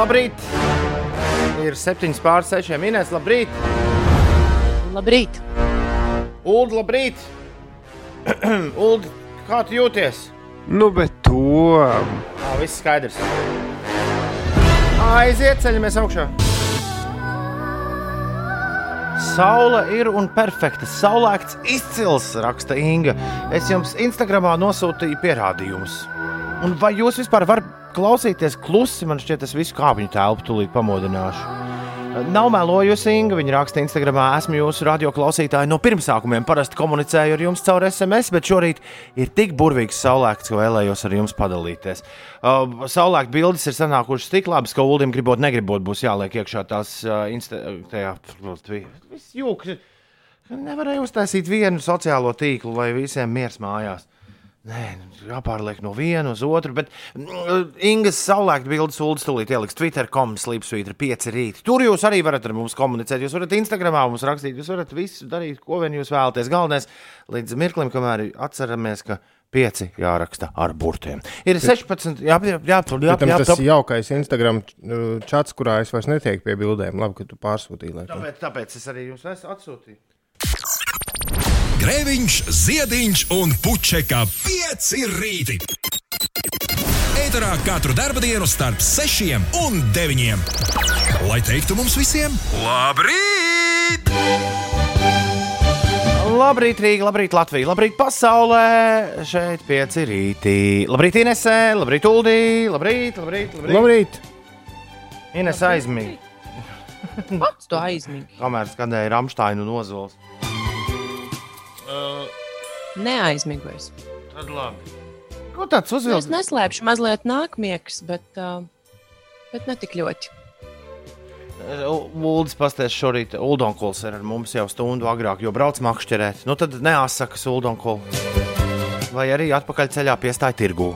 labrīt! Ir 7 pār 6 minūtes. Labrīt! Labrīt! Ulu, labrīt! Ulu, kā tu jūties? Nu, bet to. Jā, viss skaidrs. Aiziet, ceļamies augšā. Saula ir un perfekta. Saulēkts izcils, raksta Inga. Es jums Instagramā nosūtīju pierādījumus. Un vai jūs vispār varat klausīties klusi? Man šķiet, tas visu kāpņu telpu tūlīt pamodināšu. Nav melojusi Inga. Viņa raksta Instagramā, esmu jūsu radio klausītāja no pirmsākumiem. Parasti komunicēju ar jums caur SMS, bet šorīt ir tik burvīgs saulēkts, ka vēlējos ar jums padalīties. Uh, saulēkta bildes ir sanākušas tik labas, ka Ulim gribot, negribot, būs jāliek iekšā tās uh, viss jūks. Nevarēju uztaisīt vienu sociālo tīklu, lai visiem miers mājās. Nē, jāpārliek no viena uz otru, bet mm, Ingas saulēkta bildes sūdzas tūlīt ieliks Twitter.com slīpsvītra 5 rīt. Tur jūs arī varat ar mums komunicēt, jūs varat Instagramā mums rakstīt, jūs varat visu darīt, ko vien jūs vēlaties. Galvenais līdz mirklim, kamēr atceramies, ka pieci jāraksta ar burtiem. Ir 16, jā, jā, jā, jā, jā, tas top. jaukais Instagram uh, čats, kurā es vairs netieku pie bildēm. Labi, ka tu pārsūtīji. Tāpēc, tāpēc es arī jums esmu atsūtījis. Grēviņš, Ziediņš un Puķeka 5 rīti. Eterā katru dienu starp 6 un 9. Lai teiktu mums visiem, labrīt! Labrīt, Rīga, labrīt, Latvija, labrīt, pasaulē. Šeit pieci rītī. Labrīt, Inesē, labrīt, Uldī, labrīt, labrīt, labrīt. Labrīt! Ines aizmīgi, Pats to aizmīgi. kamēr skanēja Rāmsteina nozols. Neaizmigojis. Tad labi. Ko tāds Nu, Es neslēpšu mazliet nākamiegs, bet, uh, bet ne tik ļoti. Uldis pastāst šorīt, Uldonkuls ir ar mums jau stundu agrāk, jo brauc makšķerēt. Nu tad neasakas Uldonkulu. Vai arī atpakaļ ceļā piestāja tirgū.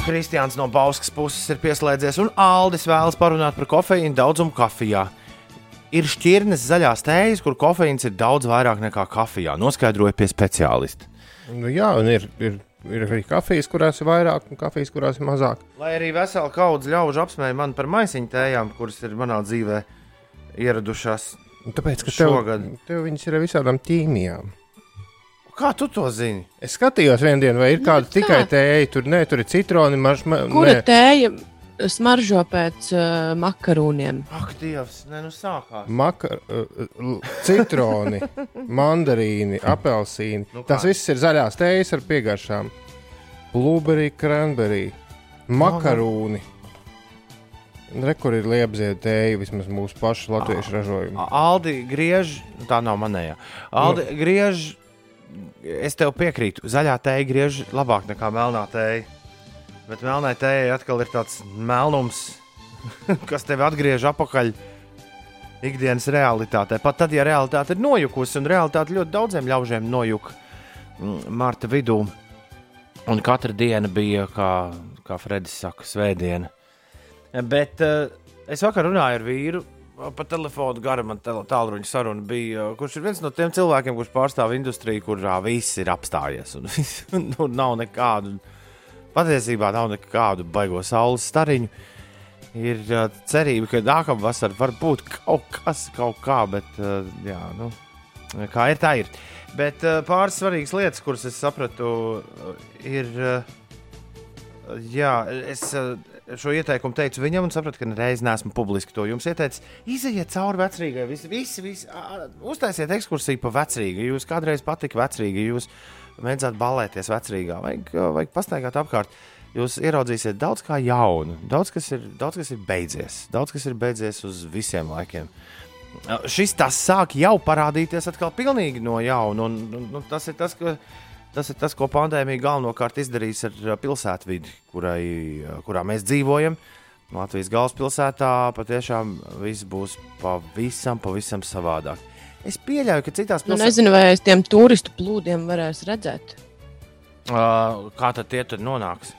Kristiāns no Bauskas puses ir pieslēdzies, un Aldis vēlas parunāt par kofeīnu daudzumu kafijā. Ir šķirnes zaļās tējas, kur kofeīns ir daudz vairāk nekā kafijā. Noskaidroja pie speciālista. Nu, jā, un ir, ir, ir arī kafijas, kurās ir vairāk, un kafijas, kurās ir mazāk. Lai arī vesela kaudze ļaužu apsmēja man par maisiņu tējām, kuras ir manā dzīvē ieradušās. Un Tāpēc, ka tev, Šogad. tev viņas ir ar visādām tīmijām. Kā tu to zini? Es skatījos vienā dienā, vai ir kāda kā? tikai tēja, tur nē, tur ir citroni, maršma, Kura nē, tēja smaržo pēc uh, makarūniem? Ak, Dievs, nē, nu sākās. maka, uh, citroni, mandarīni, apelsīni. Nu kā? Tas viss ir zaļās tējas ar piegaršām. Blueberry, cranberry, makarūni. Rekur ir liepzieda tēja, vismaz mūsu pašu latviešu ražojumu. Aldi griež, tā nav manējā. Aldi Nu. griež, es tev piekrītu, zaļā tēja griež labāk nekā melnā tēja. Bet melnā tēja atkal ir tāds melnums, kas tevi atgriež atpakaļ ikdienas realitātē. Pat tad, ja realitāte ir nojukusi, un realitāte ļoti daudziem ļaužiem nojuka mm, marta vidū, un katra diena bija, kā, kā Fredis saka, svētdiena. Bet uh, es vakar runāju ar vīru. Pa telefonu gara man tālruņa saruna bija, uh, kurš ir viens no tiem cilvēkiem, kurš pārstāv industriju, kurā viss ir apstājies. Un, nu, nav nekādu, patiesībā nav nekādu baigo saules stariņu. Ir uh, cerība, ka nākamā vasarā var būt kaut kas, kaut kā, bet uh, jā, nu, kā ir, tā ir. Bet uh, pāris svarīgas lietas, kuras es sapratu, uh, ir. Uh, Jā, es uh, šo ieteikumu teicu viņam, un sapratu, ka reiz neesmu publiski to jums ieteicis. Izejiet cauri vecrīgai, visi, visi, visi uztaisiet ekskursiju pa vecrīgu. Jūs kādreiz patika vecrīga, jūs mēdzat balēties vecrīgā, vajag, vajag pastaigāt apkārt. Jūs ieraudzīsiet daudz kā jaunu, daudz kas ir, daudz kas ir beidzies, daudz kas ir beidzies uz visiem laikiem. Šis tas sāk jau parādīties atkal pilnīgi no jauna, un, un, un tas ir tas, ka Tas ir tas, ko pandēmija galvenokārt izdarīs ar pilsētvidi, kurai, kurā mēs dzīvojam. Latvijas galvaspilsētā patiešām viss būs pavisam, pavisam savādāk. Es pieļauju, ka citās Nu, pilsētās, nezinu, vai aiz tiem turistu plūdiem varēs redzēt. uh, kā tad tie tur nonāks.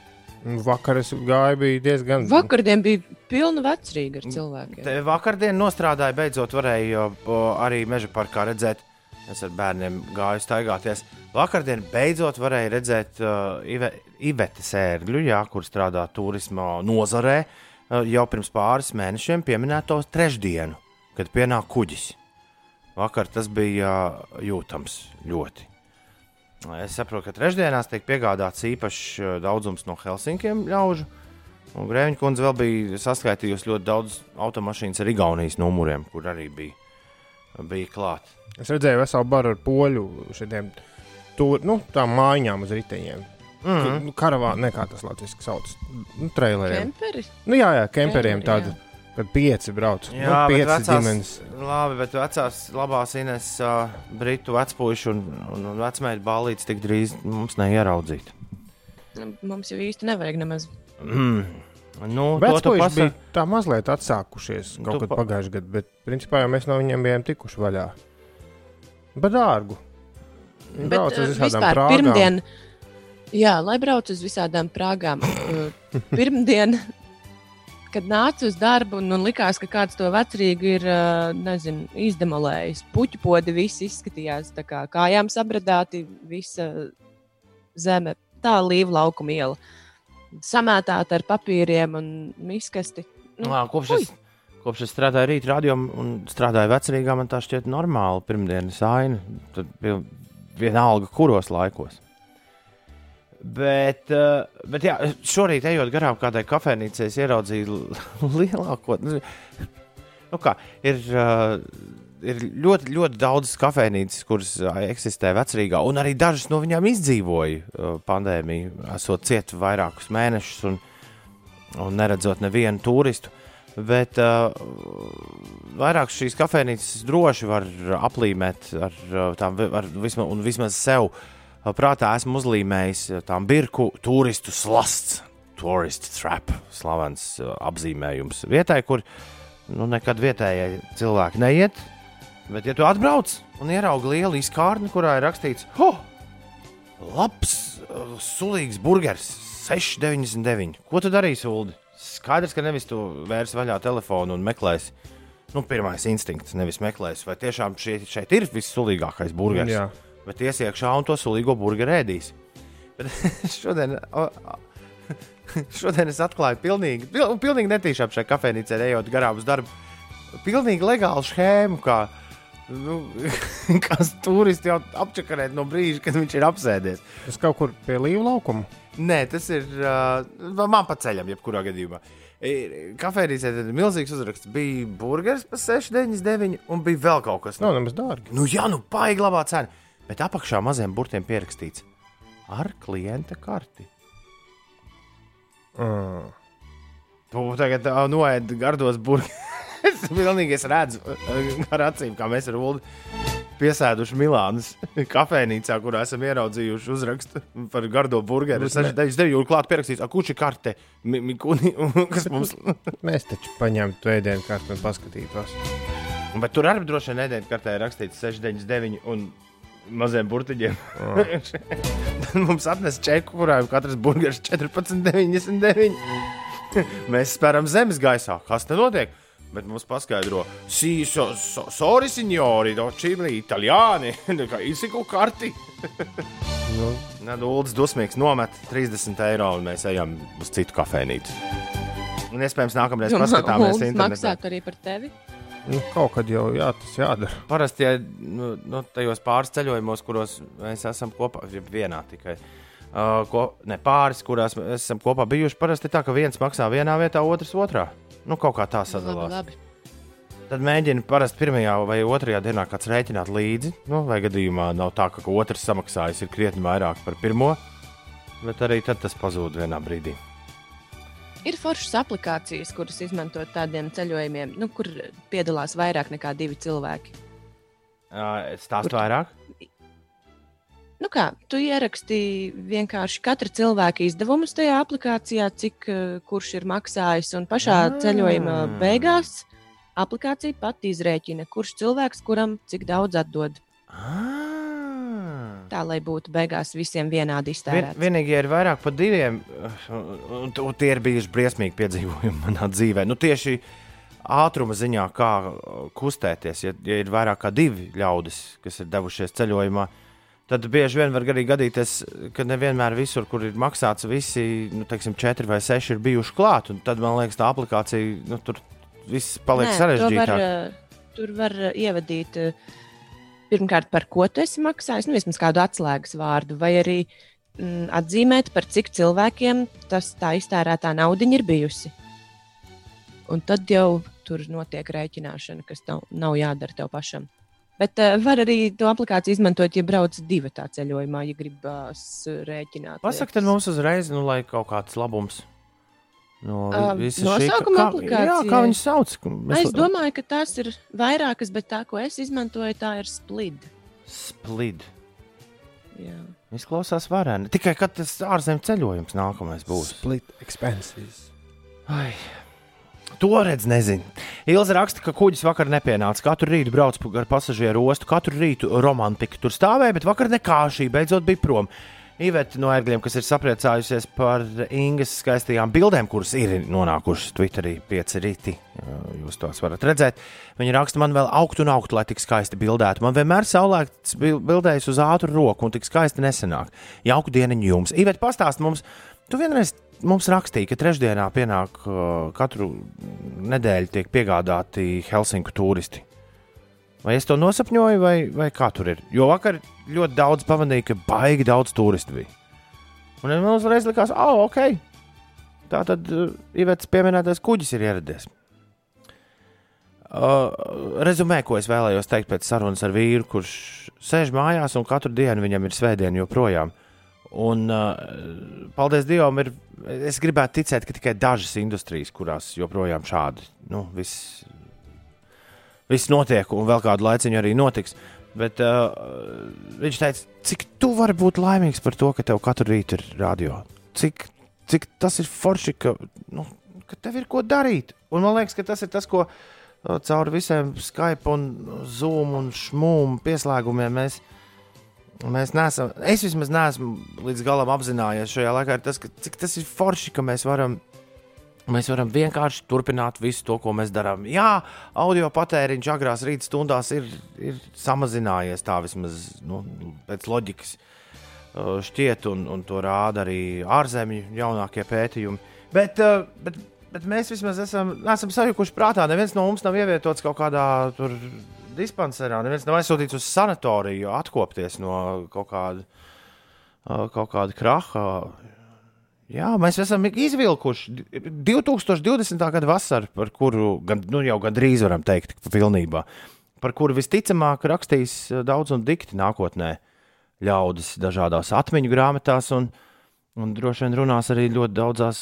Vakar es gāju, bija diezgan. Vakardien bija pilna vecrīga ar cilvēkiem. Te vakardien nostrādāja, beidzot varēja o, arī meža parkā redzēt. Es ar bērniem gāju staigāties. Vakardien beidzot varēja redzēt uh, Ive, Ivete Sērgļu, jā, kur strādā turisma nozarē, uh, jau pirms pāris mēnešiem pieminēto trešdienu, kad pienāk kuģis. Vakar tas bija jūtams ļoti. Es saprotu, ka trešdienās tiek piegādāts īpašs daudzums no Helsinkiem ļaužu. Un Grēviņa kundze vēl bija saskaitījusi ļoti daudz automašīnas ar Igaunijas numuriem, kur arī bija, bija klāta. Es redzēju veselu baru ar poļu šiem nu, mājām uz riteņiem. Mm. -hmm. Karavā, ne kā tas latviešu sauc, nu, traileriem. Kemperi? Nu, jā, jā, kemperiem Kemperi, tādi, kad pieci brauc. Jā, nu, bet pieci vecās- ģimenes. Labi, bet vecās labās Ines uh, britu vecpuļu un, un, un vecmēģi ballītes tik drīz mums neieraudzīt. Nu, Mums jau īsti nevajag nemaz. Mm. Nu, Vecpuļi pasa... bija tā mazliet atsākušies kaut Tu kad pa- pagājušajā gadā, bet principā jau mēs no viņiem bijām tikuši vaļā. Bet dārgu. Viņi brauc uz visādām vispār prāgām. pirmdien, jā, lai brauc uz visādām prāgām. Pirmdien, kad nāca uz darbu un, un likās, ka kāds to vecrīgu ir nezinu, izdemolējis, puķu podi visi izskatījās tā kā kājām sabradāti, visa zeme, tā līva laukuma iela. Samētāta ar papīriem un miskasti. Nu, Nā, kopš, ui. es, kopš es strādāju rītā radio un strādāju vecrīgā, man tā šķiet normāli pirmdienas aina. Tad vienalga, kuros laikos. Bet, eh, bet jā, šorīt, ejot garām kādai kafejnīcai, ieraudzīju lielāko. Nu, kā, ir, eh, ir ļoti, ļoti daudz kafejnīcas, kuras eh, eksistē vecrīgā, un arī dažas no viņām izdzīvoja pandēmiju, esot ciet vairākus mēnešus un, un neredzot nevienu turistu. Bet uh, vairāk šīs kafejnīcas droši var aplīmēt ar vi- ar, vismaz, vismaz sev uh, prātā esmu uzlīmējis uh, tām birku turistu slasts, tourist trap, slavens uh, apzīmējums vietai, kur nu, nekad vietējie cilvēki neiet. Bet, ja tu atbrauc un ieraugi lielu izkārni, kurā ir rakstīts, oh, labs, uh, sulīgs burgers, 6,99. Ko tu darīsi, Ulu? Skaidrs, ka nevis tu vērsi vaļā telefonu un meklēsi. Nu, pirmais instinkts, nevis meklēsi, vai tiešām šie, šeit ir vissulīgākais burgeris. Jā. Bet ies iekšā un to sulīgo burgeru ēdīs. Bet šodien, o, o, šodien es atklāju pilnīgi, pil, pilnīgi netīšām šai kafejnīcē, ejot garām uz darbu. Pilnīgi legālu schēmu, kā, nu, kas turisti jau apčakarēt no brīža, kad viņš ir apsēdies. Tas kaut kur pie līva laukuma. Nē, tas ir uh, man pa ceļam, jebkurā gadījumā. Kafejnīcē tad milzīgs uzraksts. Bija burgeris par 6,99 un bija vēl kaut kas. Nav nemaz dārgi. Nu, jā, nu, baigi labā cena. Bet apakšā maziem burtiem pierakstīts ar klienta karti. Mm. Tu tagad noēdi gardos burgerus. es pilnīgi es redzu ar acīm, kā mēs ar Ulu piesēduši Milānas kafejnīcā, kurā esam ieraudzījuši uzrakstu par gardo burgeru. Ne- 69, jau klāt pierakstīts, kurš ir karte, mi, mi, kuni, kas mums. Mēs taču paņemtu ēdienu kārtu un paskatītos. Bet tur arī droši vien nedēļas kartē rakstīts 699 un maziem burtiņiem. Tad mums atnesa čeku, kurā ir katrs burgeris 14,99. Mēs spēram zemes gaisā. Kas te notiek? Bet mums paskaidro, si, so, so, sorry, signori, do čili, italiāni, kā izsiku karti. Nu, Nē, Dūlis dusmīgs nomet 30 eiro un mēs ejam uz citu kafejnīcu. Un iespējams, nākamreiz paskatāmies Uldis internetā. maksātu arī par tevi. Nu, kaut kad jau jā, tas jādara. Parasti, ja nu, nu, tajos pāris ceļojumos, kuros mēs esam kopā, ir vienā tikai. Uh, ko, ne pāris, kurās mēs esam kopā bijuši, parasti tā, ka viens maksā vienā vietā, otrs otrā. Nu, kaut kā tā Labi, sadalās. labi. Tad mēģina parasti pirmajā vai otrajā dienā kāds rēķināt līdzi. Nu, vai gadījumā nav tā, ka otrs samaksājis ir krietni vairāk par pirmo, bet arī tad tas pazūd vienā brīdī. Ir foršas aplikācijas, kuras izmantot tādiem ceļojumiem, nu, kur piedalās vairāk nekā divi cilvēki. Uh, Stāst Kur- vairāk. Nu kā, tu ierakstīji vienkārši katra cilvēka izdevumus tajā aplikācijā, cik eh, kurš ir maksājis. Un pašā Ah. ceļojuma beigās aplikācija pati izrēķina, kurš cilvēks kuram cik daudz atdod. Ah. Tā lai būtu beigās visiem vienādi Vien, iztērēts. vienīgi ir vairāk par diviem, un, un, un tie ir bijuši briesmīgi piedzīvojumi manā dzīvē. Nu, tieši ātruma ziņā, kā uh, kustēties, ja, ja ir vairāk kā divi ļaudis, kas ir devušies ceļojumā, tad bieži vien var arī gadīties, ka nevienmēr visur, kur ir maksāts, visi nu, teiksim, četri vai seši ir bijuši klāt. Tad man liekas, tā aplikācija nu, tur viss paliek sarežģītāk. Var, uh, tur var uh, ievadīt uh, pirmkārt, par ko tu esi maksājis, nu, vismaz kādu atslēgas vārdu, vai arī mm, atzīmēt, par cik cilvēkiem tas tā iztērētā nauda ir bijusi. Un tad jau tur notiek rēķināšana, kas tev nav jādara tev pašam. Bet uh, var arī to aplikāciju izmantot, ja brauc divu tā ceļojumā, ja gribās rēķināt. Pasaka, tad mums uzreiz, nu, lai kaut kāds labums. No uh, nosaukuma aplikācija. Jā, kā viņas sauc? Mēs... Es domāju, ka tās ir vairākas, bet tā, ko es izmantoju, tā ir splid. Splid. Jā. Izklausās varēni. Tikai, kad tas ārzemju ceļojums nākamais būs. Split expenses. Ai. To redz, nezinu. Ilza raksta, ka kuģis vakar nepienāca. Katru rītu brauc ar pasažieru ostu, katru rītu romantika tur stāvēja, bet vakar nekā šī beidzot bija prom. Iveta no ērgļiem, kas ir sapriecājusies par Ingas skaistajām bildēm, kuras ir nonākušas Twitterī, pieci rīti. Jūs tos varat redzēt. Viņa raksta, man vēl augt un augt, lai tik skaisti bildētu. Man vienmēr saulēkts bildējis uz ātru roku un tik skaisti nesenāk. Jauku dieniņu jums. Iveta, pastāst mums, tu vienreiz mums rakstīja, ka trešdienā pienāk uh, katru nedēļu tiek piegādāti Helsinku turisti. Vai es to nosapņoju, vai, vai kā tur ir? Jo vakar ļoti daudz pamanīja, ka baigi daudz turistu bija. Un man uzreiz likās, oh, ok. Tā tad uh, Ivets pieminētais kuģis ir ieradies. Uh, rezumē, ko es vēlējos teikt pēc sarunas ar vīru, kurš sēž mājās un katru dienu viņam ir svētdiena joprojām. Un, uh, paldies Dievam, ir, es gribētu ticēt, ka tikai dažas industrijas, kurās joprojām šādi nu, viss, viss notiek, un vēl kādu laiciņu arī notiks. Bet uh, viņš teica, cik tu vari būt laimīgs par to, ka tev katru rītu ir radio. Cik, cik tas ir forši, ka, nu, ka tev ir ko darīt. Un man liekas, ka tas ir tas, ko uh, caur visiem Skype, un Zoom un šmūmu pieslēgumiem mēs Mēs neesam, es vismaz neesmu līdz galam apzinājies šajā laikā, tas, ka, cik tas ir forši, ka mēs varam, mēs varam vienkārši turpināt visu to, ko mēs darām. Jā, audio patēriņš agrās rīta stundās ir, ir samazinājies tā vismaz nu, pēc loģikas uh, šķiet, un, un to rāda arī ārzemju jaunākie pētījumi. Bet, uh, bet, bet mēs vismaz esam, esam sajukuši prātā. Neviens no mums nav ievietots kaut kādā dispanserā. Neviens nav aizsūtīts uz sanatoriju, atkopties no kaut kāda, kaut kāda kraha. Jā, mēs esam izvilkuši 2020. gada vasaru, par kuru gan, nu, jau gandrīz varam teikt, pilnībā, par kuru visticamāk rakstīs daudz un dikti nākotnē ļaudis dažādās atmiņu grāmatās. Un, Un droši vien runās arī ļoti daudzās,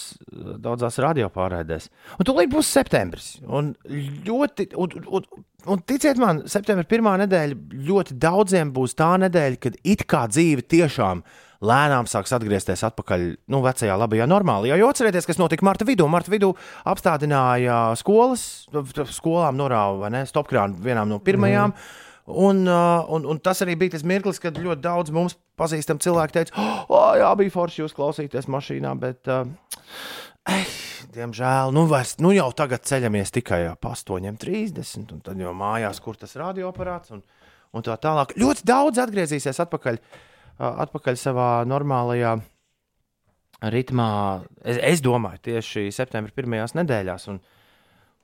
daudzās radiopārraidēs. Un tūlīt būs septembris. Un, ļoti, un, un, un ticiet man, septembra pirmā nedēļa ļoti daudziem būs tā nedēļa, kad it kā dzīve tiešām lēnām sāks atgriezties atpakaļ nu, vecajā, labajā, normālajā. Jo atcerieties, kas notika marta vidū. Marta vidū apstādināja skolas, skolām norāva stopkrānu vienām no pirmajām. Mm. Un, uh, un, un tas arī bija tas mirklis, kad ļoti daudz mums pazīstami cilvēki teica, oh, jā, bija forši jūs klausīties mašīnā, bet, uh, eh, diemžēl, nu, vairs, nu jau tagad ceļamies tikai ap 8.30, un tad jau mājās, kur tas radioaparāts un, un tā tālāk. Ļoti daudz atgriezīsies atpakaļ, uh, atpakaļ savā normālajā ritmā. Es, es domāju, tieši septembra pirmajās nedēļās. Un,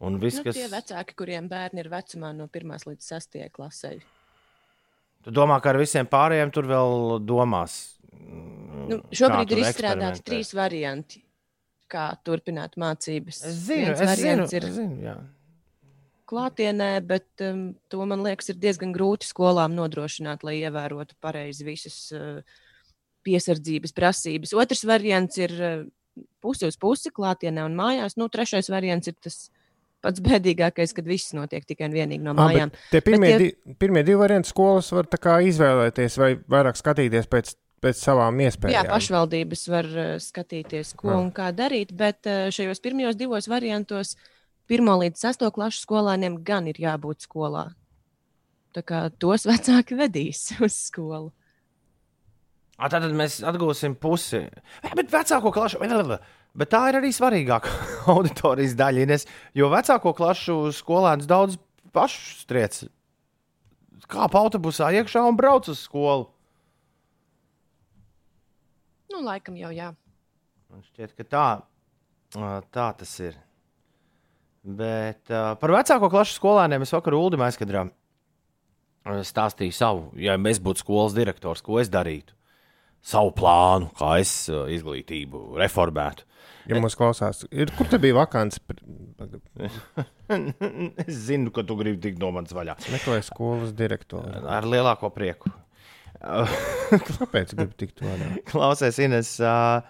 Un viss, nu, kas... Tie vecāki, kuriem bērni ir vecumā no 1 līdz 6 klasē. Tu domā, ka ar visiem pārējiem tur vēl domās? Nu, šobrīd ir izstrādāti trīs varianti, kā turpināt mācības. Es zinu, Viens es zinu, ir es zinu, jā. Klātienē, bet um, to man liekas ir diezgan grūti skolām nodrošināt, lai ievērotu pareizi visas uh, piesardzības prasības. Otrs variants ir uh, pusi uz pusi klātienē un mājās. Nu, trešais variants ir tas pats bēdīgākais, kad viss notiek tikai un vienīgi no mājām. A, tie pirmie, bet, ja... di, pirmie divi varianti skolas var izvēlēties vai vairāk skatīties pēc, pēc savām iespējām. Jā, pašvaldības var uh, skatīties, ko Jā. un kā darīt, bet uh, šajos pirmajos divos variantos pirmo līdz sesto klašu skolāniem gan ir jābūt skolā. Tā kā tos vecāki vedīs uz skolu. Tad mēs atgūsim pusi. Bet vecāko klašu. Bet tā ir arī svarīgākā auditorijas daļa, Ines, jo vecāko klašu skolēnus daudz pašu striec. Kā pa autobusā iekšā un brauc uz skolu. Nu, laikam jau jā. Man šķiet, ka tā, tā tas ir. Bet uh, par vecāko klašu skolēniem es vakar Ulimā aizkadrā ā, stāstīju savu, ja es būtu skolas direktors, ko es darītu. Savu plānu, kā es ā, izglītību reformētu. Ja mums klausās, ir, kur te bija vakants? es zinu, ka tu gribi tikt no manas vaļā. Meklēju skolas direktoru. Ar lielāko prieku. Kāpēc gribi tikt vaļā? Klausies, Ines, uh,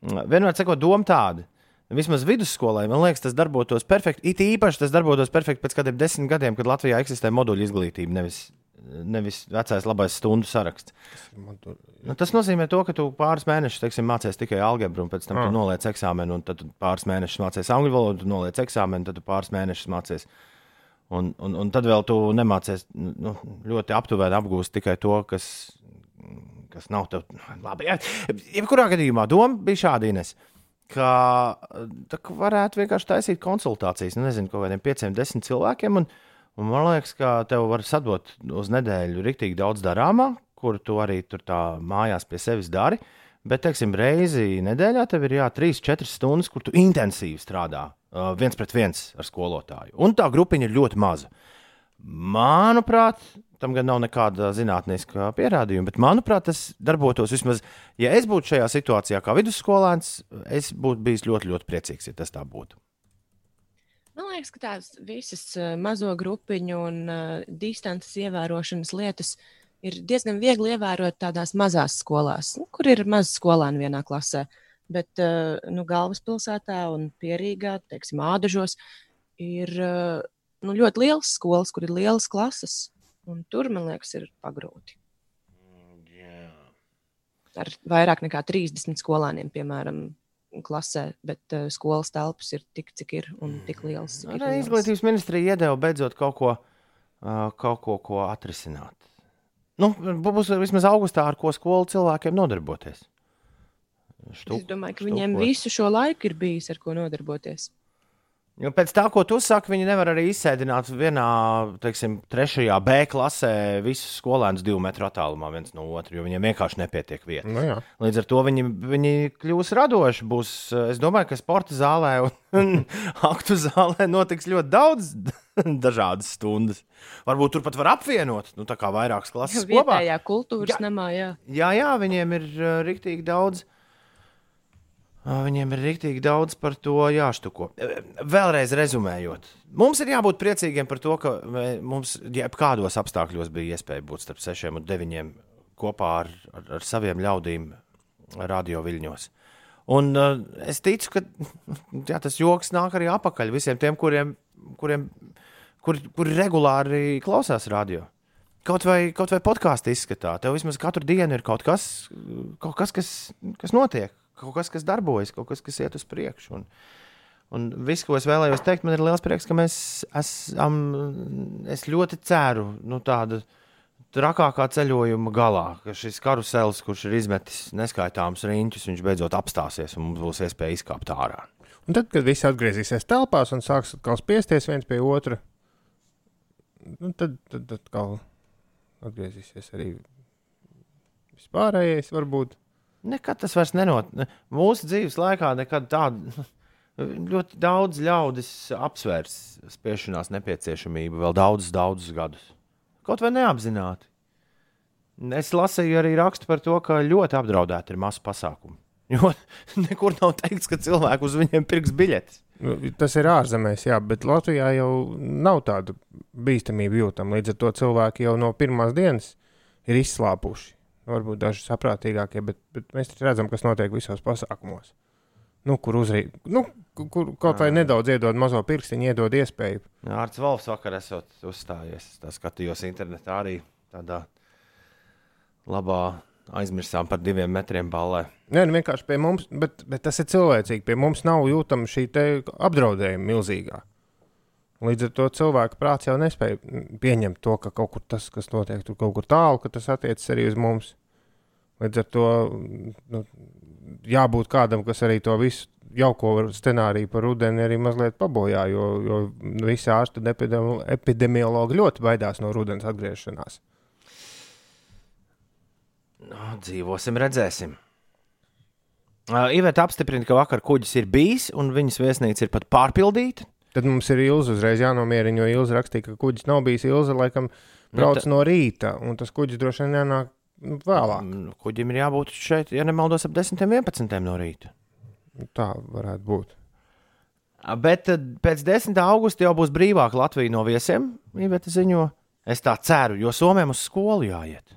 vienmēr sakot, doma tāda. Vismaz vidusskolai, man liekas, tas darbotos perfekti. It īpaši tas darbotos perfekti pēc kādiem desmit gadiem, kad Latvijā eksistē moduļu izglītība, nevis, nevis vecais labais stundu saraksts. Man tur Nu, tas nozīmē, to, ka tu pāris mēnešus teiksim, mācies tikai algebru, un pēc tam tu noliec eksāmenu, un tad tu pāris mēnešus mācies angļu valodu, tu noliec eksāmenu, tad tu pāris mēnešus mācies. Un, un, un tad vēl tu nemācies nu, ļoti aptuveni apgūst tikai to, kas, kas nav tev labi. Jā, Jebkurā gadījumā doma bija šāda, Ines, tā, ka varētu vienkārši taisīt konsultācijas, nu, nezinu, kaut kādiem pieciem, desmit cilvēkiem. Un, un man liekas, ka tev var sadot uz nedēļu rīktīgi daudz darāmā, kur tu arī tur tā mājās pie sevis dari. Bet, teiksim, reizi nedēļā tev ir jā, 3-4 stundas, kur tu intensīvi strādā viens pret viens ar skolotāju. Un tā grupiņa ir ļoti maza. Manuprāt, tam gan nav nekāda zinātniska pierādījuma, bet manuprāt, tas darbotos vismaz, ja es būtu šajā situācijā kā vidusskolēns, es būtu bijis ļoti, ļoti priecīgs, ja tas tā būtu. Man liekas, ka tās visas mazo grupiņu un uh, distances ievērošanas lietas ir diezgan viegli ievērot tādās mazās skolās, nu, kur ir maz skolēnu vienā klasē. Bet uh, nu, galvaspilsētā un pierīgā, teiksim, ādažos, ir uh, nu, ļoti lielas skolas, kur ir lielas klases. Un tur, man liekas, ir pagrūti. Ar vairāk nekā 30 skolēniem, piemēram, klasē, bet uh, skolas telpas ir tik, cik ir un tik ir Arī lielas. izglītības ministrija iedeva beidzot kaut ko, uh, kaut ko, ko atrisināt. Nu, būs vismaz augustā, ar ko skolu cilvēkiem nodarboties. Štuk, Es domāju, ka viņiem štukot. visu šo laiku ir bijis ar ko nodarboties. Jo pēc tā, ko tu saki, viņi nevar arī izsēdināt vienā, teiksim, trešajā B klasē visus skolēnus divu metru attālumā viens no otra, jo viņiem vienkārši nepietiek vietas. Nu, jā. Līdz ar to viņi, viņi kļūs radoši. Būs, es domāju, ka sporta zālē un aktu zālē notiks ļoti daudz dažādas stundas. Varbūt turpat var apvienot, nu, tā kā vairākas klases kopā. Vietējā kultūras Jā. namā, jā. Jā, jā, viņiem ir uh, rīktīgi daudz. Uh, Viņiem ir rīktīgi daudz par to jāštuko. Uh, Vēlreiz rezumējot, mums ir jābūt priecīgiem par to, ka mē- mums jebkādos apstākļos bija iespēja būt starp sešiem un deviņiem kopā ar, ar, ar saviem ļaudīm radio viļņos. Un uh, es ticu, ka jā, tas joks nāk arī apakaļ visiem tiem, kuriem, kuriem kur, kur regulāri klausās radio. Kaut vai, kaut vai podkāstu izskatā, tev vismaz katru dienu ir kaut kas, kaut kas, kas, kas notiek, kaut kas, kas darbojas, kaut kas, kas iet uz priekšu. Un, un viss, ko es vēlējos teikt, man ir liels prieks, ka mēs esam, es ļoti ceru, nu, tāda trakākā ceļojuma galā, ka šis karusels, kurš ir izmetis neskaitāmus riņķus, viņš beidzot apstāsies un mums būs iespēja izkāpt ārā. Un tad, kad viss atgriezīsies telpās un sāks atkal spiesties viens pie otra, nu, tad, tad atkal atgriezīsies arī vispārējais, varbūt. Nekad tas vairs nenotiek. Mūsu dzīves laikā nekad tāda. Ļoti daudz ļaudis apsvērs spiešanās nepieciešamību vēl daudzus, daudzus gadus. Kaut vai neapzināti. Es lasīju arī rakstu par to, ka ļoti apdraudēti ir masu pasākumi. Jo nekur nav teikts, ka cilvēki uz viņiem pirks biļetes. Nu, Tas ir ārzemēs, jā, bet Latvijā jau nav tāda bīstamība jūtama. Līdz ar to cilvēki jau no pirmās dienas ir izslāpuši. Varbūt daži saprātīgākie, bet, bet mēs redzam, kas notiek visos pasākumos. Nu, kur uzrīt, nu, kur- kaut vai nedaudz iedod mazo pirkstiņu, iedod iespēju. Arts Valsts vakar esot uzstājies. Es tā skatījos internetā arī tādā labā aizmirsām par diviem metriem ballē. Nē, nu vienkārši pie mums, bet, bet tas ir cilvēcīgi. Pie mums nav jūtama šī apdraudējuma milzīgā. Līdz ar to cilvēka prāts jau nespēja pieņemt to, ka kaut kur tas, kas notiek tur kaut kur tālu, ka tas attiecas arī uz mums. Līdz ar to nu, jābūt kādam, kas arī to visu jauko scenāriju par rudeni arī mazliet pabojā, jo, jo visi ārsti un epidemi- epidemiologi ļoti baidās no rudens atgriešanās. No, dzīvosim, redzēsim. Uh, Iveta apstiprina, ka vakar kuģis ir bijis un viņas viesnīca ir pat pārpildīta. Tad mums ir Ilza uzreiz jānomierina, jo Ilza rakstīja, ka kuģis nav bijis Ilza, laikam, brauc Nu, ta- no rīta, un tas kuģis droši vien nu, vēlāk. Mm, Kuģim ir jābūt šeit, ja nemaldos, ap 10, 11 no rīta. Tā varētu būt. Bet uh, pēc 10. augusta jau būs brīvāka Latvija no viesiem. Iveta ziņo, es tā ceru, jo Somijam uz skolu jāiet.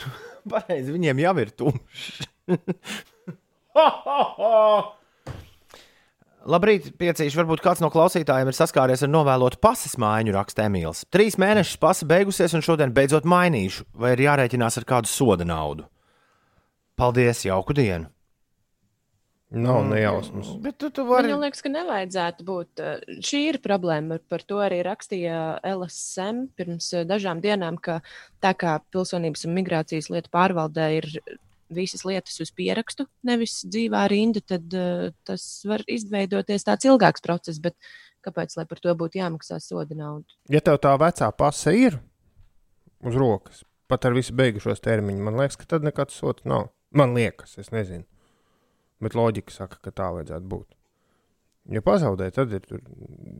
Pareizi, viņiem jau ir tumšs. Labrīt, piecīši. Varbūt kāds no klausītājiem ir saskāries ar novēlotu pases mājiņu, raksta Emīls. Trīs mēnešus pasa beigusies, un šodien beidzot mainīšu, vai ir jārēķinās ar kādu soda naudu. Paldies, jauku dienu! Nav nejausmas. Bet tu, tu Man vari. jau liekas, ka nevajadzētu būt. eh, Šī ir problēma. Par to arī rakstīja LSM pirms eh, dažām dienām, ka tā kā pilsonības un migrācijas lietu pārvaldē ir visas lietas uz pierakstu, nevis dzīvā rinda, tad uh, tas var izveidoties tāds ilgāks process. Bet kāpēc lai par to būtu jāmaksā soda nauda? Ja tev tā vecā pase ir uz rokas, pat ar visu beigušos termiņu, man liekas, ka tad nekāds sots nav. Man liekas, es nezinu. Bet loģika saka, ka tā vajadzētu būt. Ja pazaudē, tad ir tur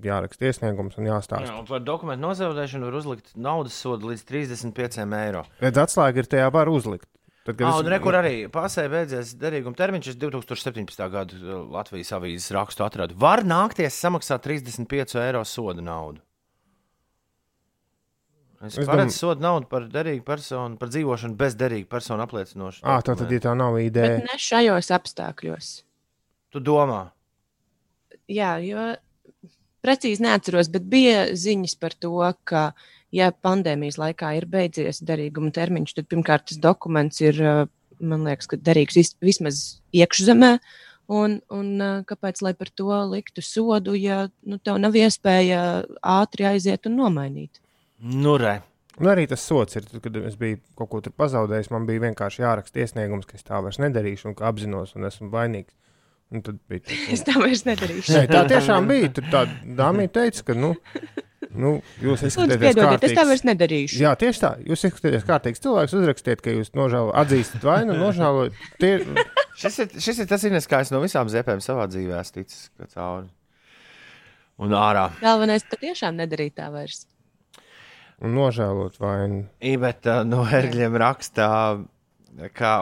jāraksta iesniegums un jāstāsta. Jā, un par dokumentu nozaudēšanu var uzlikt naudas sodu līdz 35 eiro. Redz, atslēga ir tajā var uzlikt. Tad, kad Ah, es- un rekur arī pasē beidzies derīguma termiņš, es 2017. gada uh, Latvijas avīzes rakstu atradu. Var nākties samaksāt 35 eiro soda naudu. Es, Es es dom- paredzu sodu naudu par derīgu personu, par dzīvošanu bez derīga persona apliecinošu. Ā, tā tad, ja tā nav Bet ideja, ne šajos apstākļos. Tu domā, Jā, jo precīzi neatceros, bet bija ziņas par to, ka, ja pandēmijas laikā ir beidzies derīguma termiņš, tad pirmkārt tas dokuments ir, man liekas, ka derīgs vis- vismaz iekšzemē. Un, un kāpēc lai par to liktu sodu, ja nu, tev nav iespēja ātri aiziet un nomainīt? nu re. un arī tas sots ir, kad es biju kaut ko tur pazaudējis, man bija vienkārši jāraksta iesniegums, ka es tā vairs nedarīšu un ka apzinos un esmu vainīgs. Un tad bija tas, Es tā vairs nedarīšu. Nē, tā tiešām bija. Tur tā dāmija teica, ka, nu, nu jūs izskatāties piedodiet, es tā vairs nedarīšu. Jā, tieši tā. Jūs izskatāties kārtīgs cilvēks. Uzrakstiet, ka jūs nožēlojat, atzīstat vainu, nožēlojat. Tie, Šis ir, šis ir tas ines, kā es no visām ziepēm savā dzīvē esmu ticis ka cauri. Un ārā. Galvenais ir tiešām nedarīt tā vairs. un nožēlot vainu. Ībeta no ērgļiem rakstā, ka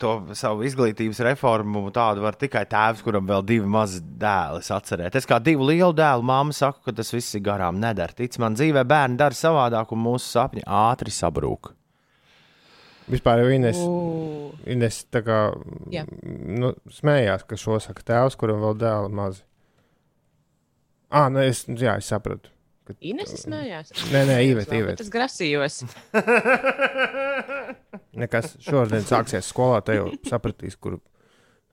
to savu izglītības reformu tādu var tikai tēvs, kuram vēl divi mazi dēli atcerēt. Es kā divu lielu dēlu māmu saku, ka tas viss ir garām nedara. Tic man, dzīvē bērni dara savādāk, un mūsu sapņi ātri sabrūk. Vispār jau Ines, Ū, Ines tā kā Jā. nu, smējās, ka šo saka tēvs, kuram vēl dēli mazi. Ah, nu es, jā, es sapratu. Ines smējās. Nē, nē, Ivet. bet Es grasījos. Nekas šodien sāksies skolā, te jau sapratīs, kur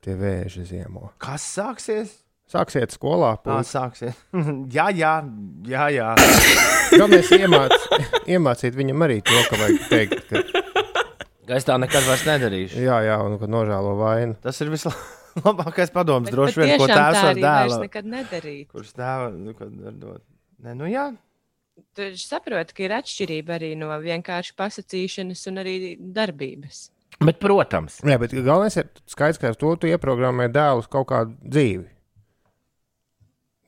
tie vēži ziemo. Kas sāksies? Sāksiet skolā, Tā sāksies. jā, jā, jā. jā. Galvenais iemāc, iemācīt viņam arī to, ka vajag teikt, ka Es tā nekad vairs nedarīšu. jā, jā, un ka nožēlo vainu. Tas ir vislabākais padoms, Bet droši vien, ko tēvs arī vairs dēlam. nekad nedarīt. Kurš tēva nu, ko Nē, nu jā, Tu saproti, ka ir atšķirība arī no vienkārši pasakīšanas un arī darbības. bet, protams, Jā, bet galvenais ir skaidrs, ka ar to tu ieprogrammē dēlus kaut kādu dzīvi.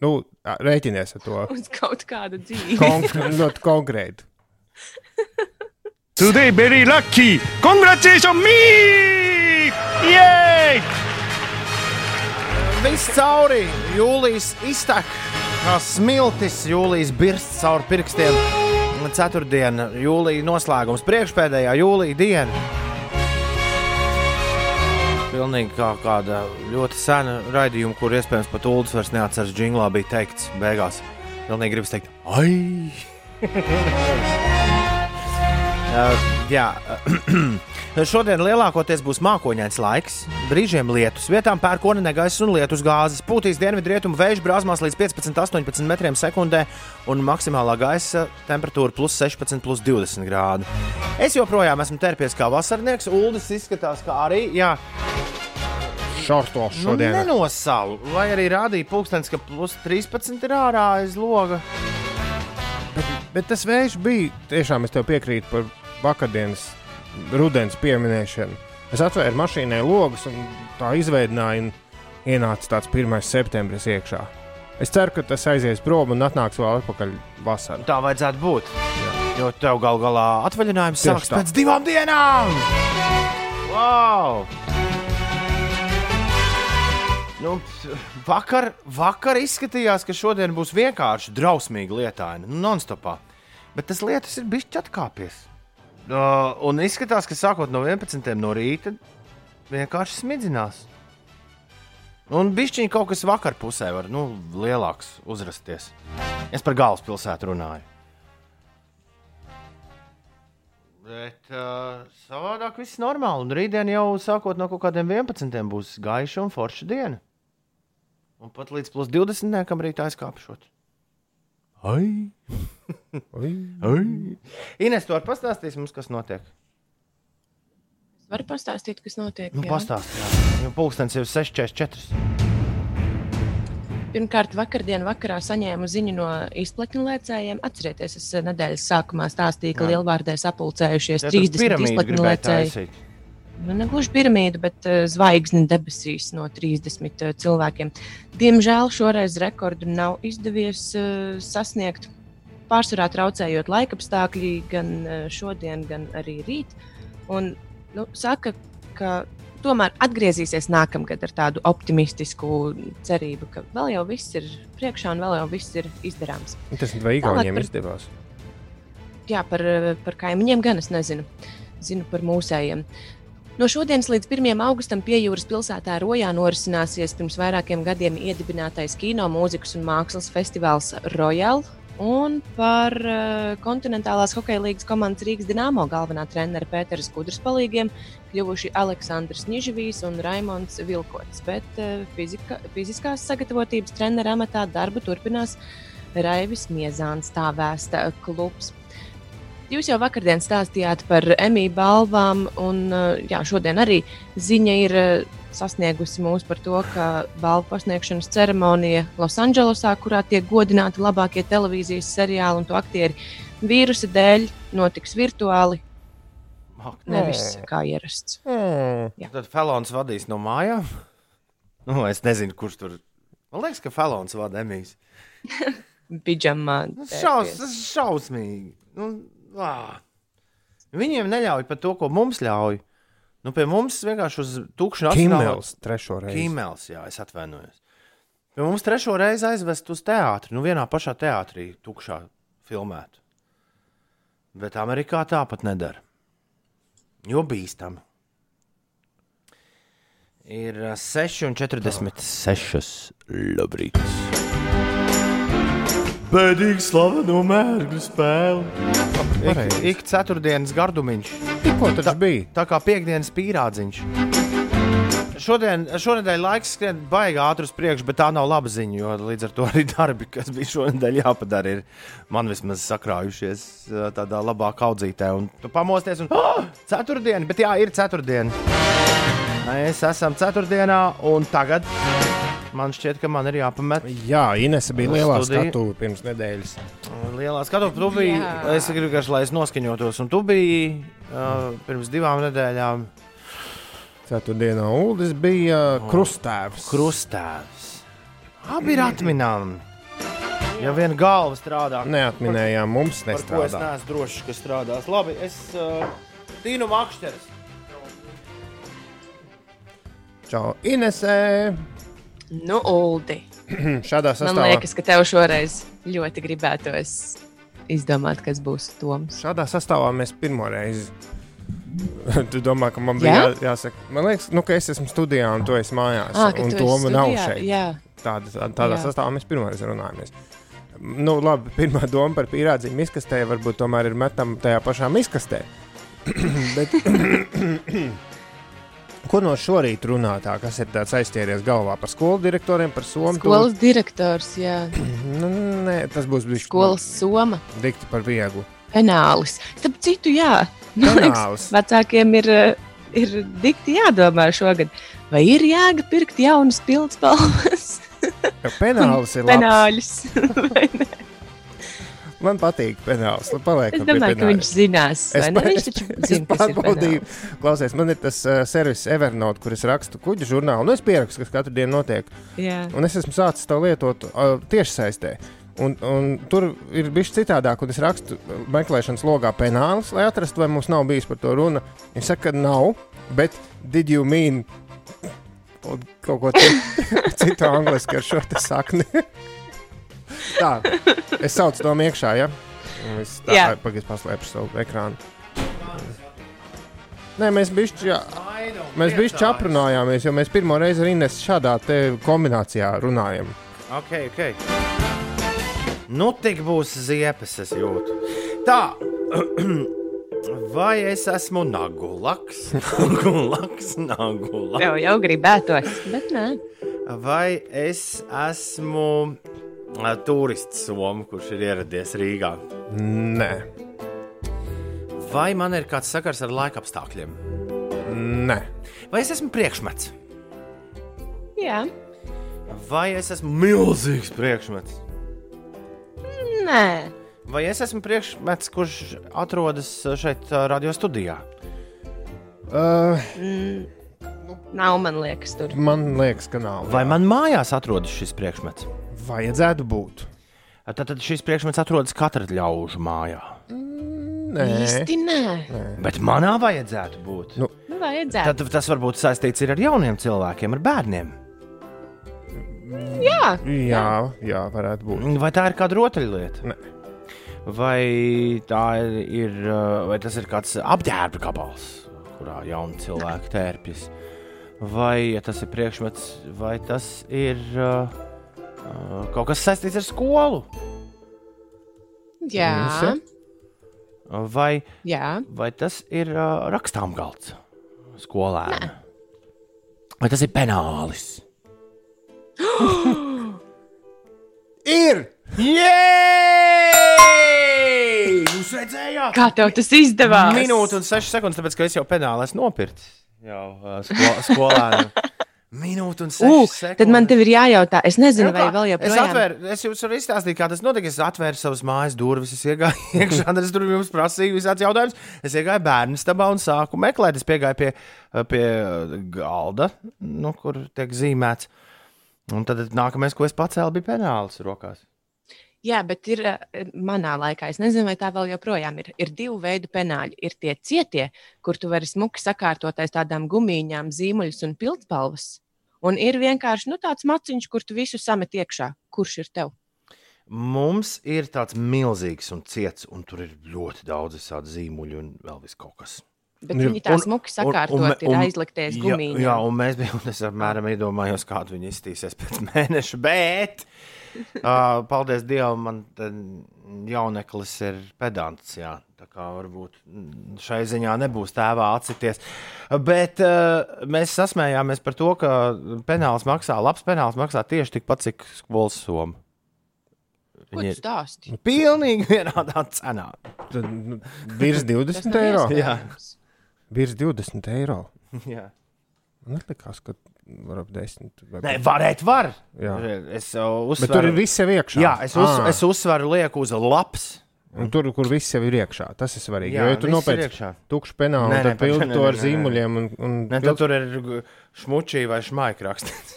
Nu, rēķinies ar to Uz kaut kādu dzīvi. konk ļoti konkrētu. Today very lucky. Congratulations me! Yay! viss cauri. Jūlijas iztek, kā smiltis, jūlijas birsts caur pirkstiem. Ceturtdiena, jūlija noslēgums, priekšpēdējā jūlija diena. Pilnīgi kā kāda ļoti sena raidījuma, kur iespējams pat Ulas vairs neatceras jinglā, bija teikts beigās. Pilnīgi gribas teikt, ai! Uh, jā, šodien lielākoties būs mākoņains laiks, brīžiem lietus, vietām pērkona negaiss un lietus gāzes. Pūtīs dienvidrietumu vējš brāzmās līdz 15-18 metriem sekundē, un maksimālā gaisa temperatūra plus 16, plus 20 grādi. Es joprojām esmu terpies kā vasarnieks, Uldis izskatās kā arī. Jā, Šortos nu, šodien. nenosalu, lai arī rādīja pulkstenis, ka plus 13 ir ārā aiz loga. Bet tas vējš bija tiešām, es tev piekrītu par vakardienas rudens pieminēšanu. Es atvēru mašīnai logus un tā izveidināju, un ienāca tāds 1. septembris iekšā. Es ceru, ka tas aizies prom un atnāks vēl atpakaļ vasarā. Tā vajadzētu būt. Jo tev gal galā atvaļinājums Tieši sāksies pēc divām dienām. Wow! Nu, vakar, vakar izskatījās, ka šodien būs vienkārši drausmīga lietaina, nu, non-stopā. Bet tas lietas ir bijis atkāpies. Uh, un izskatās, ka sākot no 11. no rīta vienkārši smidzinās. Un bišķiņi kaut kas vakar pusē var nu, lielāks uzrasties. Es par galvaspilsētu runāju. Bet uh, savādāk viss normāli. Un rītdien jau sākot no kaut kādiem 11. būs gaiša un forša diena. Un pat līdz plus 20. kam rītā aizkāpšot. Ai! Ui. Ai! Ines, tu vari pastāstīt mums, kas notiek? Var pastāstīt, kas notiek? Nu, jā? pastāstīt. Jo pulkstenis jau ir 6,44. Pirmkārt, vakardien vakarā saņēmu ziņu no izplatņu lēcējiem. Atcerieties, es eh, nedēļas sākumā stāstīju, ka. Lielvārdē sapulcējušies Ja tu 30 piramīdu izplatņu lēcēji. taisīt. Nu, ne gluži piramīda, bet uh, zvaigzne debesīs no 30 uh, cilvēkiem. Diemžēl šoreiz rekordu nav izdevies uh, sasniegt. Pārsvarā traucējot laikapstākļi gan uh, šodien, gan arī rīt. Un, nu, saka, ka tomēr atgriezīsies nākamgad ar tādu optimistisku cerību, ka vēl jau viss ir priekšā un vēl jau viss ir izdarāms. Tas vai Igauniem par- izdevās? Jā, par, par kaimiņiem gan es nezinu. Zinu par mūsējiem. No šodienas līdz 1. augustam pie jūras pilsētā Rojā norisināsies pirms vairākiem gadiem iedibinātais kino, mūzikas un mākslas festivāls Royal. Un par uh, kontinentālās hokeja līnijas komandas Rīgas Dienāmo galvenā trenera Pēters Kudras palīgiem kļuvuši Aleksandrs Nižvijs un Raimons Vilkots. Bet uh, fizika, fiziskās sagatavotības trenera amatā darbu turpinās Raivis Miezāns, tā vēsta klubs. Jūs jau vakardien stāstījāt par emīļu balvām, un uh, jā, šodien arī ziņa ir uh, sasniegusi mūs par to, ka balvu pasniegšanas ceremonija Losandželosā, kurā tiek godināti labākie televīzijas seriāli un to aktieri, vīrusa dēļ notiks virtuāli, Ak, nevis kā ierasts. Mm. Tad Falons vadīs no mājām. Nu, es nezinu, kurš tur. Man liekas, ka Falons vada emīļus. Pidžamā. Tas šaus, tas ir šausmīgi. Nu, ā. Viņiem neļauj pat to, ko mums ļauj. Nu, pie mums vienkārši uz tukšu nacionālo- Kimels trešo reizi. Kimels, jā, es atvainojos. Pie mums trešo reizi aizvest uz teātri, nu vienā pašā teātrī, tukšā filmēt. Bet Amerikā tāpat nedara. Jo bīstami. Ir ā, 6,46. Labrīt. Bēdīgi slaveno mērķu spēli. Ik, ik ceturtdienas gardumiņš. Tikko tas bija. Tā kā piekdienas pīrādziņš. Šodien, šonadēļ laiks skrien baigi ātri uz priekšu, bet tā nav laba ziņa. Jo līdz ar to arī darbi, kas bija šonadēļ jāpadara, ir man vismaz sakrājušies tādā labā kaudzītē. Un tu pamosties un oh, ceturtdiena, bet jā, ir ceturtdiena. Mēs esam ceturtdienā, un tagad man šķiet, ka man ir jāpamet Jā, Inese bija lielā Studija. skatu pirms nedēļas. lielā skatu. Tu biji, Jā. es gribu, vienkārši, lai es noskaņotos, un tu biji uh, pirms divām nedēļām Ceturtdienā Uldis bija krustāvs. krustēvs. Abi ir atminami. Ja viena galva strādā, Neatminējām, mums ko es nestrādā. neesmu drošs, ka strādās. Labi, es uh, tīnu makšķeres. Čau, Inesē! Nu, Uldi. Šādā Man sastāvā, liekas, ka tev šoreiz ļoti gribētos izdomāt, kas būs Toms. šādā sastāvā mēs pirmo reizi. tu domā, ka man bija Jā? jā? jāsaka, man liekas, nu, ka es esmu studijā un tu esi mājās. Ah, ka un tu to esi man nav šeit. Jā. Tāda, tā- tādā Jā. sastāvā mēs pirmo reizi runājamies. Nu, labi, pirmā doma par pīrādziņu izkastē varbūt tomēr ir metama tajā pašā izkastē. Bet, ko no šorīt runā tā, kas ir tāds aizķēries galvā par skolu direktoriem, par somu? Skolas direktors, jā. Nu, nē, tas būs bijis Skolas soma. dikti par vieglu. Penālis. Starp citu, jā. Liekas, Penālis. Vecākiem ir, eh, ir dikti jādomā šogad, vai ir jēga pirkt jaunas pildspalvas, Penālis ir labs. penāļus. Man patīk penāls. Paliek Es domāju, ka viņš zinās. Es, ne? viņš taču zina, kas ir pārbaudīju, penāls. klausies, man ir tas uh, servis Evernote, kur es rakstu kuģu žurnālu. Nu, es pierakstu, kas katru dienu notiek. Jā. Un es esmu sācis to lietot uh, tiešsaistē. Un, un tur ir bijis citādāk, un es rakstu uh, meklēšanas logā penāls, lai atrastu, vai mums nav bijis par to runa. Viņš saka, ka nav, bet did you mean un kaut ko citu, angliski ar šo sakni? tā, es saucu to iekšā, ja? Un Es tā, Jā. pagaidzi paslēpšu savu ekrānu. Nē, mēs bišķi, jā, mēs bišķi aprunājāmies, jo mēs pirmo reizi ar Inesu šādā te kombinācijā runājam. Ok, ok. Nu, tik būs ziepes, es jūtu. Tā. Vai es esmu nagulaks? Nagulaks, nagulaks. Tev jau gribētos, bet nē. Vai es esmu turists Somu, kurš ir ieradies Rīgā? Nē, Vai man ir kāds sakars ar laika apstākļiem? nē, Vai es esmu priekšmets? Jā, Vai es esmu milzīgs priekšmets? nē. Vai es esmu priekšmets, kurš atrodas šeit, radio studijā? uh, Nav man liekas, tur. man liekas, ka nav. Vai man mājās atrodas šis priekšmets? Vajadzētu būt? Tad, tad šis priekšmets atrodas katra ļaužu mājā. Nē, Īsti nē. Bet manā vajadzētu būt. Nu, Nu, vajadzētu. Tad tas varbūt saistīts ir ar jauniem cilvēkiem, ar bērniem. Jā, jā, jā, varētu būt. Vai tā ir kāda rotaļlieta? Nē. Vai tā ir, uh, vai tas ir kāds apģērba gabals, kurā jauni cilvēki tērpjas? Vai ja tas ir priekšmets, vai tas ir uh, kaut kas saistīts ar skolu? jā, Visi? Vai, jā. vai tas ir uh, rakstām galds skolēnam? Vai tas ir penālis? Ir! Jēj! Jūs redzējāt? Kā tev tas izdevās? Minūte un 6 sekundes, tāpēc ka es jau penāli esmu nopircis. Jau uh, sko skolēnam. Minūte un 6 Uh, sekundes. tad man te ir jājautā, es nezinu, Nu vai vēl es, joprojām. atvēru, es jums varu izstāstīt, kā tas notika. Es atvēru savas mājas durvis, es iegāju iekšā, tad es tur jums prasīju visādi jautājumus. Es iegāju bērnu stabā un sāku meklēt. Es piegāju pie, pie galda, nu, kur tiek zīmēts. Un tad nākamais, ko es pacēlu, bija penāls rokās. Jā, bet ir eh, manā laikā, es nezinu, vai tā vēl joprojām ir. Ir divi veidi penāļi. Ir tie cietie, kur tu vari smuki sakārtot aiz tādām gumijām, zīmuļus un pildspalvas. Un ir vienkārši nu, tāds maciņš, kur tu visu samet iekšā. Kurš ir tev? Mums ir tāds milzīgs un ciets, un tur ir ļoti daudz visādi zīmuļi un vēl vis kaut kas. Bet viņi tā smuki sakārtot, ir aizlikties Jā, gumijām. jā, un mēs bijām, es apmēram iedomājos, kāda viņa izskatīsies pēc mēneša, bet uh, paldies Dievam, man jauneklis ir pedants, jā, tā kā varbūt šai ziņā nebūs tēvā atsities. Bet uh, mēs sasmējāmies par to, ka penāls maksā, labs penāls maksā tieši tikpat, cik skolas soma. Ko Viņi tu ir stāsti? pilnīgi vienādā cenā. Tad, nu, virs Tas 20 nav eiro. iespējams. Virs 20 eiro. Jā. Man liekas, ka varbūt 10. vai Nē, varēt, var. Jā. Es uh, uzsveru. Bet tur ir viss jau iekšā. Jā, es, uz, Ā. es uzsveru, lieku uz labs. Un tur, kur viss jau ir iekšā, tas ir svarīgi. Jā, jo, ja tu nopērci iekšā. tukšu penālu, Nē, tad nē, pildi nē, to nē, ar nē, nē. zīmuļiem. Un, un Ne, tad tur ir šmučī vai šmaika rakstīts.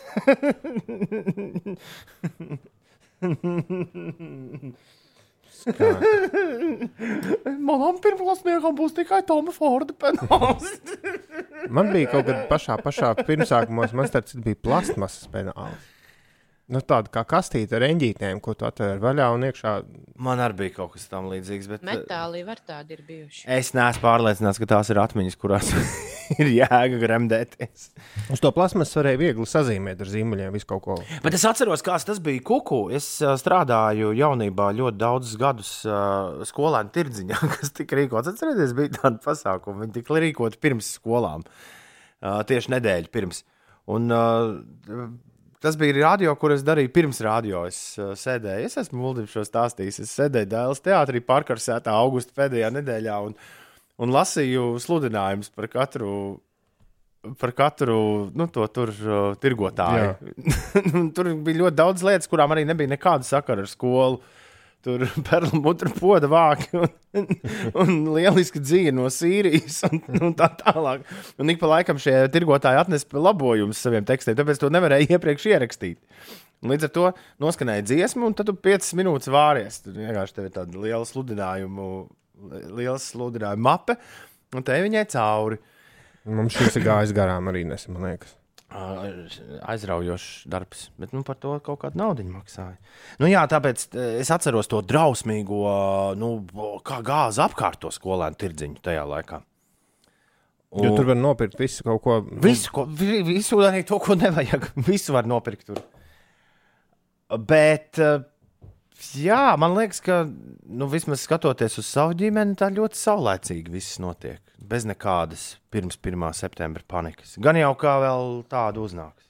Manam pirmklasniekam būs tikai Toma Forda penāls. Man bija kaut kad pašā, pašā pirmsākumos, man tas bija plastmasas penāls. Nu, tāda kā kastīte ar eņģītēm, ko tu atver vaļā un iekšā. Man arī bija kaut kas tam līdzīgs. Bet, Metāli var tādi ir bijuši. Es neesmu pārliecināts, ka tās ir atmiņas, kurās ir jēga gremdēties. Uz to plasmasu varēja viegli sazīmēt ar zīmuļiem, visu kaut ko. Bet es atceros, kāds tas bija kuku. Es strādāju jaunībā ļoti daudzus gadus uh, skolēnu tirdziņā, kas tika rīkots. Atcerieties, bija tāda pasākuma. Viņi tika rīkoti pirms skolām, uh, tieši nedēļu pirms. Un, uh, Tas bija radio, kur es darīju pirms radio. Es uh, sēdēju, es esmu Muldim šo stāstījis. Es sēdēju Dēls teātrī, pārkarsētā augusta pēdējā nedēļā un, un lasīju sludinājumus par katru par katru nu, to tur uh, tirgotāju. tur bija ļoti daudz lietas, kurām arī nebija nekāda sakara ar skolu. Tur perlamutru poda vāki un, un lieliski dzīve no Sīrijas un, un tā tālāk. Un ik pa laikam šie tirgotāji atnes labojumus saviem tekstiem, tāpēc to nevarēja iepriekš ierakstīt. Un līdz ar to noskanēja dziesmu, un tad tu 5 minūtes vāries. Tur vienkārši tev ir tāda liela sludinājumu, liela sludinājuma mape, un te viņai cauri. Mums šis ir gājis garām arī nesen, man liekas. Aizraujošs darbs, bet nu, par to kaut kādu naudu maksāja. Nu, jā, tāpēc eh, es atceros to drausmīgo, nu, kā gāzi apkārt to skolēnu tirdziņu tajā laikā. Jo tur var nopirkt visu kaut ko. Visu, ko, vi- visu arī to, ko nevajag. Visu var nopirkt tur. Bet, eh, jā, man liekas, ka, nu, vismaz skatoties uz savu ģimeni, tā ļoti saulēcīgi viss notiek. Bez nekādas pirms 1. septembra panikas. Gan jau kā vēl tāda uznāks.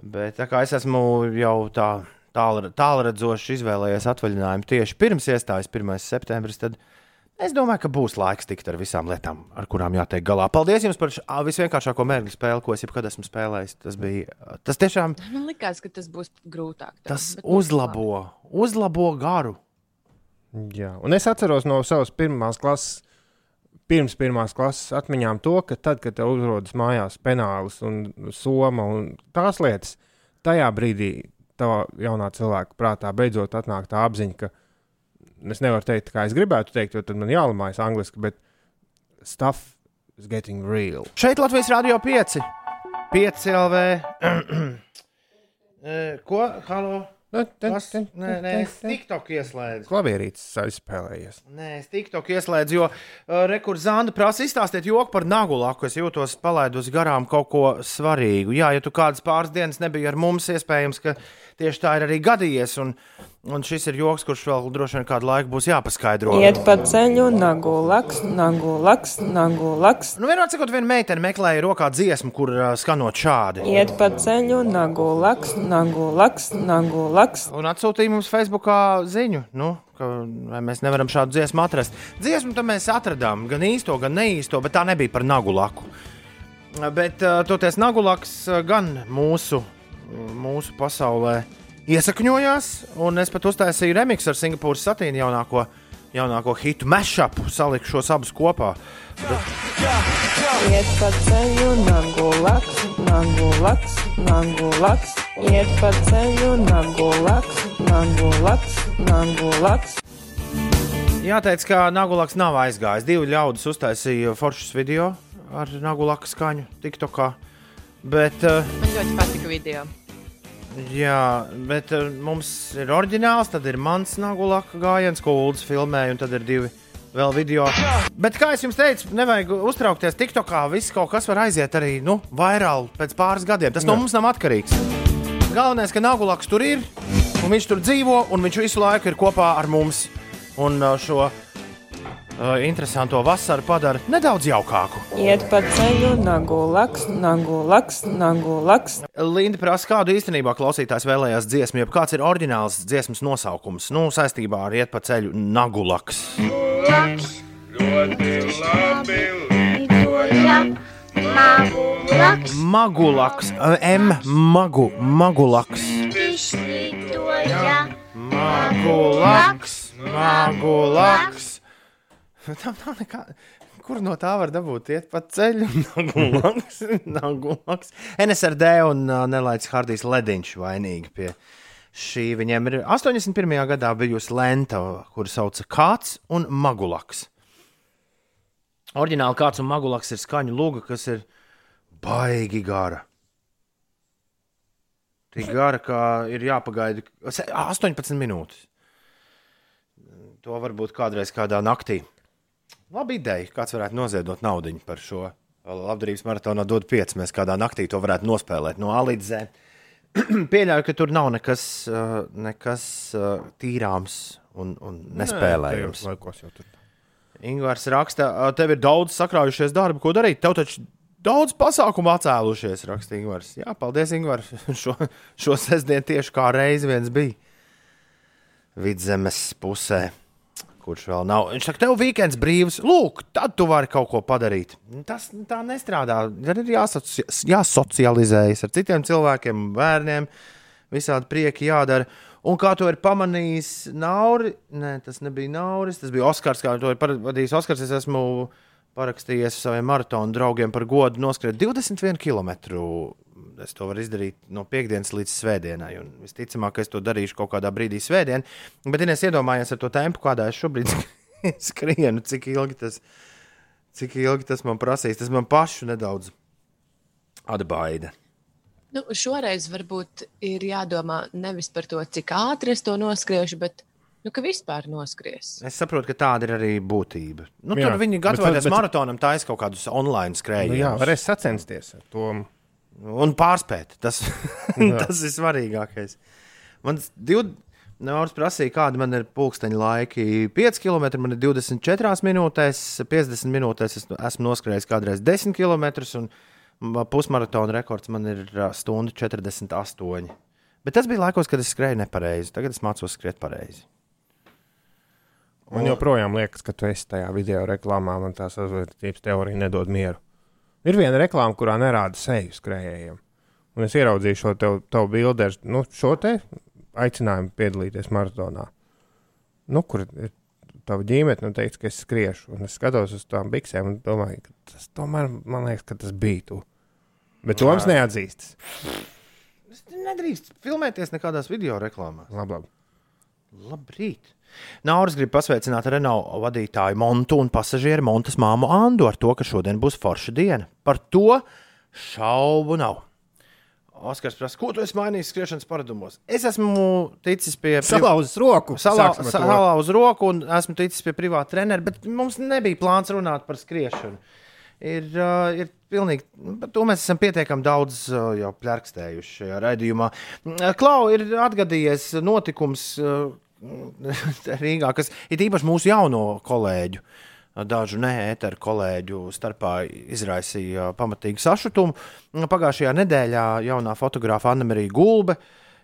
Bet tā kā es esmu jau tā tālre- tālredzoši izvēlējies atvaļinājumu tieši pirms iestājas 1. septembris, tad es domāju, ka būs laiks tikt ar visām lietām, ar kurām jātiek galā. Paldies jums par š- ā, visvienkāršāko mērķu spēli, ko es jebkad esmu spēlējis. Tas bija tas tiešām Man liekas, ka tas būs grūtāk. tev, tas uzlabo, uzlabo garu. Jā, un es atceros no savas pirmās klases, pirms pirmās klases atmiņām to, ka tad, kad tev uzrodas mājās penālis un soma un tās lietas, tajā brīdī tavā jaunā cilvēka prātā beidzot atnāk tā apziņa, ka es nevaru teikt, kā es gribētu teikt, jo tad man jālamājas angliski, bet stuff is getting real. Šeit Latvijas Rādio 5, 5 LV. Eh, Ko? Halo? Kas? Nē, nē, es TikTok ieslēdzu. Klavierītis aizspēlējies. Nē, es TikTok ieslēdzu, jo uh, rekurzāna prasa izstāstīt joku par nagulaku. Es jūtos palaidus garām kaut ko svarīgu. Jā, ja tu kādas pāris dienas nebija ar mums, iespējams, ka tieši tā ir arī gadījies. Un, un šis ir joks, kurš vēl droši vien kādu laiku būs jāpaskaidro. Iet pa ceļu, nagu laks, nagu laks, nagu laks. Nu, vienmēr sakot, viena meitene meklēja rokā dziesmu, kur uh, skanot šādi. Iet pa ceļu, nagu laks, nagu laks, nagu laks. Un atsūtīja mums Facebookā ziņu, nu, vai mēs nevaram šādu dziesmu atrast. Dziesmu tam mēs atradām, gan īsto, gan neīsto, bet tā nebija par nagu laku. Bet uh, toties nagu laks uh, gan mūsu, mūsu pasaulē iesakņojās, un es pat uztaisīju remixu ar Singapūras satīnu jaunāko, jaunāko hitu mashup, salikšu šos abus kopā. Iet pa ceļu, nagu laks, nagu laks, nagu laks. Iet pa ceļu, nagu laks, nagu laks, nagu laks. Jāteic, ka Nagulaks nav aizgājis. Divi ļaudis uztaisīja foršus video ar Nagulaka skaņu TikTokā. Bet, uh, Man ļoti patika video. Jā, bet uh, mums ir oriģināls, tad ir mans nagulaka gājiens, ko Ulas filmēja, un tad ir divi vēl video. Bet, kā jau teicu, nevajag uztraukties. TikTokā viss kaut kas var aiziet arī nu, vairāk pēc pāris gadiem. Tas no mums nav atkarīgs. Galvenais, ka nagulaks tur ir, un viņš tur dzīvo, un viņš visu laiku ir kopā ar mums. Un uh, šo interesanto vasaru padara nedaudz jaukāku. Iet pa ceļu, nagu laks, nagu laks, nagu laks. Linda prasa, kādu īstenībā klausītājs vēlējās dziesmu, jeb kāds ir oriģināls dziesmas nosaukums. Nu, saistībā ar iet pa ceļu Nagulaks. Laks, ļoti labi lidoja. Magu laks, Magulaks, M, magu, magulaks. Magulaks, magulaks. Tam nav nekā. Kur no tā var dabūt? Iet pa ceļu, nagulaks, nagulaks. NSRD un uh, Nelaids Hardijs Lediņš vainīgi pie šī. Viņiem ir 81. gadā bijusi lenta, kuru sauca Kāds un Magulaks. Oriģināli Kāds un Magulaks ir skaņu lūga, kas ir baigi gara. Tik gara, ka ir jāpagaida se- 18 minūtes. To varbūt kādreiz kādā naktī. Labi ideja, kāds varētu noziedot naudu par šo labdarības maratonu, dod 5. Mēs kādā naktī to varētu nospēlēt no A līdz Z. Pieļauju, ka tur nav nekas, uh, nekas uh, tīrāms un, un nespēlējams. Ingūns raksta, "Ā, tev ir daudz sakrājušies darbu, ko darīt. Tev taču daudz pasākumu atcēlušies, raksta Ingūns. Jā, paldies, Ingūns. Šo, šo sestdienu tieši kā reiz viens bija vidzemes pusē. Kurš vēl nav? Viņš saka, tev weekends brīvs. Lūk, tad tu vari kaut ko padarīt. Tas tā nestrādā. Ir jāsoci jāsocializējas ar citiem cilvēkiem, bērniem. Visādi prieki jādara. Un kā to ir pamanījis Nauri, nē, tas nebija Nauris, tas bija Oskars. Kā to ir vadījis Oskars, es esmu parakstījies saviem maratonu draugiem par godu noskriet 21 km. Es to varu izdarīt no piekdienas līdz svētdienai. Un visticamāk, ka es to darīšu kaut kādā brīdī svētdien. Bet, ja es iedomājos ar to tempu, kādā es šobrīd skrienu, cik ilgi tas, cik ilgi tas man prasīs, tas man pašu nedaudz atbaida. Nu, šoreiz varbūt ir jādomā nevis par to, cik ātri es to noskriešu, bet nu, ka vispār noskries. Es saprotu, ka tāda ir arī būtība. Nu, Jā, tur viņi gatavojas bet- maratonam, tā ir kaut kādus online Nu, jā, skrējienus. varēs sacensties ar to. Un pārspēt. Tas, tas ir svarīgākais. Man div... Nauris prasīja, kāda man ir pulksteņa laiki. 5 km, man ir 24 minūtēs, 50 minūtēs es esmu noskrējis kādreiz 10 km, un ma- pusmaratona rekords man ir stunda 48. Bet tas bija laikos, kad es skrēju nepareizi. Tagad es mācos skriet pareizi. Man joprojām liekas, ka tu esi tajā video reklāmā, man tā sazvērtības teorija nedod mieru. Ir viena reklāma, kurā nerāda seju skrējējiem. Un es ieraudzīju šo tev, tavu bildi ar nu, šo te aicinājumu piedalīties maratonā. Nu, kur ir tava ģimene, nu, teica, ka es skriešu. Un es skatos uz tām biksēm un domāju, ka tas tomēr man liekas, ka tas bija tu. Bet Toms neatzīstas. Es nedrīkst filmēties nekādās video reklāmās. Labi, labi. Labrīt! Nauris grib pasveicināt Renault vadītāju Montu un pasažieru Montas māmu Andu ar to, ka šodien būs forša diena. Par to šaubu nav. Oskars prasa, ko tu esi mainījis skriešanas paradumos? Es esmu ticis pie Salauzis roku. Salā uz roku un esmu ticis pie privāta trenera, bet mums nebija plāns runāt par skriešanu. Ir, uh, ir pilnīgi, par to mēs esam pietiekami daudz uh, jau plērkstējuši šajā raidījumā. Uh, Klau ir atgadījies notikums uh, Rīgā, kas ir īpaši mūsu jauno kolēģu. Dažu neēteru kolēģu starpā izraisīja pamatīgu sašutumu. Pagājušajā nedēļā jaunā fotografa Anna-Marija Gulbe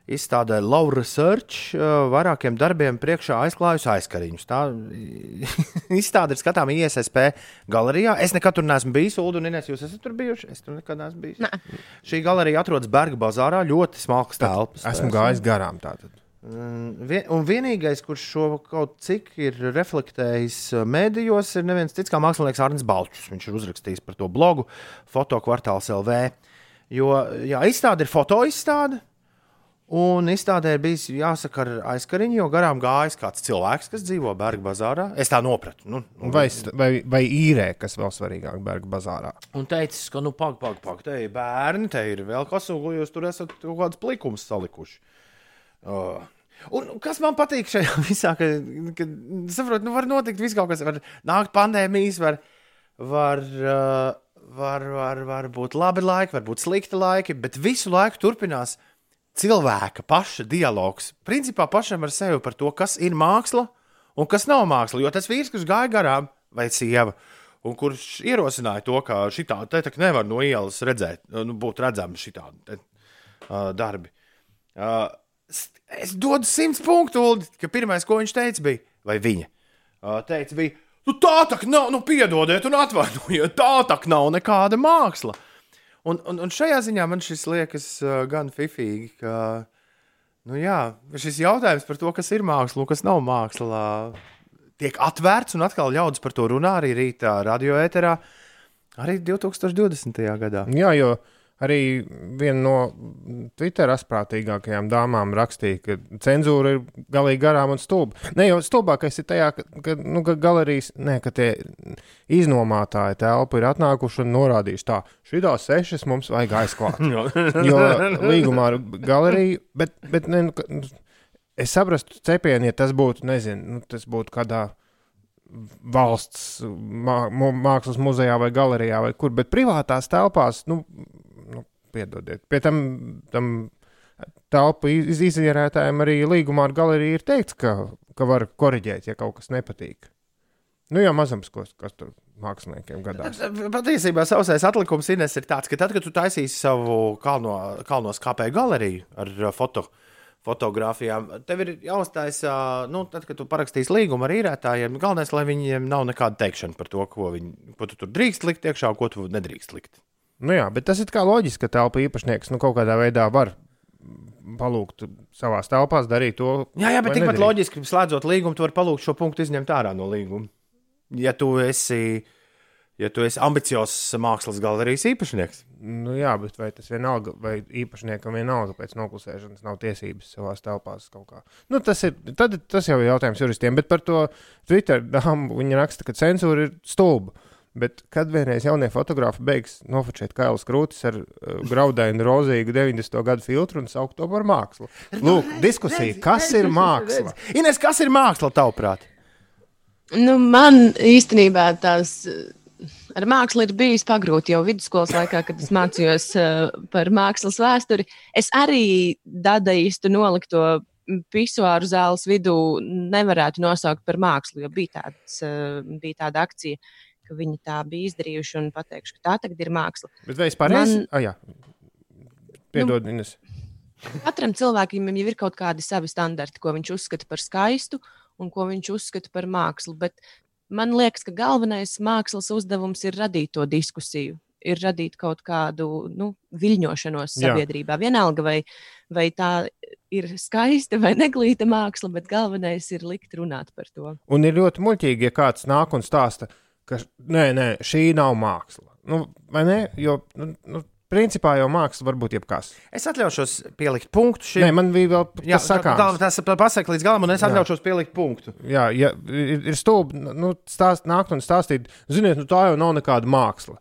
izstādē Laura Search vairākiem darbiem priekšā aizklājusi aizkariņus. Tā izstāde ir skatāma ISSP galerijā. Es nekad tur neesmu bijis, Ulu un Inês, jūs esat tur bijuši? Es tur nekad neesmu bijis. Nē. Šī galerija atrodas Berga bazārā, ļoti smalks telpas. Esmu gājis garām tātad. Un vien- Un vienīgais, kurš šo kaut cik ir reflektējis uh, mēdījos, ir neviens cits kā mākslinieks Arnēs Balčs. Viņš ir uzrakstījis par to blogu Fotokvartāls LV. Jo jā, izstāde ir fotoizstāde. Un izstādē ir bijis jāsaka ar aizkariņu, jo garām gājis kāds cilvēks, kas dzīvo Berga bazārā. Es tā nopratu. Nu, nu, Vai, vai, vai īrē, kas vēl svarīgāk, Berga bazārā? Un teicis, ka, nu, pagaidi, pagaidi, pag, te ir bērni, te ir vēl kas, un jūs tur esat kaut kādus plikumus salikuši. Uh. Un kas man patīk šajā visā, ka, ka saprot, nu, var notikt viss kaut kas, var nākt pandēmijas, var, var, uh, var, var, var būt labi laiki, var būt slikti laiki, bet visu laiku turpinās cilvēka paša dialogs. Principā pašam ar sevi par to, kas ir māksla un kas nav māksla. Jo tas vīrs, kurš gāja garām, vai sieva, un kurš ierosināja to, ka šī tāda te nevar no ielas redzēt, nu, būt redzama šī tāda uh, darbi. Uh, es dodu simts punktu, Uldi, ka pirmais, ko viņš teica, bija, vai viņa teica, bija, nu tā tā nav, nu piedodiet un atvainojiet, tā tā nav nekāda māksla. Un, un, un šajā ziņā man šis liekas gan fifīgi, ka nu, jā, šis jautājums par to, kas ir māksla un kas nav māksla, tiek atvērts un atkal ļaudis par to runā arī rītā radioēterā, arī 2020. gadā. Jā, jo arī viena no Twitter asprātīgākajām dāmām rakstīja, ka cenzūra ir galīgi garām un stulba. Ne jau stulbākais ir tajā, ka, ka, nu, ka galerijas, ne, ka tie iznomātāji telpu ir atnākuši un norādījuši tā, šitās sešas mums vajag aizklāt. jo līgumā ar galeriju, bet, bet ne, nu, nu, es saprastu cepienu, ja tas būtu, nezinu, nu, tas būtu kādā valsts mā, mākslas muzejā vai galerijā vai kur, bet privātās telpās, nu piedodiet, pie tam, tam telpu iz, izierētājiem arī līgumā ar galeriju ir teikts, ka, ka var koriģēt, ja kaut kas nepatīk. Nu, jau mazums, kas, kas tur māksliniekiem gadās. Patiesībā savs atlikums Ines, ir tāds, ka tad, kad tu taisīsi savu kalno, kalnos kāpēju galeriju ar uh, foto, fotografijām, tev ir jāuztais, uh, nu, tad, kad tu parakstīsi līgumu ar īrētājiem, galvenais, lai viņiem nav nekāda teikšana par to, ko, viņi, ko tu tur drīkst likt iekšā, ko tu nedrīkst likt. Nu, jā, bet tas ir kā loģiski, ka telpu īpašnieks nu, kaut kādā veidā var palūgt savā telpā darīt to. Jā, jā, bet tikpat nedrīkst. loģiski, slēdzot līgumu, tu vari palūgt šo punktu izņemt ārā no līguma. Ja tu esi, ja tu esi ambiciozs mākslas galerijas īpašnieks, Nu, jā, bet vai tas vienalga, vai īpašniekam vienalga pēc noklusēšanas nav tiesības savā telpā kaut kā. Nu, tas, ir, tad, tas jau ir jautājums juristiem, bet par to Twitter dāmu viņa raksta, ka cenzūra ir stulba. Bet kad vienreiz jaunie fotografi beigs nofočēt kailas krūtis ar uh, graudainu, rozīgu 90. gadu filtru un saukt to par mākslu? Lūk, diskusija, kas ir māksla? Ines, kas ir māksla tavuprāt? Nu, man īstenībā tās eh, ar mākslu ir bijis pagrūti jau vidusskolas laikā, kad es mācījos eh, par mākslas vēsturi. Es arī dadaīstu nolikto pisuāru zāles vidū nevarētu nosaukt par mākslu, jo bija, tāds, eh, bija tāda akcija, ka viņi tā bija izdarījuši un pateikšu, ka tā tagad ir māksla. Bet vai es pareizi? Man-. Ah, jā. Piedod, nu... Ines. Katram cilvēkam jau ir kaut kādi savi standarti, ko viņš uzskata par skaistu un ko viņš uzskata par mākslu. Bet man liekas, ka galvenais mākslas uzdevums ir radīt to diskusiju, ir radīt kaut kādu nu, viļņošanos Jā. sabiedrībā. Vienalga, vai, vai tā ir skaista vai neglīta māksla, bet galvenais ir likt runāt par to. Un ir ļoti muļķīgi, ja kāds nāk un stāsta, ka nē, nē, šī nav māksla. Nu, vai ne? Jo, nu, nu, principā jau māksla var būt jebkas. Es atļaušos pielikt punktu šim. Nē, man bija vēl Jā, tas sakāms. tā- tas ir pasakot līdz galam, un es Jā. atļaušos pielikt punktu. Jā, ja ir, ir stulbi nu, stāst, nākt un stāstīt, ziniet, nu, tā jau nav nekāda māksla.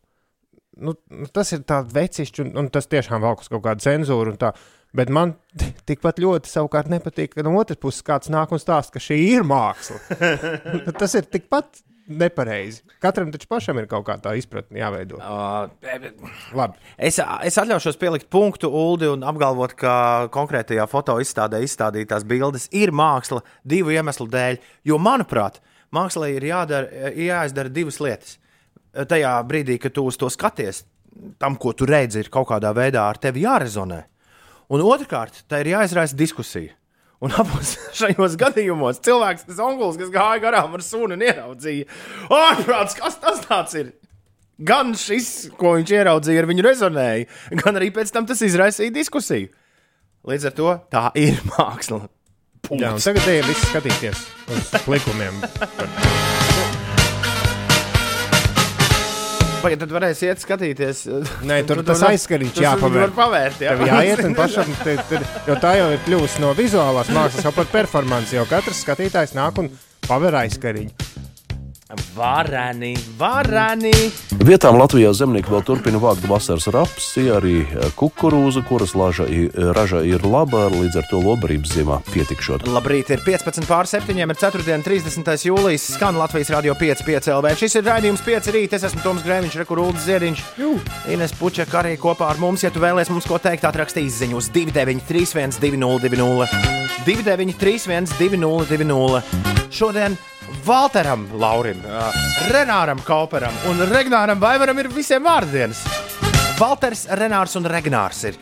Nu, nu, tas ir tāds vecišķi, un, un tas tiešām velk uz kaut kādu cenzūru. tā. Bet man tikpat ļoti savukārt nepatīk, ka no otras puses kāds nāk un stāsta, ka šī ir māksla. Nu, tas ir tikpat nepareizi. Katram taču pašam ir kaut kā tā izpratne jāveido. Uh, Labi. Es, es atļaušos pielikt punktu Uldi un apgalvot, ka konkrētajā foto izstādē izstādītās bildes ir māksla divu iemeslu dēļ. Jo, manuprāt, mākslā ir jādara, jāizdara divas lietas. Tajā brīdī, kad tu uz to skaties, tam, ko tu redzi, ir kaut kādā veidā ar tevi jārezonē. Un otrkārt, tā ir jāizraisa diskusija. Un abos šajos gadījumos cilvēks, tas onkulis, kas gāja garām ar sunu un ieraudzīja, ārprāts, kas tas tāds ir? Gan šis, ko viņš ieraudzīja, ar viņu rezonēja, gan arī pēc tam tas izraisīja diskusiju. Līdz ar to tā ir māksla. Jā, un Punkts. tagad ejam visi skatīties uz likumiem. Pagaid, tad varēs iet skatīties. Nē, tur Tu- tas aizskarīts tu- tu jāpavēr. var pavērt, jā. Tev jāiet un pašam, te, te, jo tā jau ir kļuvusi no vizuālās mākslas, jau par performanci. Jo katrs skatītājs nāk un paver aizskariņu. Varani, varani. Vietām Latvijā zemnieki vēl turpina vākt vasaras rapsi, arī eh, kukurūzu, kuras laža, raža ir laba, līdz ar to lobarības ziemā pietikšot. Labrīt, ir 15 pār 7, ir 4. 30. jūlijas skan Latvijas radio 5, 5 LV. Šis ir raidījums 5 rīt, es esmu Toms Grēviņš, Rekurūdas Ziediņš. Ines Pučeka arī kopā ar mums, ja tu vēlies mums ko teikt, atrakstīs ziņu uz 293, 202, 293, 202. Šodien Valteram, Laurim, Renāram Kauperam un Regnāram Vaivaram ir visiem vārdienas. Valters, Renārs un Regnārs ir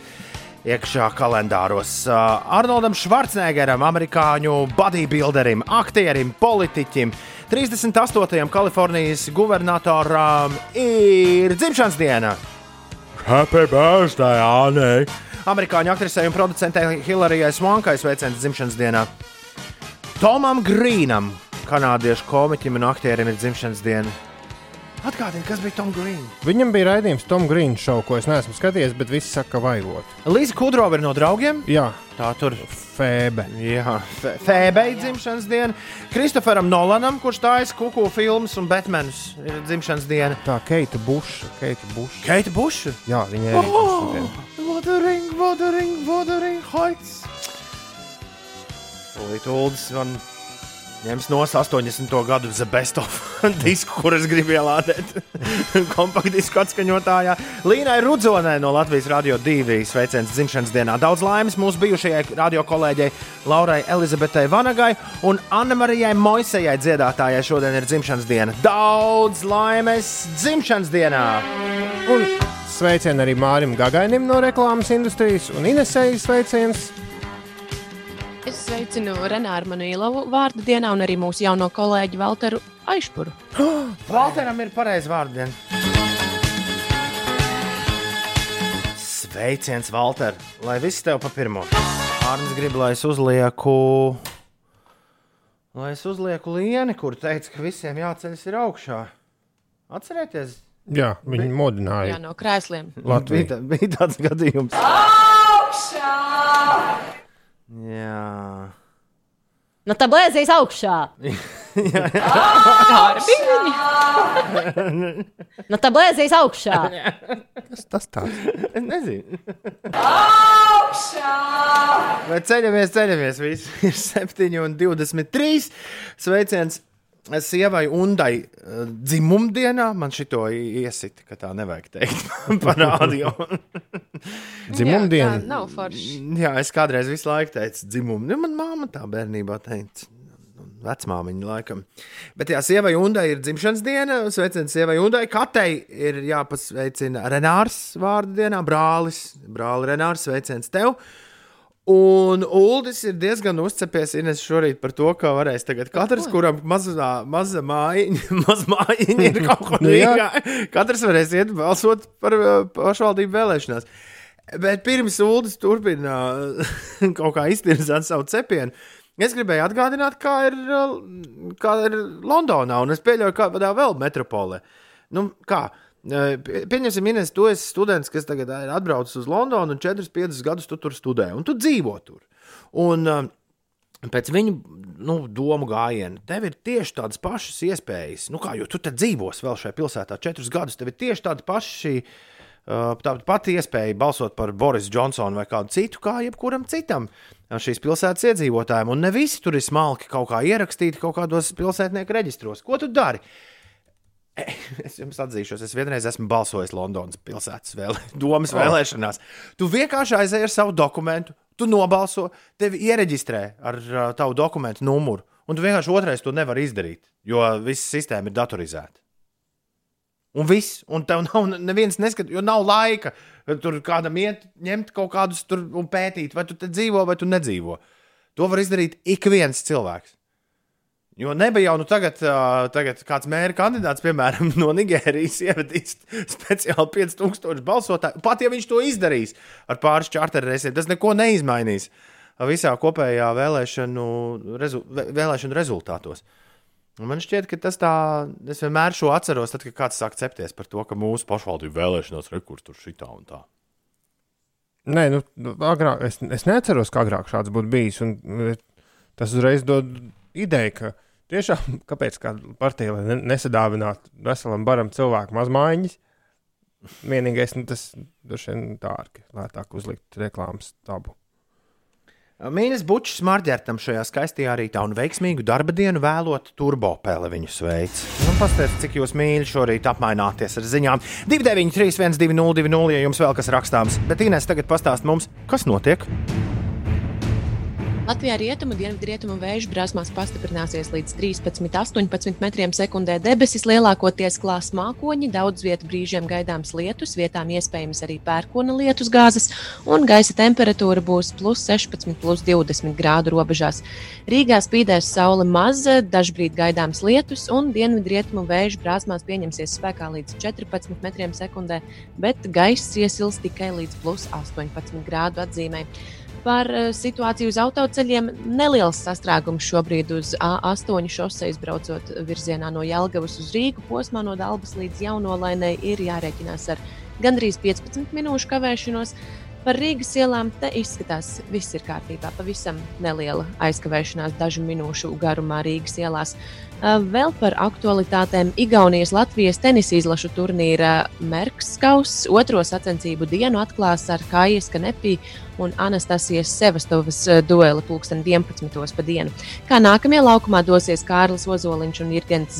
iekšā kalendāros. Arnoldam Švarcnegeram, amerikāņu bodybuilderim, aktierim, politiķim, 38. Kalifornijas gubernatoram ir dzimšanas diena. Happy birthday, Anne! Amerikāņu aktrisei un producentei Hilarijai Svankai sveiciens dzimšanas dienā. Tomam Grīnam, kanādiešu komiķim un aktierim, ir dzimšanas diena. Atgādini, kas bija Toms Grīns. Viņam bija raidījums Tom Green show, ko es neesmu skatījies, bet visi saka, ka vajag. Līza Kudrova ir no draugiem. Jā, Tā tur Fēbe. Jā, Fē- Fēbei dzimšanas diena. Kristoferam Nolanam, kurš taisa kuku filmas un Batmanus, ir dzimšanas diena. Tā Keita Buša. Keita Buša. Keita Buša. Jā, viņa ir. Oh, Wuthering, Wuthering, Wuthering Heights. Tūlīt Uldis man ņems no 80. gadu The Best of disku, kuras gribu ielādēt. Kompaktdisku atskaņotājā. Līnai Rudzonai no Latvijas Rādio 2 sveiciens dzimšanas dienā. Daudz laimes mūsu bijušajai radio kolēģei Laurai Elizabetei Vanagai un Annemarijai Moisejai dziedātājai šodien ir dzimšanas diena. Daudz laimes dzimšanas dienā! Un sveicienu arī Mārim Gagainim no reklāmas industrijas un Inesējas sveiciens. Es sveicinu Renāru Manīlovu vārdu dienā un arī mūsu jauno kolēģi Valteru Aišpuru. Valteram ir pareizi vārdi. Sveiciens, Valter! Lai viss tev pa pirmo! Arnēs grib, lai es uzlieku. Lai es uzlieku lieni, kur teica, ka visiem jāceļas ir augšā. Atcerieties, Jā, viņi Jā, modināja no krēsliem. Latviju. bija, tā, bija tāds gadījums. Jā, Nu, tā blēzīs augšā. Nu, tā blēzīs augšā. Tas, tas tāds. es nezinu. Vai ceļamies, ceļamies. Visi ir 7 un 23. Sveiciens sievai Undai eh, dzimumdienā. Man šito iesita, ka tā nevajag teikt par radio. Jā, Dzimumdiena. tā nav forši. Jā, es kādreiz visu laiku teicu dzimumu. Nu, man māma tā bērnībā teica. Vecmāmiņa laikam. Bet, jā, sievai Undai ir dzimšanas diena. Sveiciens sievai Undai. Katei ir jāpasveicina Renārs vārdu dienā, brālis. Brāli Renārs, sveiciens tev. Un Uldis ir diezgan uzcepies Ines šorīt par to, ka varēs tagad katrs, kuram mazā, maza mājiņa, maz mājiņa ir kaut kur Nu jā. Rīgā, katrs varēs iet balsot par uh, pašvaldību vēlēšanās. Bet pirms Uldis turpina kaut kā iztirzāt savu cepienu, es gribēju atgādināt, kā ir, uh, kā ir Londonā, un es pieļauju, kādā vēl metropolē. Nu, kā? Pie- Pieņemsim, Ines, tu esi students, kas tagad ir atbraucis uz Londonu un 4-5 gadus tu tur studē, un tu dzīvo tur. Un, Pēc viņu nu, domu gājiena tev ir tieši tādas pašas iespējas, nu, kā jau tu te dzīvosi vēl šajā pilsētā četrus gadus. Tev ir tieši tāda paša, tāda pati iespēja balsot par Boris Johnsonu vai kādu citu, kā jebkuram citam šīs pilsētas iedzīvotājiem. Un ne visi tur ir smalki kaut kā ierakstīti kaut kādos pilsētnieku reģistros. Ko tu dari? Es jums atzīšos, es vienreiz esmu balsojis Londonas pilsētas vēl, domas vēlēšanās. Tu vienkārši aizēji ar savu dokumentu, tu nobalso, tevi iereģistrē ar uh, tavu dokumentu numuru, un tu vienkārši otrais to nevari izdarīt, jo visa sistēma ir datorizēta. Un viss, un tev nav neviens neskat, jo nav laika tur kādam iet, ņemt kaut kādus tur un pētīt, vai tu dzīvo vai tu nedzīvo. To var izdarīt ik viens cilvēks. Jo nebija jau nu tagad, uh, tagad kāds mēra kandidāts, piemēram, no Nigērijas, ievedīs speciāli 5000 balsotāju. Pat ja viņš to izdarīs ar pāris čārterreisiem, tas neko neizmainīs visā kopējā vēlēšanu, rezu, vē- vēlēšanu rezultātos. Un man šķiet, ka tas tā, es vienmēr šo atceros, tad, kad kāds sāk cepties par to, ka mūsu pašvaldību vēlēšanās rekurs tur šitā un tā. Nē, nu, nu, agrāk, es, es neatceros, ka agrāk šāds būtu bijis. Un, tas uzreiz dod ideju, ka tiešām kāpēc kāda partija ne- nesadāvinātu veselam baram cilvēku mazmaiņas. Vienīgais, nu, tas droši vien dārgi, lētāk uzlikt reklāmas tabu. Mīnus bučs Marģertam šajā skaistajā rītā un veiksmīgu darba dienu vēlot turbopēle viņu sveic. Nu, Pastāstiet, cik jūs mīļi šorīt apmaināties ar ziņām. 293, 1202, ja jums vēl kas rakstāms. Bet Inês tagad pastāst mums, kas notiek. Latvijā rietumu, dienvidu rietumu vēju brāzmās pastiprināsies līdz 13-18 metriem sekundē. Debesis lielākoties klās mākoņi, daudz vietu brīžiem gaidāms lietus, vietām iespējams arī pērkona lietus gāzes, un gaisa temperatūra būs plus 16, plus 20 grādu robežās. Rīgā spīdēs saule maz, dažbrīd gaidāms lietus, un dienvidu rietumu vēju brāzmās pieņemsies spēkā līdz 14 metriem sekundē, bet gaiss iesils tikai līdz plus 18 grādu atzīmē. Par eh, situāciju uz autoceļiem neliels sastrēgums šobrīd uz A8 šoseis braucot virzienā no Jelgavas uz Rīgu. Posmā no Dabas līdz Jaunolainai ir jārēķinās ar gandrīz 15 minūšu kavēšanos. Par Rīgas ielām te izskatās, viss ir kārtībā. Pavisam neliela aizkavēšanās dažu minūšu garumā Rīgas ielās. Vēl par aktualitātēm Igaunijas Latvijas tenisa izlašu turnīra Merkskaus otro sacensību dienu atklās ar Kājas Kanepī un Anastasijas Sevastovas dueli pulksten 11. pa dienu. Kā nākamie laukumā dosies Kārlis Ozoliņš un Irgens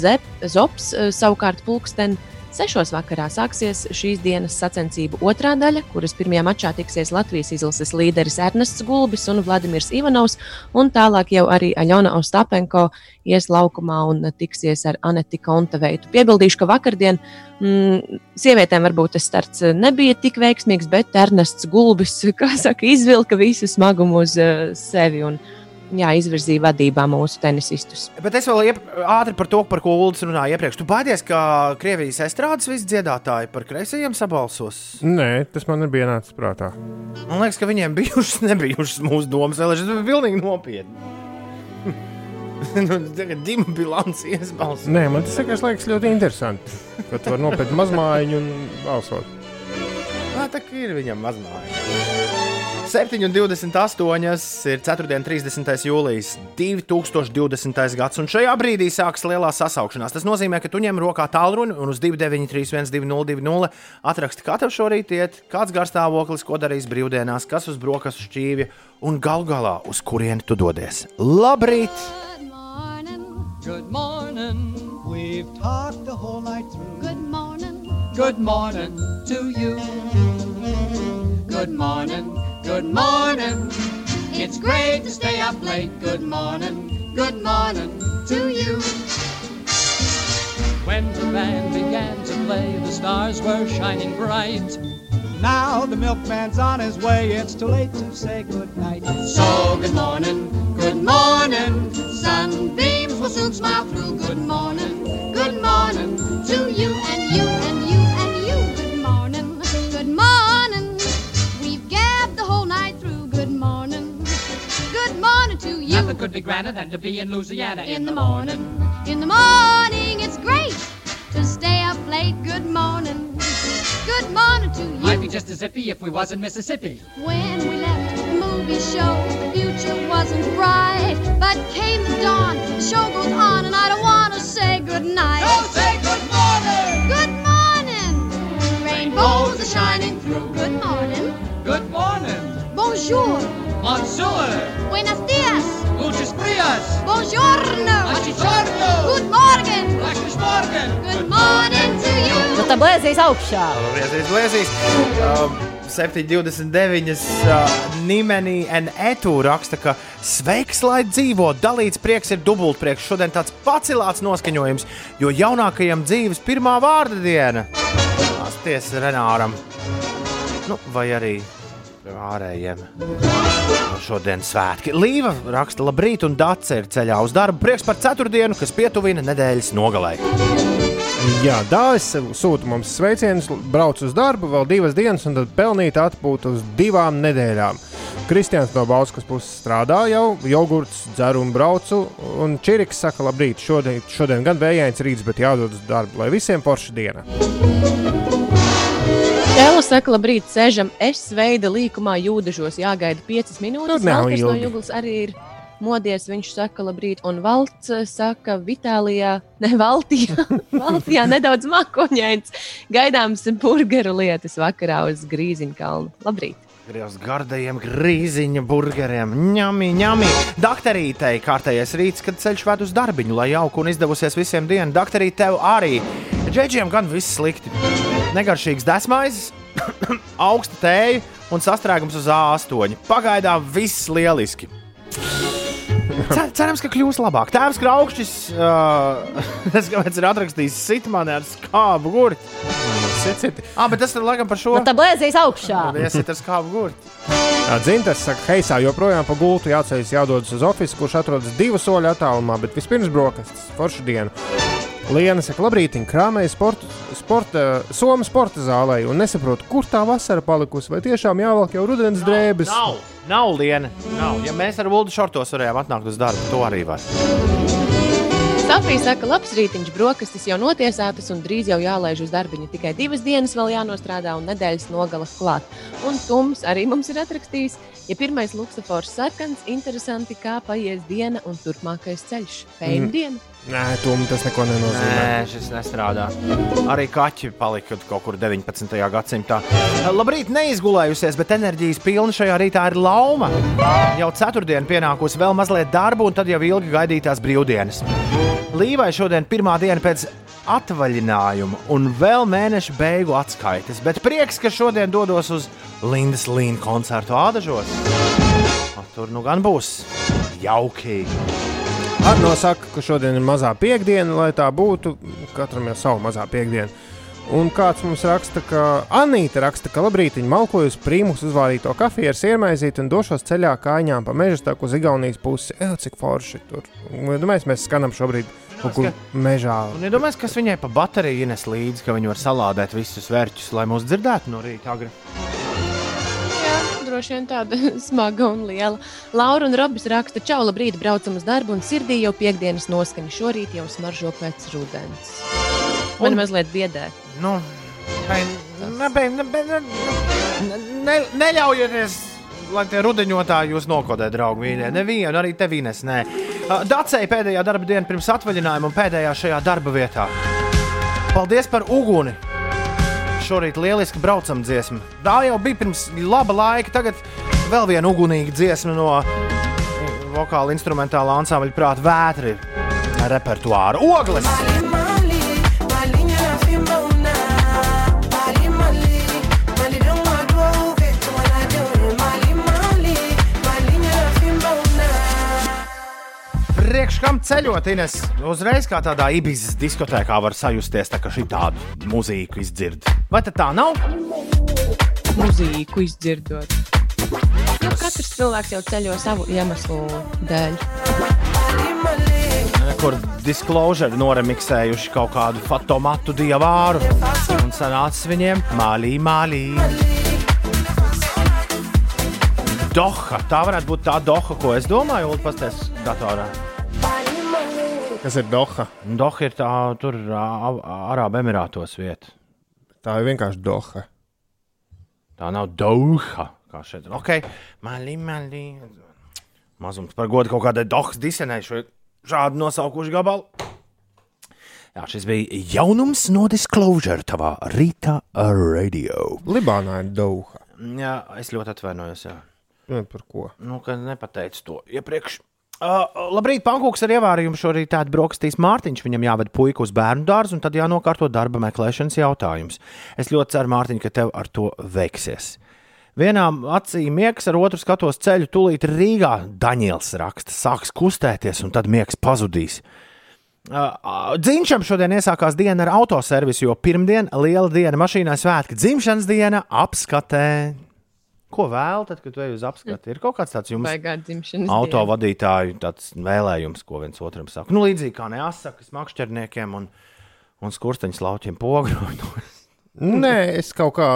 Zops, savukārt pulksten Sešos vakarā sāksies šīs dienas sacensību otrā daļa, kuras pirmajā mačā tiksies Latvijas izlases līderis Ernests Gulbis un Vladimirs Ivanovs, un tālāk jau arī Aļona Ostapenko ies laukumā un tiksies ar Aneti Kontaveitu. Piebildīšu, ka vakardien mm, sievietēm varbūt tas starts nebija tik veiksmīgs, bet Ernests Gulbis, kā saka, izvilka visu smagumu uz uh, sevi. Un, jā, izvirzīja vadībā mūsu tenisistus. Bet es vēl iep, ātri par to, par ko Ulas runāja iepriekš. Tu baidies, ka Krievijas estrādes visi dziedātāji par kreisajiem sabalsos? Nē, tas man nebija nācis prātā. Man liekas, ka viņiem bijušas, nebijušas mūsu domas, vēl tas bija pilnīgi nopietni. nu, tagad Dima bilants iesbalsos. Nē, man tas vienkārši liekas ļoti interesanti. Ka tu vari nopirkt mazmājiņu un balsot. Nā, tā kā ir viņam mazmāja. 7,28 ir 4. 30. jūlijas 2020. gads, un šajā brīdī sākas lielā sasaukšanās. Tas nozīmē, ka tu ņem rokā tālruni un uz 293, 202, atraksti, kā tev šorīt iet, kāds garstāvoklis, ko darīs brīvdienās, kas uz brokastu šķīvja un gal galā uz kurieni tu dodies. Labrīt! Good morning. We've talked the whole night through. Good morning. Good morning to you. Good morning. Good morning. It's great to stay up late. Good morning. Good morning to you. When the band began to play, the stars were shining bright. Now the milkman's on his way. It's too late to say good night. So good morning, good morning. Sunbeams will soon smile through. Good morning, good morning to could be grander than to be in Louisiana in the morning. In the morning, it's great to stay up late. Good morning. Good morning to you. Might be just as iffy if we was in Mississippi. When we left the movie show, the future wasn't bright. But came the dawn, the show goes on, and I don't want to say good night. say good morning. Good morning. Rainbows are shining through. Good morning. Good morning. Bonjour. Monsieur. Buenos dias. Lucis Prias. Buongiorno. Ačičorno. Good morning. Lašnis Morgan. Good morning to you. Nu, tā blēzīs augšā. Vēlreiz blēzīs. Um, 7,29. Uh, Nimenī un Etu raksta, ka sveiks, lai dzīvo. Dalīts prieks ir dubultprieks. Šodien tāds pacilāts noskaņojums, jo jaunākajam dzīves pirmā vārda diena. Pasties Renāram. Nu, vai arī ārējiem. Šodien svētki. Līva raksta, labrīt, un Dārsa ir ceļā uz darbu. Prieks par ceturtdienu, kas pietuvina nedēļas nogalē. Jā, Dāvis sūta mums sveicienus, brauc uz darbu vēl divas dienas, un tad pelnīt atpūtu uz divām nedēļām. Kristians no Bauskas puses strādā jau, jogurts, dzeru un braucu, un Čiriks saka, labrīt, šodien, šodien gan vējains rīts, bet jādod uz darbu, lai visiem forša diena. Tēlo saka, labrīt, sēžam, es veida līkumā jūdažos, jāgaida 5 minūtes. Tur nav Valters no ilgi. Juglas arī ir modies, viņš saka, labrīt, un Valts eh, saka, Vitālijā, ne Valtijā, Valtijā nedaudz makoņains. Gaidāms burgeru lietas vakarā uz Grīziņu kalnu. Labrīt! Griezos gardajiem grīziņa burgeriem, ņemī, ņemī. Dakterītei kārtējais rīts, kad ceļš ved uz darbiņu, lai jauku un izdevusies visiem dienu. Dakterīt tev arī. Džeģiem gan viss slikti. Negaršīgs desmaizes, augsta tēja un sastrēgums uz A8. Pagaidām viss lieliski. Cer, cerams, ka kļūs labāk. Tēvs Kraukšķis, uh, es kāpēc ir atrakstījis sitmani ar skābu gurķi. Citi. Ah, bet tas ir laikam par šo. Nu, tā blēzīs augšā. Iesiet ar skābu gurķi. Dzintars saka, heisā joprojām pa gultu jāceļas, jādodas uz oficiālu, kurš atrodas divu soļu attālumā, bet vispirms brokastis, foršu dienu. Liena saka, labrīt, krāmēja sporta, sporta, Somijas sporta zālē un nesaprotu, kur tā vasara palikusi. Vai tiešām jāvelk jau rudens drēbes? Nav, nav liena. Nav. Ja mēs ar Vuldu šortos varējām atnākt uz darbu, to arī var. Sofija saka, labs rītiņš, brokastis jau notiesātas un drīz jau jālaiž uz darbiņu. Tikai divas dienas vēl jānostrādā un nedēļas nogala klāt. Un Tums arī mums ir atrakstījis, ja pirmais luksafors sarkans, interesanti, kā paies diena un turpmākais ceļš. Fēna Mhm. diena. Nē, tom tas neko nenozīmē. Nē, šis nestrādā. Arī kaķi palika kaut kur 19. gadsimtā. Labrīt, neizgulējusies, bet enerģijas pilna šajā rītā ir lauma. Jau ceturtdiena pienākusi vēl mazliet darbu, un tad jau ilgi gaidītās brīvdienas. Līvai šodien pirmā diena pēc atvaļinājuma un vēl mēneša beigu atskaites, bet prieks, ka šodien dodos uz Lindas Līna koncertu Ādažos. Tur nu gan būs jauki. Arno saka, ka šodien ir mazā piekdiena, lai tā būtu. Katram jau savu mazā piekdienu. Un kāds mums raksta, ka Anīta raksta, ka labrīt viņa malkojas prīmus uzvārīto kafiju ar siermaizīti un došos ceļā kājām pa meža taku uz Igaunijas pusi. Eju, cik forši tur. Domāju, mēs skanam šobrīd kur mežā. Un iedomājieties, kas viņai pa bateriju ienes līdzi, ka viņi var salādēt visus vērķus, lai mūs dzirdētu no rīta agri. Droši vien tāda smaga un liela. Laura un Robis raksta, čau, labrīt, braucam uz darbu, un sirdī jau piekdienas noskaņa. Šorīt jau smaržo pēc rudens. Man mazliet biedē. Nu, Bein, ne, bein, ne, ne, ne, ne, neļaujieties, lai tie rudeņotāji jūs nokodē, draugi. Mīļie. Nevienu, arī tevi nes. Nē. Dacei pēdējā darba diena pirms atvaļinājuma un pēdējā šajā darba vietā. Paldies par uguni! Šorīt lieliski braucam dziesma. Tā jau bija pirms laba laika, tagad vēl viena ugunīga dziesma no vokāla instrumentālā ansambļa prāta vētri repertuāra. Ogles! Priekš kam ceļot, Ines? Uzreiz kā tādā ibizas diskotēkā var sajusties, tā, ka šī tādu mūziku izdzird. Vai tā nav? Mūziku izdzirdot. Nu, katrs cilvēks jau ceļo savu iemeslu dēļ. Kur disclosure noremiksējuši kaut kādu fotomatu diavāru un sanācis viņiem mālī, mālī. Doha, tā varētu būt tā doha, ko es domāju, Ulu, pasties datorā. Kas ir Doha? Doha ir tā, tur Arābu Emirātos vieta. Tā ir vienkārši Doha. Tā nav Doha, kā šeit. Ok, mālī, mālī. Mazums par godu kaut kādai Dohas disenai šo šādu nosaukušu gabalu. Jā, šis bija jaunums no Disclosure tavā rīta radio. Libānā ir Doha. Jā, es ļoti atvainojos. Jā. Nu, Par ko? Nu, ka nepateicu to iepriekš. Uh, labrīt, Pankūks ar ievārījumu šorīt tādu brokastīs Mārtiņš. Viņam jāved puiku uz bērnu dārzu, un tad jānokārto darba meklēšanas jautājums. Es ļoti ceru, Mārtiņ, ka tev ar to veiksies. Vienā acī miegs, ar otru skatos ceļu, tūlīt Rīgā. Daņēls raksta, sāks kustēties, un tad miegs pazudīs. Uh, Dzīņšam šodien iesākās diena ar autoservisu, jo pirmdiena liela diena mašīnai svētki, dzimšanas diena apskatē. Ko vēl tad, kad uz apskati? Ir kaut kāds tāds jums autovadītāju tāds vēlējums, ko viens otram saka. Nu, līdzīgi kā neasakas makšķerniekiem un, un skursteņa slauķiem pogroņos. Nē, es kaut kā,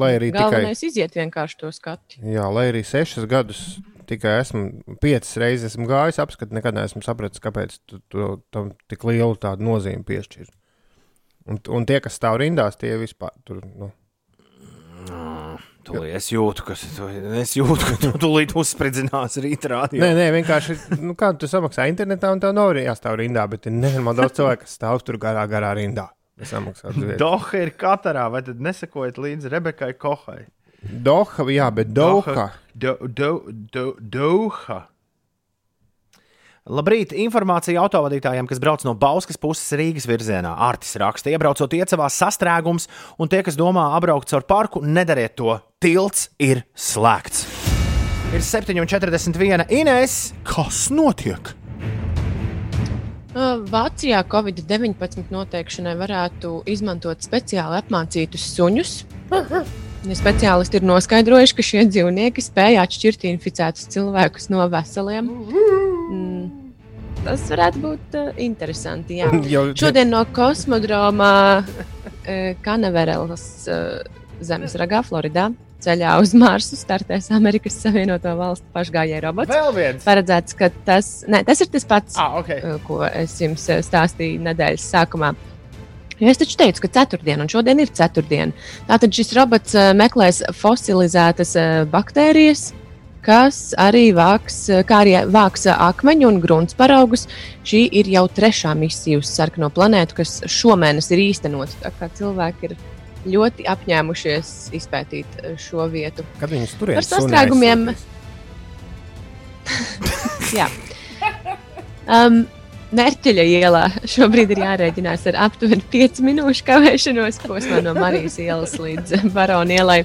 lai arī tikai, Galvenais iziet vienkārši to skatu. jā, lai arī sešas gadus tikai esmu piecas reizes esmu gājis apskatīt, nekad neesmu sapratis, kāpēc tu, tu tam tik lielu tādu nozīmi piešķir. Un, un tie, kas stāv rindās, tie vispār tur. Nu. Tūlīt es jūtu, ka es jūtu, ka tu tūlīt uzspridzinās rītā. Nē, nē, vienkārši, nu, kā tu samaksā internetā, un tev nav arī jāstāv rindā, bet ir nenormāli daudz cilvēku, kas stāv tur garā, garā rindā. Doha ir katrā, vai tad nesakojat līdzi Rebekai Kohai? Doha, jā, bet Doha. Do, do, do, Doha. Labrīt! Informācija autovadītājiem, kas brauc no Bauskas puses Rīgas virzienā. Artis raksta, iebraucot iecavās sastrēgums, un tie, kas domā apbraukt caur parku, nedariet to. Tilts ir slēgts. Ir 7,41. Inês, kas notiek? Vācijā Covid-19 noteikšanai varētu izmantot speciāli apmācītus suņus. Ja Speciālisti ir noskaidrojuši, ka šie dzīvnieki spēj atšķirt inficētus cilvēkus no veseliem. Mm, tas varētu būt uh, interesanti. Jau- Šodien no kosmodroma uh, Kanaverelas uh, zemes ragā, Floridā, ceļā uz Marsu startēs Amerikas Savienoto Valstu pašgājēju robots. Vēl viens. Paredzēts, ka tas, ne, tas ir tas pats, ah, okay. ko es jums eh, stāstīju nedēļas sākumā. Jo es taču teicu, ka ceturtdiena, un šodien ir ceturtdiena. Tātad šis robots eh, meklēs fosilizētas eh, baktērijas, kas arī vāks, kā arī vāks akmeņu un grunts paraugus. Šī ir jau trešā misija uz sarkano planētu, kas šomēnes ir īstenota. Tā kā cilvēki ir ļoti apņēmušies izpētīt eh, šo vietu. Kad viņus turēs? Par sastrēgumiem. Jā. Um, Mērķeļa ielā šobrīd ir jārēķinās ar aptuveni 5 minūšu kavēšanos posmā no Marijas ielas līdz Barona ielai.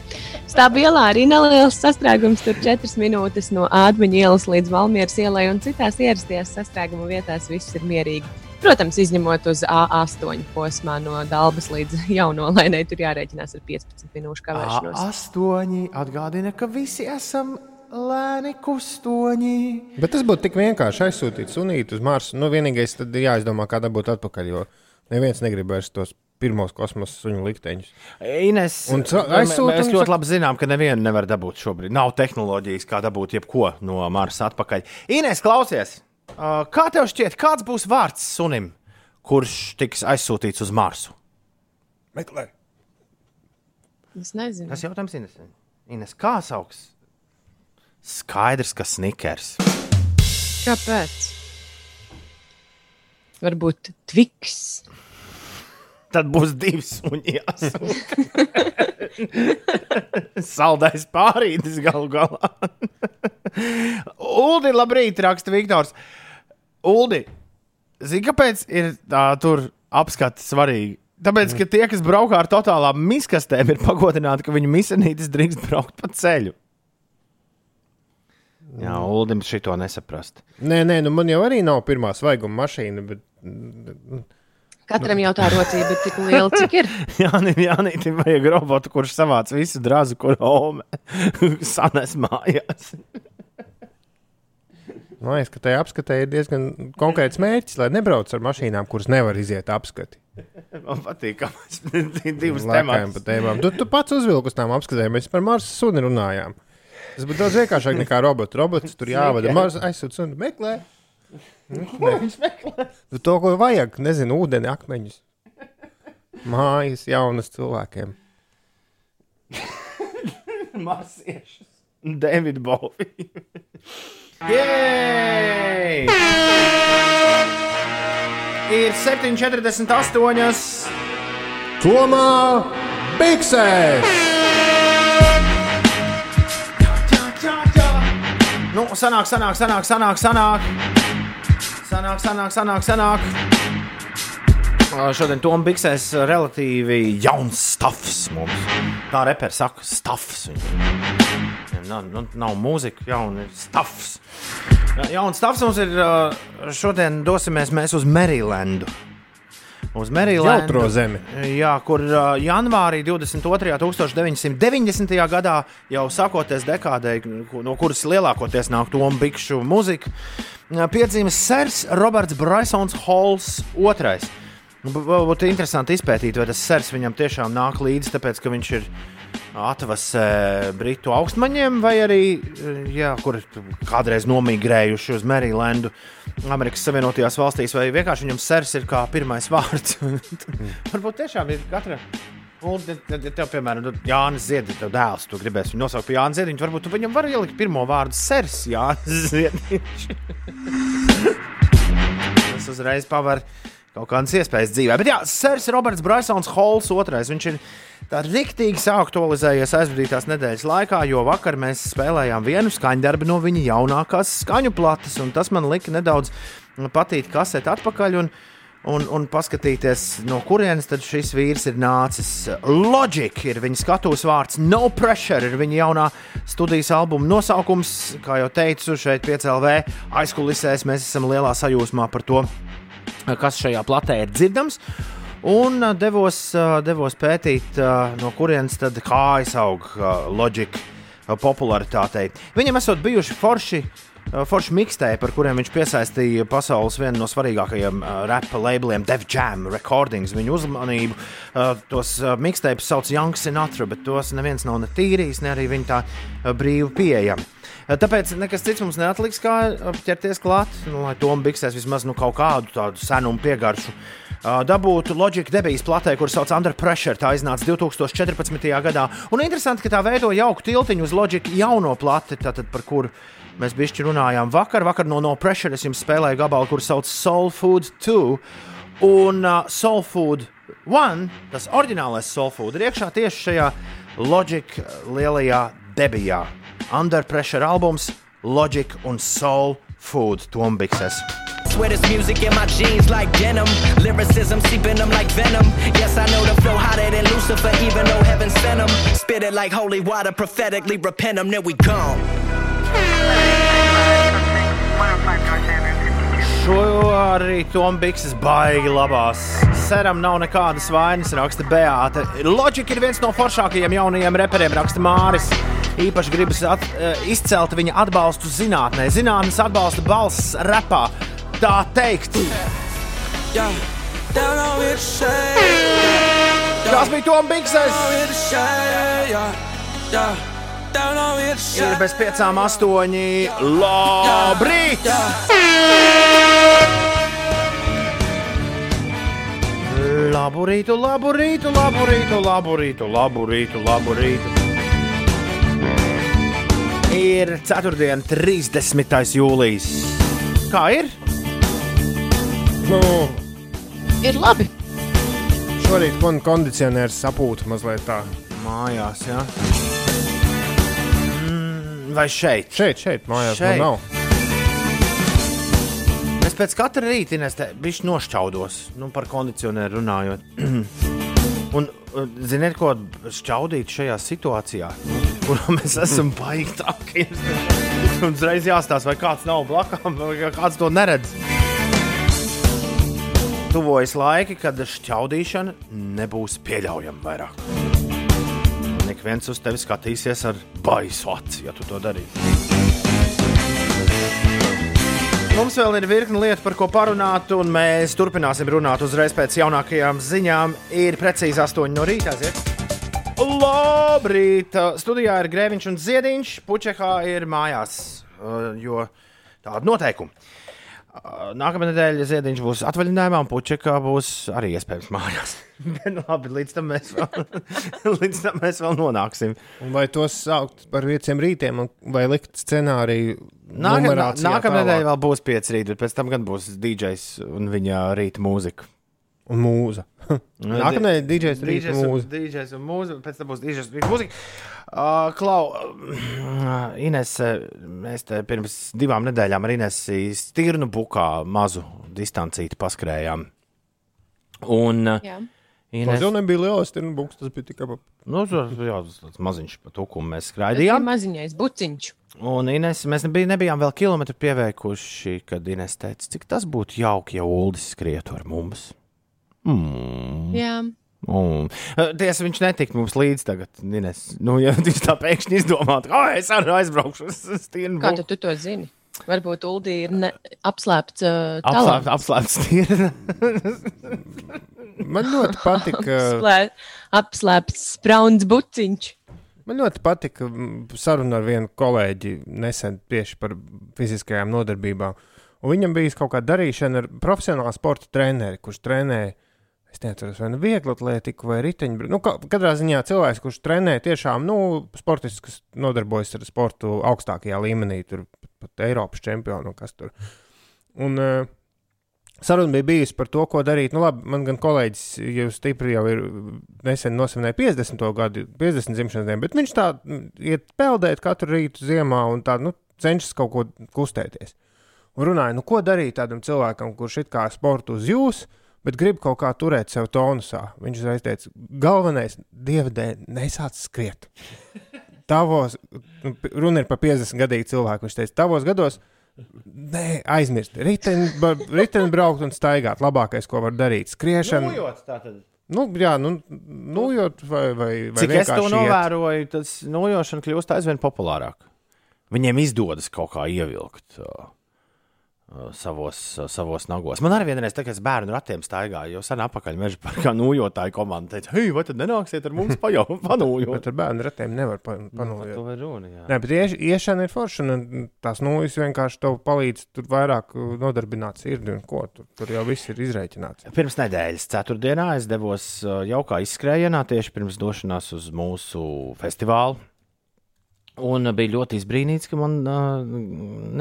Stāv ielā arī neliels sastrēgums, tur 4 minūtes no Ādmeņa ielas līdz Valmieras ielai, un citās ierastajās sastrēguma vietās viss ir mierīgi. Protams, izņemot uz A8 posmā no Dabas līdz Jaunolēnai, tur jārēķinās ar 15 minūšu kavēšanos. Astoņi atgādina, ka visi esam lēni kustoņi. Bet tas būtu tik vienkārši aizsūtīt sunītu uz Marsu. Nu, vienīgais tad jāizdomā, kā dabūt atpakaļ, jo neviens negrib vairs tos pirmos kosmosa suņu likteņus. Ines, Un ca- mēs ļoti labi zinām, ka nevienu nevar dabūt šobrīd. Nav tehnoloģijas, kā dabūt jebko no Marsa atpakaļ. Ines, klausies! Kā tev šķiet, kāds būs vārds sunim, kurš tiks aizsūtīts uz Marsu? Meklē. Es nezinu. Tas jautājums Ines. Ines, kā sauks? Skaidrs, ka snikers. Kāpēc? Varbūt Tviks. Tad būs divi suņi. Saldais pārītis galu galā. Uldi, labrīt, raksta Viktors. Uldi, zini, kāpēc ir tā tur apskati svarīgi? Tāpēc, ka tie, kas braukā ar totālām miskastēm, ir pagodināti, ka viņu misanītis drīkst braukt pa ceļu. Jā, Uldim šito nesaprast. Nē, nē, nu man jau arī nav pirmā svaiguma mašīna. Bet... mm, Katram jau tā rocība ir tik liela, cik ir. Jā, Jānītam vajag robotu, kurš savāc visu drāzu, kur Ome sanes mājās. Man liekas, ka tajā apskatē ir diezgan konkrēts mērķis, lai nebrauc ar mašīnām, kuras nevar iziet apskati. Man patīk, ka mēs divas tēmas. Tu, tu pats uzvilki uz tām apskatēm, mēs par Marsa suni runājām. Tas būtu daudz vienkāršāk nekā robots. Robots tur jāvada. Marsa aizsūta suni, meklē. Viņš meklē. Tu to, ko vajag, nezinu, ūdeni, akmeņus. Mājas jaunas cilvēkiem. Marsiešus. David Bowie. Jej! Ir 7,48. Tomā Biksēs! Nu, sanāk, sanāk, sanāk, sanāk, sanāk. Sanāk, sanāk, sanāk, sanāk. Šodien Toms Biksēs relatīvi jauns stāvs mums. Tā reperis saka, stāvs. Nav, nu, nav mūzika, jauna ir stāvs. Jauns stāvs mums ir. Šodien dosimies mēs uz Marylandu. Uz Marylandu. Jā, kur uh, janvārī 22. 1990. gadā, jau sākoties dekādē, no kuras lielākoties nāk Tomu Bikšu mūzika, uh, piedzīves Sers Roberts Brysons Halls II. Nu, Būtu interesanti izpētīt, vai tas sers viņam tiešām nāk līdzi, tāpēc ka viņš ir atvasē britu augstmaņiem, vai arī, uh, jā, kur kādreiz nomigrējuši uz Marylandu, Amerikas Savienotajās valstīs, vai vienkārši viņam sers ir kā pirmais vārds. Varbūt tiešām ir katra. Un, ja tev, piemēram, Jānis Ziedants, tev dēls, tu gribēsi viņu nosaukt par Jānis Ziedants, varbūt tu viņam vari ielikt pirmo vārdu Sers Jānis Ziedants. Tas uzreiz paver kaut kādas iespējas dzīvē. Bet jā, Sers Roberts Brysons Halls otrais. Viņš ir tā riktīgi saaktualizējies aizvadītās nedēļas laikā, jo vakar mēs spēlējām vienu skaņdarbu no viņa jaunākās skaņu plates, un tas man lika nedaudz patīt kaseti atpakaļ. Un, Un, un paskatīties, no kurienes šis vīrs ir nācis. Logic ir viņa skatuves vārds, No Pressure ir viņa jaunā studijas albuma nosaukums. Kā jau teicu, šeit piecēlē aizkulisēs mēs esam lielā sajūsmā par to, kas šajā platē ir dzirdams. Un devos, devos pētīt, no kurienes tad kājas aug ā, popularitātei. Viņam esot bijuši forši. Forši mixtēji, par kuriem viņš piesaistīja pasaules vienu no svarīgākajiem uh, rapa labeliem, Def Jam Recordings. Viņu uzmanību uh, tos uh, mixtējus sauc Young Sinatra, bet tos neviens nav ne tīrījis, ne arī viņi tā uh, brīvi pieejami. Tāpēc nekas cits mums neatliks, kā ķerties klāt, nu, lai Toms Biksēs vismaz nu, kaut kādu tādu senumu piegaršu. Dabūtu Logic debijas platē, kur sauc Under Pressure. Tā iznāca 2014. gadā. Un interesanti, ka tā veido jauku tiltiņu uz Logic jauno plati, tātad par kuru mēs bišķi runājām vakar. Vakar no No Pressure es jums spēlēju gabalu, kur sauc Soul Food 2. Un uh, Soul Food 1, tas oriģinālais Soul Food, ir iekšā tieši šajā Logic lielajā debijā. Under Pressure albums, Logic un Soul Food Tombikses. Swear this music in my jeans like denim. Lyricism seeping them like venom. Yes, I know the flow hotter than Lucifer, even though heaven sent them. Spit it like holy water, prophetically repent them, then we gone. Šo uh, arī Toms Bikses baigi labās. Seram nav nekādas vainas, raksta Beāta. Loģika ir viens no foršākajiem jaunajiem reperiem, raksta Māris. Īpaši gribas at, eh, izcelt viņa atbalstu zinātnē. Zinātnes atbalsta balss repā. Tā teikt. Down on with the shade. Tas bija Toms the Ir bez piecām astoņi. Labrīt! Labu rītu, labu rītu, labu rītu, labu rītu, labu rītu, labu rītu. Ir 4. 30. jūlijas. Kā ir? Nu, Ir labi. šorīt man kondicionieris sapūta mazliet tā. Mājās, jā. Mm, vai šeit? Šeit, šeit, mājās Šeit. man nav. Es pēc katra rīta biju nošķaudos, nu, par kondicionēru runājot. Un, uh, ziniet, ko šķaudīt šajā situācijā, kurā mēs esam baigi traki. Un uzreiz jāstāsta, vai kāds nav blakām, vai kāds to neredz. Tuvojas laiki, kad šķaudīšana nebūs pieļaujama vairāk. Ik viens uz tevi skatīsies ar baisu aci, ja tu to darīsi. Mums vēl ir virkni lietu, par ko parunāt, un mēs turpināsim runāt uzreiz pēc jaunākajām ziņām. Ir precīzi 8 no rīta. Labrīt! Studijā ir Grēviņš un Ziediņš. Puķekā ir mājās, uh, jo tāda noteikuma. Nākamā nedēļa Ziediņš būs atvaļinājumā, un Puķekā būs arī iespējams mājās. Bet, nu, labi, līdz tam mēs vēl, līdz tam mēs vēl nonāksim. Un vai tos saukt par pieciem rītiem, un- vai likt scenāriju? Nākamā nedēļa vēl būs pieci rīti, bet pēc tam gan būs DJs un viņa rīta mūzika. Un mūza. Nākamā nedēļa DJs DJs un- mūza. DJs un mūzika, pēc tam būs DJs un mūzika. Uh, Klau, uh, Ines, mēs te pirms divām nedēļām ar Inesu stirnu bukā mazu distancīti paskrējām. Un uh, Jā. Tas jau nebija liels, tas būs, tas bija tikai Nu, tas jā, tas tāds maziņš pa tukumu mēs Tas bija skraidījām. maziņais buciņš. Un Ines, mēs nebij, nebijām vēl kilometru pieveikuši, kad Ines teica, cik tas būtu jauki, ja Uldis skrietu ar mums. Mm. Jā. Un, eh, tiesa, viņš netika mums līdzi tagad. Ines. Nu, ja viņš tā pēkšņi izdomātu, ka es arī aizbraukšu uz Stīnu. Kā tu, tu to zini? Varbūt Uldī ir ne, apslēpts uh, Apslēpt, talants. apslēpts tīri. Man ļoti patika. Apslē- Apslēpts sprauns buciņš. Man ļoti patika mm, saruna ar vienu kolēģi nesen tieši par fiziskajām nodarbībām. Un viņam bija kaut kāda darīšana ar profesionālu sporta treneri, kurš trenē, es neatceros, vai nu vieglu atlētiku vai riteņu. Nu, ka- katrā ziņā cilvēks, kurš trenē tiešām, nu, sportists, kas nodarbojas ar sportu augstākajā līmenī, tur pat Eiropas čempionu, kas tur. Un, uh, Saruna bija bijusi par to, ko darīt. Nu, labi, man gan kolēģis jau stipri jau ir nesen nosvinēja 50. gadu, 50 dzimšanas dienu, bet viņš tā mm, iet peldēt katru rītu ziemā un tā, nu, cenšas kaut ko kustēties. Un runāja, nu, ko darīt tādam cilvēkam, kurš it kā sportu uz jūs, bet grib kaut kā turēt sev tonusā. Viņš uzreiz teica, galvenais, dieva dēļ, nesāc skriet. Tavos, nu, runa ir par 50 gadīgu cilvēku. Viņš teica, tavos gados Nē, aizmirst. Ritenis braukt un staigāt. Labākais, ko var darīt. Skriešana. Nojot, tātad. Nu, jā, nu, nojot vai, vai, vai Cik es to novēroju, tas nojošana kļūst aizvien populārāk. Viņiem izdodas kaut kā ievilkt uh, savos, uh, savos nagos. Man arī vienreiz, kad es bērnu ratiem staigāju, jau sen apakaļ meža parkā nojotāju komanda teica, hei, vai tad nenāksiet ar mums pajau, panojot? Bet ar bērnu ratiem nevar Nu, panojot. to var runa, jā. Nē, bet ieš, iešana ir forša, un tās nūjas vienkārši tev palīdz tur vairāk uh, nodarbināt sirdi un ko. Tur, tur jau viss ir izreikināts. Pirms nedēļas, ceturtdienā, es devos uh, jaukā izskrējienā tieši pirms došanās uz mūsu festivālu. Un uh, bija ļoti izbrīnīts, ka man uh,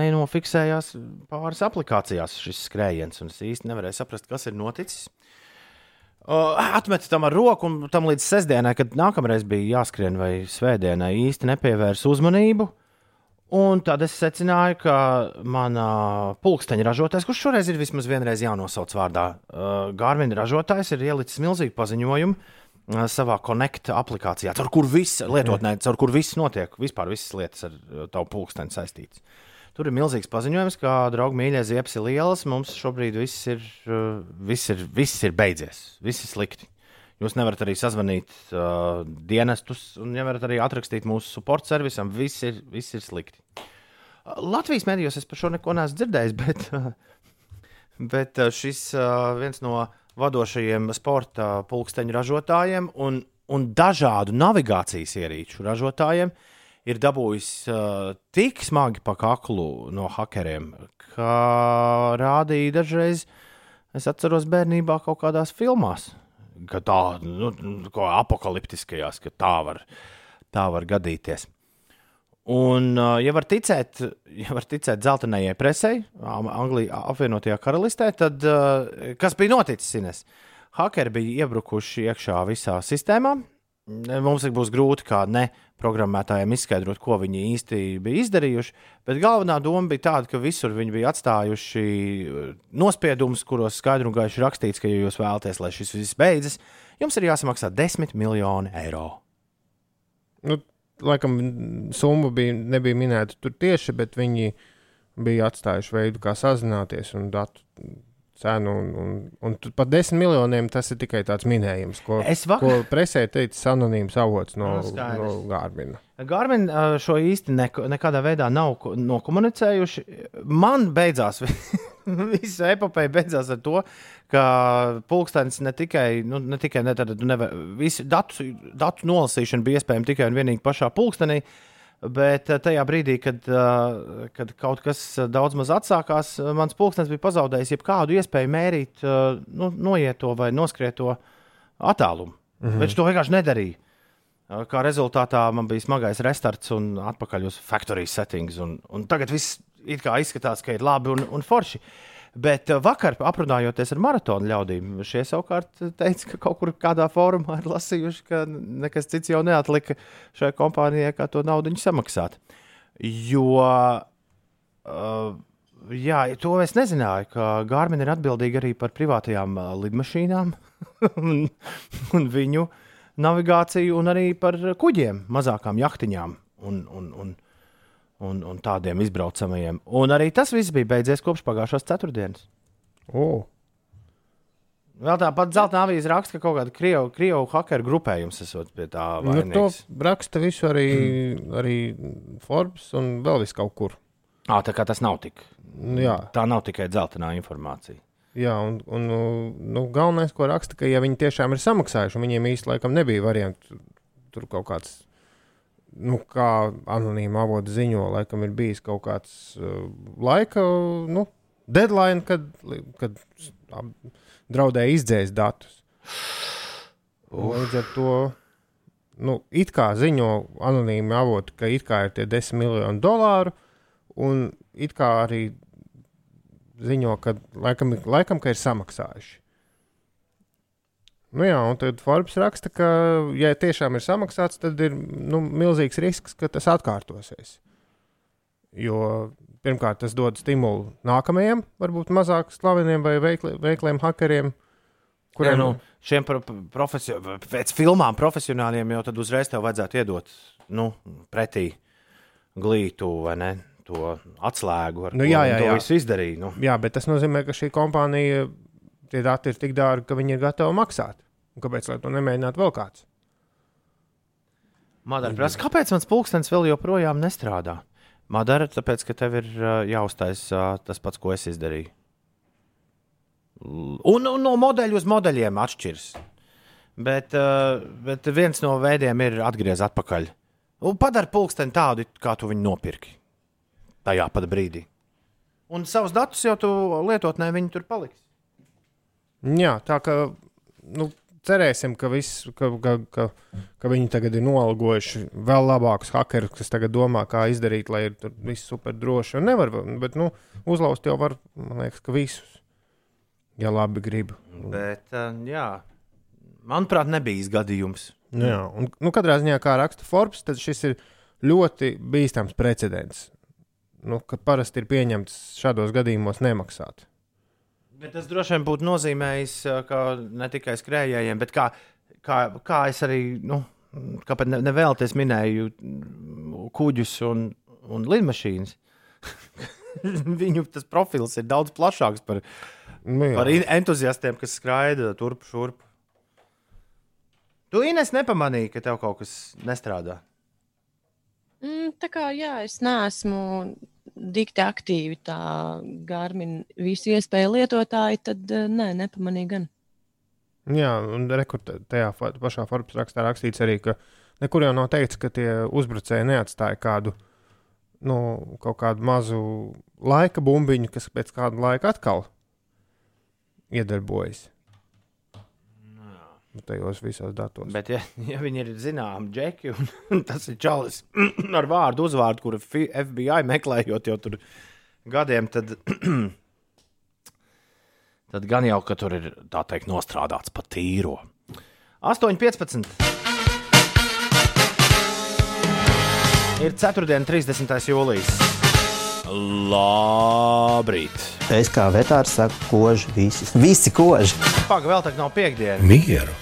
nenofiksējās pāris aplikācijās šis skrējiens. un Es īsti nevarēju saprast, kas ir noticis. Uh, atmetu tam ar roku, un tam līdz sestdienai, kad nākamreiz bija jāskrien vai svētdienai, īsti nepievērsu uzmanību. Un tad es secināju, ka manā pulksteņa ražotājs, kurš šoreiz ir vismaz vienreiz jānosauc vārdā, uh, Gārvina ražotājs, ir ielicis milzīgu paziņojumu uh, savā Connect aplikācijā, caur kur viss lietotnē, caur kur viss notiek, vispār visas lietas ar uh, tavu pulksteni saistītas. Tur ir milzīgs paziņojums, ka draugi mīļie ziepes ir lielas. Mums šobrīd viss ir, uh, viss ir, viss ir beidzies. Viss ir slikti. Jūs nevarat arī sazvanīt uh, dienestus, un nevarat arī atrakstīt mūsu support servisam. Viss ir, viss ir slikti. Uh, Latvijas medijos es par šo neko neesmu dzirdējis, bet, uh, bet uh, šis uh, viens no vadošajiem sporta pulksteņu ražotājiem un, un dažādu navigācijas ierīču ražotājiem ir dabūjis uh, tik smagi pa kaklu no hakeriem, ka rādīja dažreiz, es atceros bērnībā kaut kādās filmās, ka tā, nu, ko apakaliptiskajās, ka tā var, tā var gadīties. Un, ja var ticēt, ja var ticēt dzeltenajai presei, Anglijā, apvienotajā karalistē, tad kas bija noticis? Ines? Hakeri bija iebrukuši iekšā visā sistēmā. Mums būs grūti kā ne programmētājiem izskaidrot, ko viņi īsti bija izdarījuši. Bet galvenā doma bija tāda, ka visur viņi bija atstājuši nospiedumus, kuros skaidri un gaiši rakstīts, ka, ja jūs vēlaties, lai šis viss beidzas, jums ir jāsamaksā 10 miljoni eiro. Nu, laikam, summa bija, nebija minēta tur tieši, bet viņi bija atstājuši veidu, kā sazināties un datu cenu. Un, un, un par desmit miljoniem tas ir tikai tāds minējums, ko, Es vak- ko presē teicis anonīms avots no, Nu, skaidrs. no Gārmina. Garmin uh, šo īsti neko, nekādā veidā nav ko- nokomunicējuši. Man beidzās, visa epopeja beidzās ar to, ka pulkstenis ne tikai, nu, ne tikai ne, tad, neva, visi datu, datu nolasīšana bija iespējama tikai un vienīgi pašā pulkstenī. Bet uh, tajā brīdī, kad, uh, kad kaut kas uh, daudz maz atsākās, uh, mans pulkstenis bija pazaudējis jebkādu iespēju mērīt uh, nu, noieto vai noskrieto attālumu. Mm. -hmm. Viņš to vienkārši nedarīja. Uh, Kā rezultātā man bija smagais restarts un atpakaļ uz factory settings. Un, un tagad viss izskatās, ka ir labi un, un forši. Bet uh, vakar, aprunājoties ar maratonu ļaudīm, šie savukārt teica, ka kaut kur kādā fórumā ir lasījuši, ka nekas cits jau neatlika šai kompānijai, kā to naudu samaksāt. Jo, uh, jā, to es nezināju, ka Gārmina ir atbildīga arī par privātajām uh, lidmašīnām un, un viņu navigāciju, un arī par kuģiem, mazākām jahtiņām un, un, un, un, un tādiem izbraucamajiem. Un arī tas viss bija beidzies kopš pagājušās ceturtdienas. Oh. Vēl tāpat zelta avīze raksta, ka kaut kāda krievu, krievu hakeru grupējums esot pie tā Nu, to vainīgs. raksta visu arī, arī Forbes un vēl vis kaut kur. Ā, tā kā tas nav tik. Jā. Tā nav tikai dzeltenā informācija. Jā, un, un nu, nu, galvenais, ko raksta, ka, ja viņi tiešām ir samaksājuši, un viņiem īstenībā nebija variantu, tur kaut kāds, nu, kā anonīma avota ziņo, laikam ir bijis kaut kāds uh, laika, nu, deadline, kad, kad ap- draudēja izdzēst datus. Līdz ar to, nu, it kā ziņo anonīmi avoti, ka it kā ir tie 10 miljoni dolāru, un it kā arī ziņo, ka laikam, ir- laikam ka ir samaksājuši. Nu jā, un tad Forbes raksta, ka, ja tiešām ir samaksāts, tad ir nu, milzīgs risks, ka tas atkārtosies. Jo pirmkārt, tas dod stimulu nākamajiem, varbūt mazāk slaveniem vai veikli, veikliem hakeriem, Kuriem nu, šiem pro, profesio, pēc filmām profesionāļiem jau tad uzreiz tev vajadzētu iedot nu, pretī glītu vai ne? To atslēgu, ar Nu, ko jā, jā, to jā. visu izdarīja. Nu. Jā, bet tas nozīmē, ka šī kompānija tie dati ir tik dārgi, ka viņi ir gatavi maksāt. Un kāpēc lai to nemēģinātu vēl kāds? Madara prasa, kāpēc mans pulkstenis vēl joprojām nestrādā? Madara, tāpēc, ka tev ir uh, jāuztais uh, tas pats, ko es izdarīju. Un, un no modeļa uz modeļiem atšķiras. Bet, uh, bet viens no veidiem ir atgriezties atpakaļ. Un padara pulksteni tādu, kā tu viņu nopirki. Tajā pat brīdī. Un savus datus jau tu lietotnē viņi tur paliks. Jā, tā kā nu, cerēsim, ka, viss, ka, ka, ka, ka viņi tagad ir noalgojuši vēl labākus hakerus, kas tagad domā, kā izdarīt, lai ir tur viss super droši. Un nevar, bet nu, uzlauzt jau var, man liekas, ka visus. Ja labi grib. Bet, uh, jā, manuprāt, nebija gadījums. Jā, un nu, katrā ziņā, kā raksta Forbes, tad šis ir ļoti bīstams precedents. Nu, parasti ir pieņemts šādos gadījumos nemaksāt. Bet tas droši vien būtu nozīmējis, ka ne tikai skrējējiem, bet kā, kā, kā es arī, nu, kāpēc ne, nevēlties minēju mm, kuģus un, un lidmašīnas. viņu tas profils ir daudz plašāks par, Nu, jā. par entuziastiem, kas skraida turp šurp. Tu Ines nepamanīji, ka tev kaut kas nestrādā. Mm, tā kā jā, es neesmu dikti aktīvi tā Garmin visu iespēju lietotāji, tad eh, nē, nepamanīju gan. Jā, un rekur, tajā pašā Forbes rakstā rakstīts arī, ka nekur jau nav teikts, ka tie uzbrucēji neatstāja kādu, nu, kaut kādu mazu laika bumbiņu, kas pēc kāda laika atkal iedarbojas. Tajos visos datos. Bet, ja, ja viņi ir zināmi džeki, un, un tas ir čalis ar vārdu, uzvārdu, kuru FBI meklējot jau tur gadiem, tad, tad gan jau, ka tur ir tā teikt nostrādāts pa tīro. 8,15. Ir 4. 30. jūlijas. Labrīt! Es kā vetārs saku, koži visi. Visi koži. Pagaidām, vēl tā nav piekdiena. Mieru,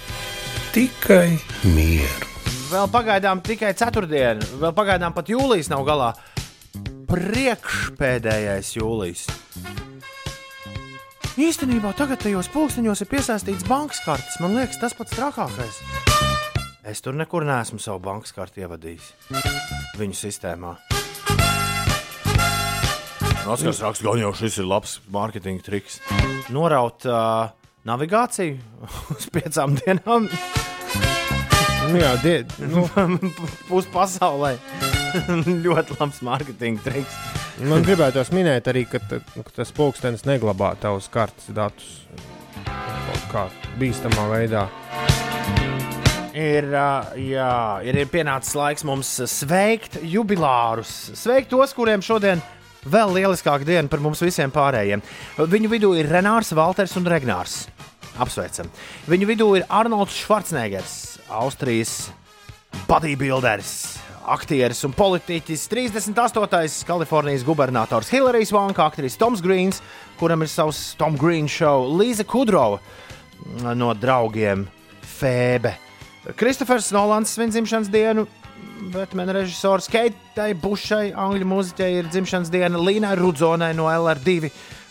tikai mieru. Vēl pagaidām tikai ceturtdiena, vēl pagaidām pat jūlijas nav galā. Priekšpēdējais jūlijas. Īstenībā tagad tajos pulksteņos ir piesaistīts bankas kartes. Man liekas, tas pats trakākais. Es tur nekur neesmu savu bankas karti ievadījis viņu sistēmā. Oskars raksta, ka jau šis ir labs mārketinga triks. Noraut uh, navigāciju uz piecām dienām. Nu, jā, die, nu, Pus pasaulē. Ļoti labs mārketinga triks. man gribētos minēt arī, ka, ka tas pulkstenis neglabā tavus kartes datus kaut kā bīstamā veidā. Ir, jā, ir, ir pienācis laiks mums sveikt jubilārus. Sveikt tos, kuriem šodien vēl lieliskāka diena par mums visiem pārējiem. Viņu vidū ir Renārs, Valters un Regnārs. Apsveicam. Viņu vidū ir Arnolds Schwarzeneggers, Austrijas bodybuilders, aktieris un politiķis, 38. Kalifornijas gubernators Hillarijas Vanka, aktieris Toms Grīns, kuram ir savs Tom Green show, Līza Kudrova no draugiem Fēbe. Kristofers Nolans svin dzimšanas dienu, bet man režisors Keitai Bušai, angļu mūziķei, ir dzimšanas diena Līnai Rudzonai no LR2.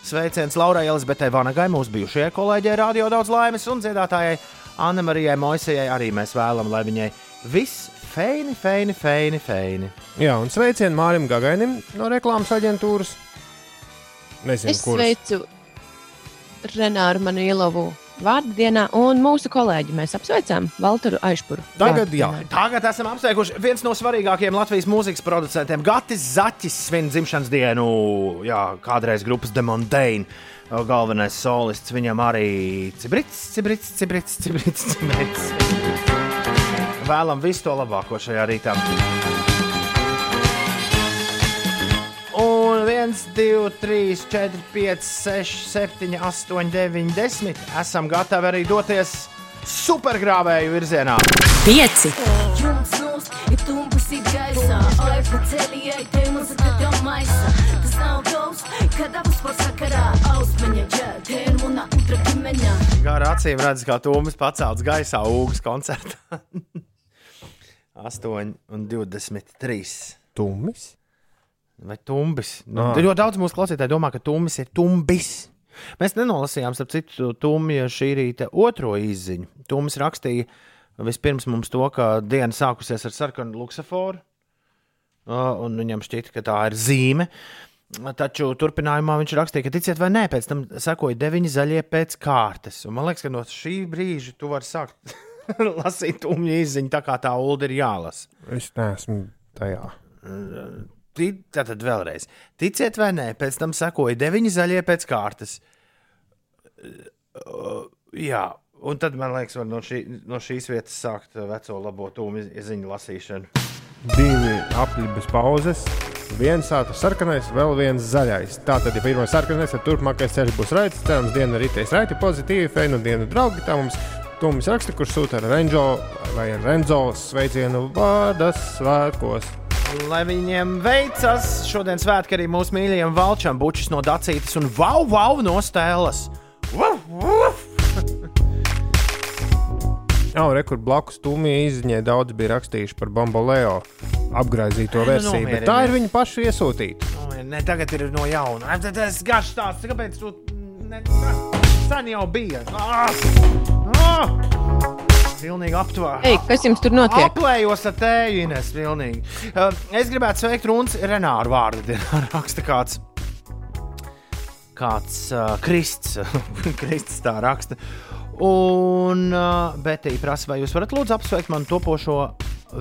Sveiciens Laurai Elizabetei Vanagai, mūsu bijušajai kolēģei, radio daudz laimes un dziedātājai Anna Marijai Moisejai arī mēs vēlamies, lai viņai viss feini, feini, feini, feini. Jā, un sveicienu Mārim Gagainim no reklāmas aģentūras. Nezinu, Es kurš. sveicu Renāru Manilovu vārdu dienā, un mūsu kolēģi mēs apsveicām Valteru Aišpuru. Tagad, jā, tagad esam apsveikuši viens no svarīgākajiem Latvijas mūzikas producentiem. Gatis Zaķis svin dzimšanas dienu, jā, kādreiz grupas Demondain. Galvenais solists viņam arī Cibrits, Cibrits, Cibrits, Cibrits. cibrits. Vēlam visu to labāko šajā rītā. 1, 2, 3, 4, 5, 6, 7, 8, 9, 10. Esam gatavi arī doties supergrāvēju virzienā. Pieci. Jums mums ir tumpas ir gaisā Oi, pa ceļi ej, te muzika tev maisa Tas nav gaus, kad abas par sakarā Ausmeņa ģē, te ir muna utra ģimeņa Gara acīm redz, kā Tūmis pacelts gaisā Ugras koncertā. 8 un 23. Tumis? Vai tumbis? Nu, Ā. ļoti daudz mūsu klausītāju domā, ka tumbis ir tumbis. Mēs nenolasījām, starp citu, Tumija šī rīta otro izziņu. Tumis rakstīja vispirms mums to, ka diena sākusies ar sarkanu luksaforu, ā, un viņam šķita, ka tā ir zīme. Taču turpinājumā viņš rakstīja, ka ticiet vai nē, pēc tam sekoja deviņi zaļie pēc kārtas. Un man liekas, ka no šī brīža tu vari sākt lasīt tumju izziņu, tā kā tā ulda ir jālasa. Es neesmu tajā. Tātad vēlreiz. Ticiet vai nē, pēc tam sekoja deviņi zaļie pēc kārtas. Uh, jā, un tad man liekas, var no, šī, no šīs vietas sākt veco labo tūmu ziņu lasīšanu. Divi apli bez pauzes. Viens ātrs sarkanais, vēl viens zaļais. Tā tad, ja pirmais sarkanais, tad turpmākais ceļš būs raids. Cerams, diena ritēs raiti pozitīvi, feinu dienu draugi. Tā mums Tomis raksta, kurš sūta ar Renzo vai Renzo sveicienu vārdas svētkos. Lai viņiem veicas, šodien svētki arī mūsu mīļajiem valčam, bučis no Dacītas un Vau, Vau no Stēlas. Vau, vau! Jā, un rekur blakus tūmija izziņai daudz bija rakstījuši par Bamboleo apgraizīto Ai, nu versiju, bet tā ir viņa paša iesūtīta. Ne, tagad ir no jauna. Tas garš stāsts, kāpēc tu ne, sen jau bija. Ah! Ah! Pilnīgi aptuveni. Ei, kas jums tur notiek? Aplējos ar tēju, Ines. Pilnīgi. Uh, es gribētu sveikt Runas Renāru vārdu dienā. Raksta kāds. Kāds uh, Krists. Kristis tā raksta. Un uh, Betija prasa, vai jūs varat lūdzu apsveikt manu topošo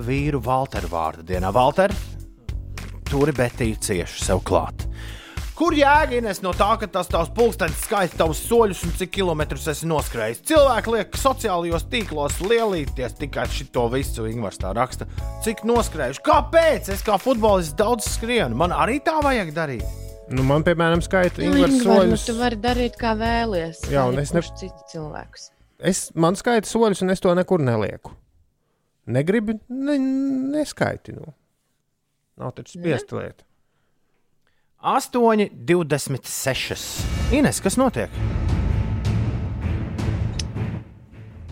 vīru Valteru vārdu dienā. Valter, turi Betiju cieši sev klāt. Kur jēga Ines, no tā, ka tas tavs pulkstenis skaita tavus soļus un cik kilometrus esi noskrējis? Cilvēki liek sociālajos tīklos lielīties tikai šito visu, Ingūns tā raksta. Cik noskrējuši? Kāpēc? Es kā futbolists daudz skrienu. Man arī tā vajag darīt. Nu, man, piemēram, skaita Nu, Ingūns Ingvar, nu, soļus. tu vari darīt, kā vēlies. Jā, un es ne- jebkurš cits cilvēks. Es, man skaita soļus, un es to nekur nelieku. Negribu, ne, neskaiti. Nu. Nav taču spiest lieta. 8, 26. Ines, kas notiek?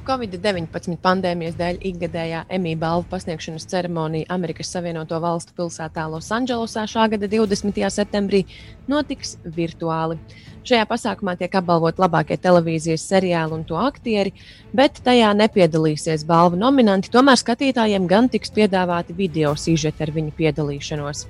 Covid-19 pandēmijas dēļ ikgadējā Emīļa balvu pasniegšanas ceremonija Amerikas Savienoto Valstu pilsētā Losandželosā šā gada 20. septembrī notiks virtuāli. Šajā pasākumā tiek apbalvot labākie televīzijas seriāli un to aktieri, bet tajā nepiedalīsies balvu nominanti. Tomēr skatītājiem gan tiks piedāvāti video sižeti ar viņu piedalīšanos.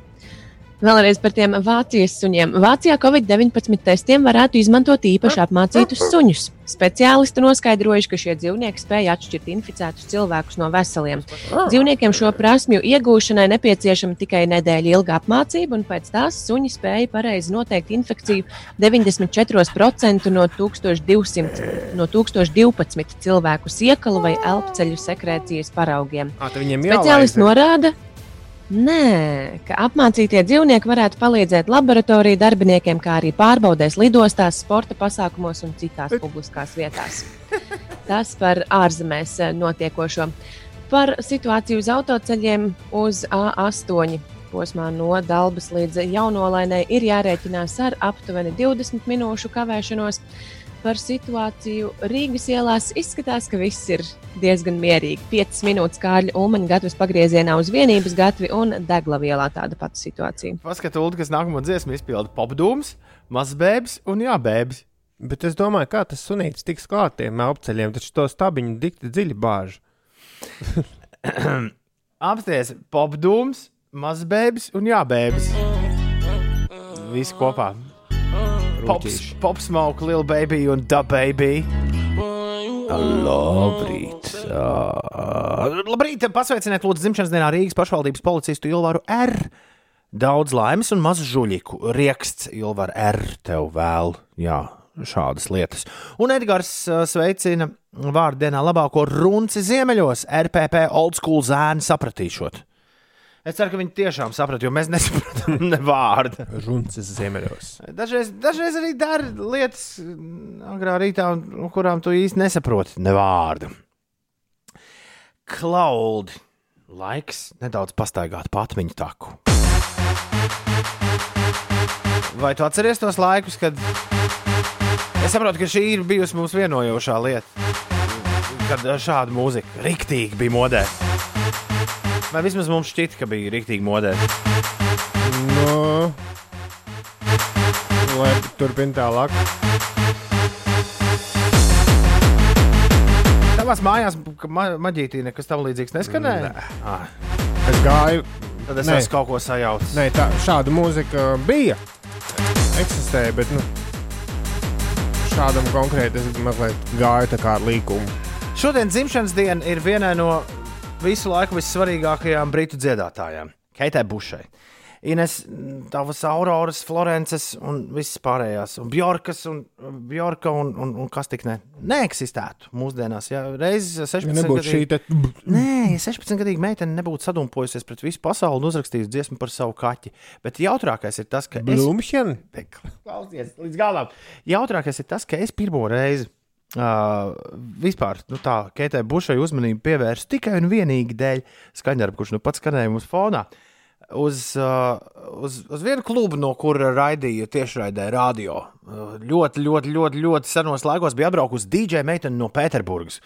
Vēlreiz par tiem Vācijas suņiem. Vācijā Covid-19 testiem varētu izmantot īpaši apmācītus suņus. Speciālisti noskaidrojuši, ka šie dzīvnieki spēj atšķirt inficētus cilvēkus no veseliem. Dzīvniekiem šo prasmju iegūšanai nepieciešama tikai nedēļa ilga apmācība, un pēc tās suņi spēja pareizi noteikt infekciju 94% no 1200, no 1012 cilvēku siekalu vai elpceļu sekrēcijas paraugiem. Speciālisti norāda, Nē, ka apmācītie dzīvnieki varētu palīdzēt laboratoriju darbiniekiem, kā arī pārbaudēs lidostās, sporta pasākumos un citās publiskās vietās. Tas par ārzemēs eh, notiekošo. Par situāciju uz autoceļiem uz A8 posmā no Dabas līdz Jaunolainai ir jārēķinās ar aptuveni 20 minūšu kavēšanos. Par situāciju Rīgas ielās izskatās, ka viss ir diezgan mierīgi. 5 minūtes kārļa ulmaņa gatavs pagriezienā uz vienības gatavi un degla vielā tāda pati situācija. Paskatās, Ulu, kas nākamo dziesmu izpilda popdūms, mazs bēbis un jā, bēbis. Bet es domāju, kā tas sunīts tiks klāt tiem elpceļiem, taču to stabiņu dikti dziļi bāž. Apsties popdūms, mazs bēbis un jā, bēbis. Visi kopā. Pops, pops smoke, little baby un da baby. Labrīt! Uh, labrīt! Pasveiciniet, lūdzu, dzimšanas dienā Rīgas pašvaldības policistu Ilvaru R. Daudz laimes un mazu žuļiku. Rieksts Ilvar R. tev vēl. Jā, šādas lietas. Un Edgars uh, sveicina vārdu dienā labāko runci ziemeļos, RPP old school zēnu sapratīšot. Es ceru, ka viņi tiešām saprata, jo mēs nesapratām ne vārdu. Runcis ziemeļos. Dažreiz, dažreiz arī dara lietas, mm, agrā rītā, kurām tu īsti nesaproti ne vārdu. Klaudi, laiks nedaudz pastaigāt pa atmiņu taku. Vai tu atceries tos laikus, kad es saprotu, ka šī ir bijusi mums vienojošā lieta? Kad šāda mūzika riktīgi bija modē. Vai vismaz mums šķita, ka bija riktīgi modē? Nu, lai turpina tālāk. Tavās mājās ma maģītī nekas tam līdzīgs neskanēja? Ah. Es gāju. Tad es Nē. esmu kaut ko sajaucis. Nē, tā, šāda mūzika bija. Eksistēja, bet nu, šādam konkrēti es mazliet gāju tā kā ar līkumu. Šodien dzimšanas diena ir vienai no visu laiku vissvarīgākajām britu dziedātājām - Keitai Bušai. Ines, tavas auroras, Florences un visas pārējās, un Bjorkas un, Bjorka un, un, un kas tik ne, neeksistētu mūsdienās. Ja reiz 16 Ja nebūtu šī te- Nē, ja 16-gadīga meitene nebūtu sadumpojusies pret visu pasauli un uzrakstījusi dziesmu par savu kaķi. Bet jautrākais ir tas, ka Blūmšana? es. Klausies, līdz galam. Jautrākais ir tas, ka es pirmo reizi. Uh, vispār nu tā, Keitai Bušai uzmanību pievērstu tikai un vienīgi dēļ skaņdarba, kurš nu pats skanēja mums fonā. Uz, uh, uz, uz vienu klubu, no kura raidīja tiešraidē radio. Uh, ļoti, ļoti, ļoti, ļoti senos laikos bija atbraukusi DJ meitene no Pēterburgas.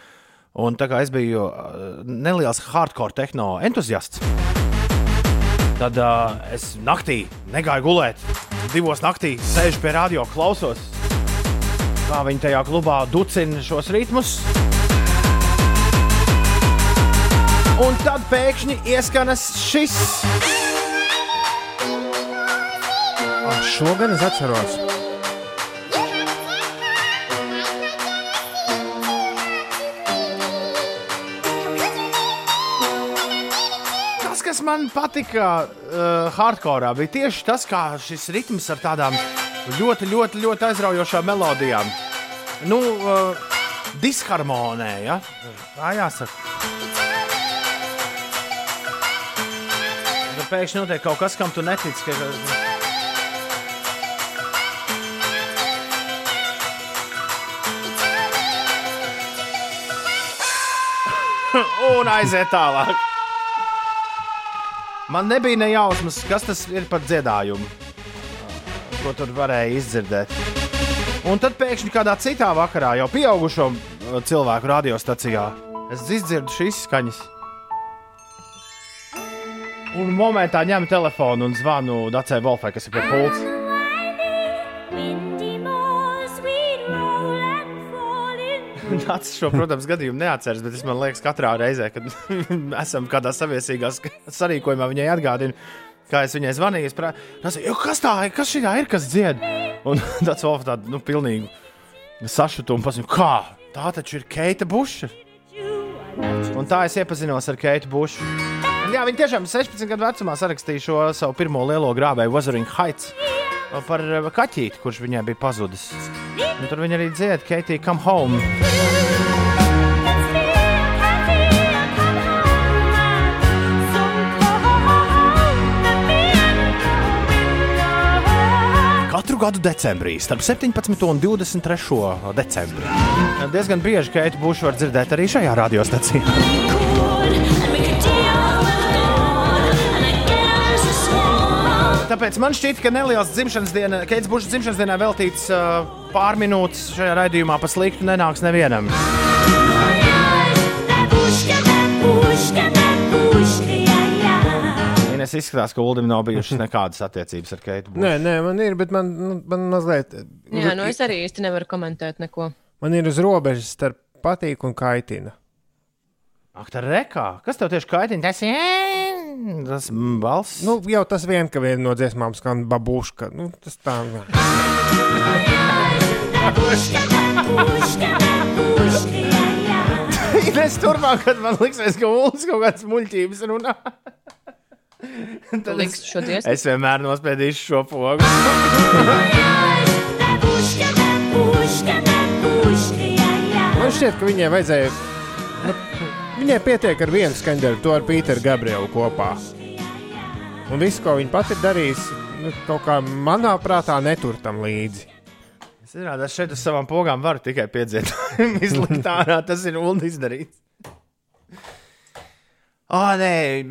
Un tā kā es biju uh, neliels hardcore tehno entuziasts, Tad uh, es naktī negāju gulēt. Divos naktī sēžu pie radio, klausos, kā viņi tajā klubā ducina šos ritmus. Un tad pēkšņi ieskanas šis. Ah, Šo gan es atceros. Tas, kas man patika uh, hardcore, bija tieši tas, kā šis ritms ar tādām ļoti, ļoti, ļoti aizraujošām melodijām. Nu, uh, disharmonē, ja? tā jāsaka. Tad pēkšņi notiek kaut kas, kam tu netici. Ka... Un aiziet tālāk. Man nebija ne jausmas, kas tas ir par dziedājumu, ko tur varēja izdzirdēt. Un tad pēkšņi kādā citā vakarā, jau pieaugušo uh, cilvēku radiostacijā, es izdzirdu šīs skaņas. Un momentā ņemu telefonu un zvanu Dacei Volfai, kas ir pie pults. Nācis šo, protams, gadījumu neatceras, bet es man liekas, katrā reizē, kad esam kādā saviesīgā sarīkojumā, viņai atgādina, kā es viņai zvanīju. Es prasīju, "Jo, kas tā ir, kas šī ir, kas dzied? Un tāds Wolfs tādu nu, pilnīgi sašutumu paziņoja, kā tā taču ir Keita Buša. Un tā es iepazinos ar Keitu Bušu. Un, jā, viņa tiešām 16 gadu vecumā sarakstīja šo savu pirmo lielo grāvēju, Wuthering Heights, par eh, kaķīti, kurš viņai bija pazudis. Un tur viņa arī dzied, Keitija, come home. Gadu decembrī, starp 17. un 23. decembrī. Diezgan bieži Keita Buša var dzirdēt arī šajā radiostacijā. Tāpēc man šķiet, ka neliels dzimšanas diena, Keits Bušas dzimšanas dienā veltīts uh, pārminūtes šajā raidījumā pa sliktu nenāks nevienam. Ines izskatās, ka Ulim nav bijušas nekādas attiecības ar Keitu Bušu. Nē, nē, man ir, bet man, nu, man mazliet. Jā, nu es arī īsti nevaru komentēt neko. Man ir uz robežas starp patīk un kaitina. Ak, tā rekā. Kas tev tieši kaitina? Tas ir tas balss. Nu, jau tas vien, ka viena no dziesmām skan babuška. Nu, tas tā. jā. Es turpmāk, kad man liksies, ka Ulas kaut kādas muļķības runā. Tad liks šo dziesmu? Es vienmēr nospēdīšu šo pogu. Man šķiet, ka viņai vajadzēja. Nu, viņai pietiek ar vienu skaņdaļu, to ar Pīteru Gabrielu kopā. Un viss, ko viņa pati ir darījusi, nu, kaut kā manā prātā netur tam līdzi. Es zinu, es šeit uz savām pogām varu tikai piedziet. Izlikt ārā, tas ir un izdarīts. Ah, nē,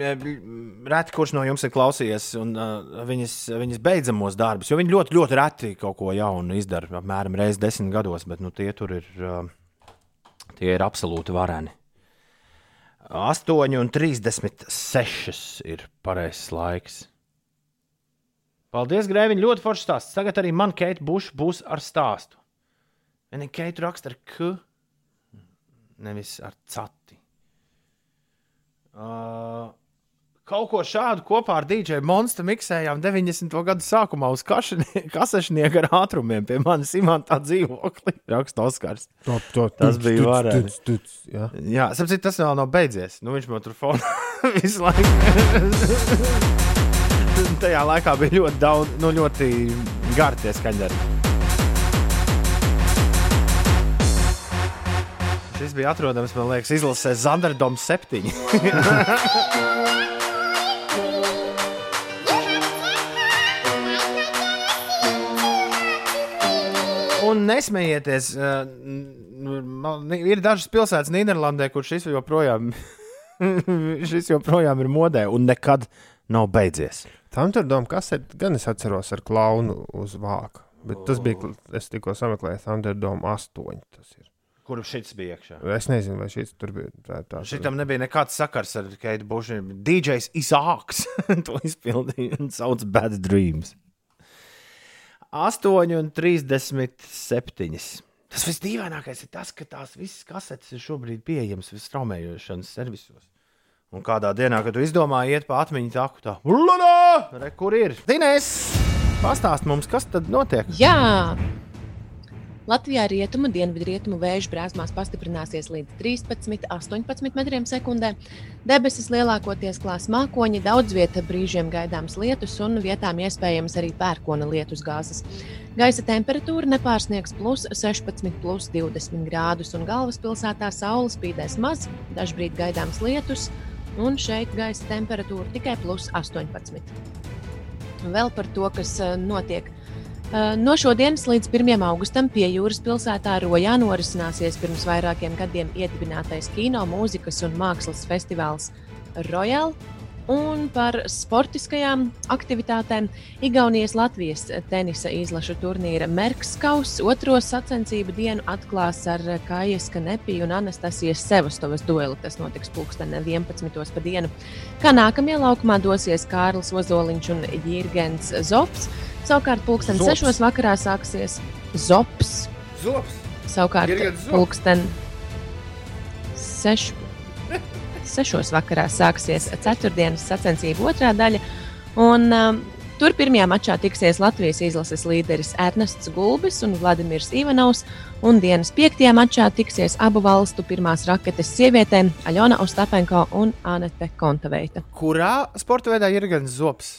reti kurš no jums ir klausījies un, uh, viņas, viņas beidzamos darbus, jo viņi ļoti, ļoti reti kaut ko jaunu izdara. Apmēram reizes desmit gados, bet nu, tie tur ir, uh, tie ir absolūti vareni. 8,36 ir pareizais laiks. Paldies, Grēviņ, ļoti foršs stāsts. Tagad arī man Keita Buša būs ar stāstu. Viņa Keita raksta ar K, nevis ar cati. Uh, kaut ko šādu kopā ar DJ Monstu miksējām 90. gadu sākumā uz kasešnieka ar ātrumiem pie manis imantā dzīvoklī. Raksta Oskars. Top, top, Tas tuc, bija tuc, jā. Jā, sapratu, tas vēl nav beidzies. Nu, viņš man tur fonā visu laiku. Tajā laikā bija ļoti daudz, nu, ļoti gari tie Šis bija atrodams, man liekas, izlasē Zandardoms 7. Un nesmējieties, man ir dažas pilsētas Nīderlandē, kur šis joprojām, šis joprojām ir modē un nekad nav beidzies. Tam tur doma, kas ir, gan es atceros ar klaunu uz vāka. Bet tas bija, es tikko sameklēju, Thunderdome 8. Tas ir. Kur šis bija iekšā? Es nezinu, vai šis tur bija. Tā, tā, Šitam nebija nekāds sakars ar Keitu Bušinu. DJs Isāks to izpildīja un sauc Bad Dreams. 8,37. Tas visdīvainākais ir tas, ka tās visas kasetes ir šobrīd pieejamas visstraumējošanas servisos. Un kādā dienā, kad tu izdomāji iet pa atmiņu taku, tā Lulā! Re, kur ir? Zinēs! Pastāst mums, kas tad notiek? Jā! Latvijā rietumu, dienvidu rietumu vēju brāzmās pastiprināsies līdz 13, 18 metriem sekundē. Debesis lielākoties klās mākoņi, daudz vietā brīžiem gaidāms lietus un vietām iespējams arī pērkona lietus gāzes. Gaisa temperatūra nepārsniegs plus 16, plus 20 grādus, un galvaspilsētā saule spīdēs maz, dažbrīd gaidāms lietus, un šeit gaisa temperatūra tikai plus 18. Vēl par to, kas eh, notiek. Uh, No šodienas līdz 1. augustam pie jūras pilsētā Rojā norisināsies pirms vairākiem gadiem iedibinātais kino, mūzikas un mākslas festivāls Royal. Un par sportiskajām aktivitātēm Igaunijas Latvijas tenisa izlašu turnīra Merkskaus otro sacensību dienu atklās ar Kājas Kanepiju un Anastasijas Sevastovas dueli. Tas notiks pulksten 11. pa dienu. Kā nākamajā laukumā dosies Kārlis Ozoliņš un Jirgens Zofs. Savukārt pulksten Zops. 6. vakarā sāksies Zops. Zops. Savukārt Zops. pulksten 6. Sešos vakarā sāksies ceturtdienas sacensību otrā daļa. Un, um, tur pirmajā mačā tiksies Latvijas izlases līderis Ernests Gulbis un Vladimirs Ivanovs. Un dienas piektajā mačā tiksies abu valstu pirmās raketes sievietēm Aļona Ostapenko un Anete Kontaveita. Kurā sporta veidā ir gan zops?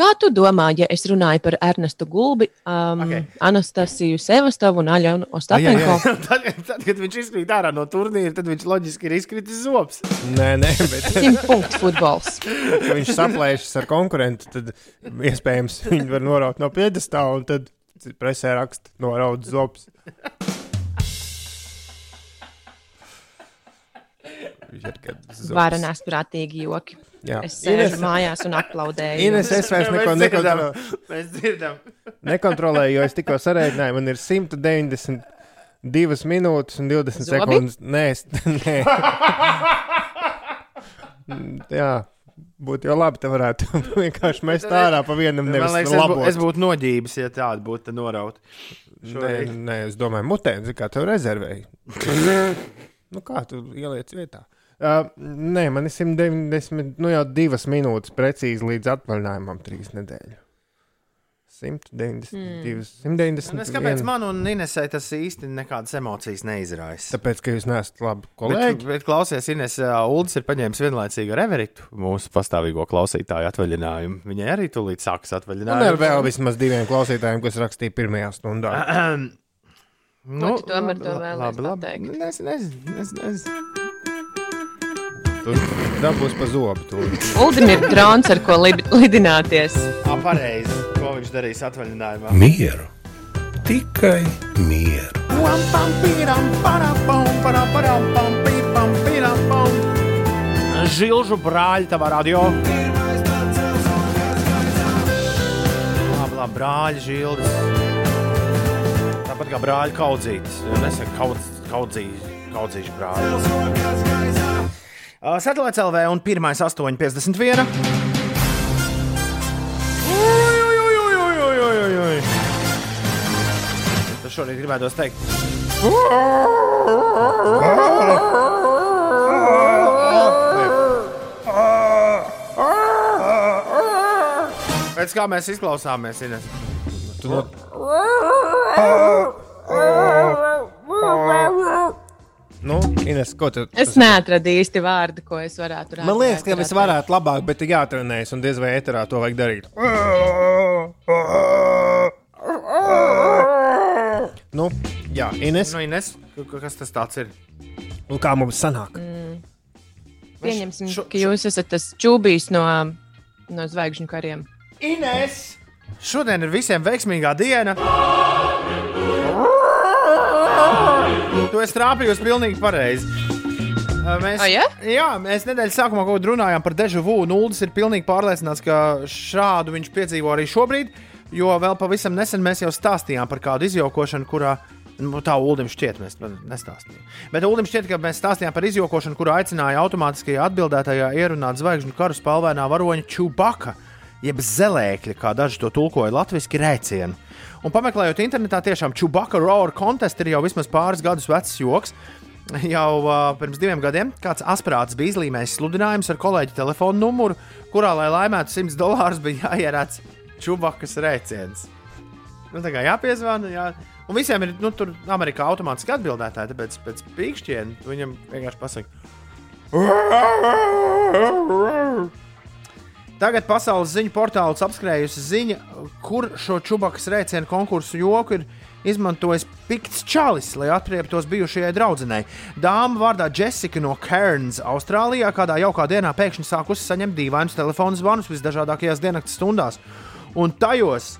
Kā tu domā, ja es runāju par Ernestu Gulbi, um, okay. Anastasiju Sevastovu un Aļonu Ostapenko? tad, tad, kad viņš izkrīt ārā no turnīra, tad viņš loģiski ir izkritis zops. Nē, nē, bet Simt punktu futbols. ja viņš saplēšas ar konkurentu, tad iespējams viņi var noraut no piedestāla un tad presē raksta noraut zops. Zops. Varanās prātīgi joki. Jā. Es sēžu Ines- mājās un aplaudēju. Ines, es vairs neko nekontrolēju. Mēs dzirdam. Nekontrolēju, jo es tikko sarēķināju, man ir 192 minūtes un 20 Zobi? sekundes. Nē, es, nē. Jā, būtu jau labi, te varētu vienkārši mest ārā pa vienam Man nevis liekas, es, bū, es būtu noģības, ja tāda būtu noraut. Nē, nē, es domāju, mutē, kā tev rezervēji. nu, kā tu ieliec vietā? Uh, nē, man ir 190, nu jau divas minūtes precīzi līdz atvaļinājumam, trīs nedēļas. 192, Hmm. 190. Un es, kāpēc man un Inesai tas īsti nekādas emocijas neizraisa? Tāpēc, ka jūs neesat labi Bet, kolēģi. bet klausies, Ines, Ulas ir paņēmis vienlaicīgi ar Everitu, mūsu pastāvīgo klausītāju atvaļinājumu. Viņai arī tūlīt sākas Un atvaļinājums. ar vēl vismaz diviem klausītājiem, kas rakstīja pirmajā stundā. Tu tomēr to Nu, labi. pateikt? Es nezinu, es nezinu. Tur dabūs pa zobu. Uldim ir drons, ar ko lid, lidināties. Ā, pareizi. Ko viņš darīs atvaļinājumā? Mieru. Tikai mieru. Žilžu brāļi, tavā radio. Labi, labi, brāļi, žildes. Tāpat kā brāļi kaudzītas. Nesaka kaudz, kaudzī, kaudzīšu brāļi. Satelīts LV un 1,851. Tas šorīt gribētu teikt. Pēc kā mēs izklausāmies, Ines? Tu Ines, ko tu? Es neatradu īsti vārdu, ko es varētu rādīt. Man liekas, ka es varētu labāk, bet ir jātrenējas, un diez vai eterā to vajag darīt. Nu, jā, Ines. Nu, Ines, kas tas tāds ir? Un kā mums sanāk? Mm. Pieņemsim, ka jūs esat tas čūbijs no, no zvaigžņu kariem. Ines! Šodien ir visiem veiksmīgā diena. Tu esi trāpījusi pilnīgi pareizi. Mēs, O, ja? jā, mēs nedēļas sākumā kaut ko runājām par dežu vu. Nulles ir pilnīgi pārliecināts, ka šādu viņš piedzīvo arī šobrīd. Jo vēl pavisam nesen mēs jau stāstījām par kādu izjaukošanu, kurā Nu, tā Ulim šķiet, mēs nestāstījām. Bet Ulim šķiet, ka mēs stāstījām par izjokošanu, kuru aicināja automātiskajā atbildētājā ierunāt zvaigžņu karu spēlēnā varoņa Čubaka, jeb zelēkļa, kā daži to tulkoja latviešu rēcienu. Un pameklējot internetā, tiešām Čubaka Roar Contest ir jau vismaz pāris gadus vecs joks. Jau uh, pirms diviem gadiem kāds asprāts bija izlīmējis sludinājumus ar kolēģi telefonu numuru, kurā, lai laimētu 100 dolārus, bija jāierāc Čubakas rēciens. Nu, tā kā jāpiezvana, jā. Un visiem ir, nu, tur Amerikā automātiski atbildētāji, tāpēc pēc pīkšķiena viņam vienkārši pasaka. Tagad pasaules ziņu portāls apskrējusi ziņa, kur šo čubakas rēcienu konkursu joku ir izmantojis Pikts Čalis, lai atrieptos bijušajai draudzenei. Dāma vārdā Jessica no Cairns, Austrālijā, kādā jaukā dienā pēkšņi sākusi saņemt dīvainus telefonu zvanus visdažādākajās diennakts stundās. Un tajos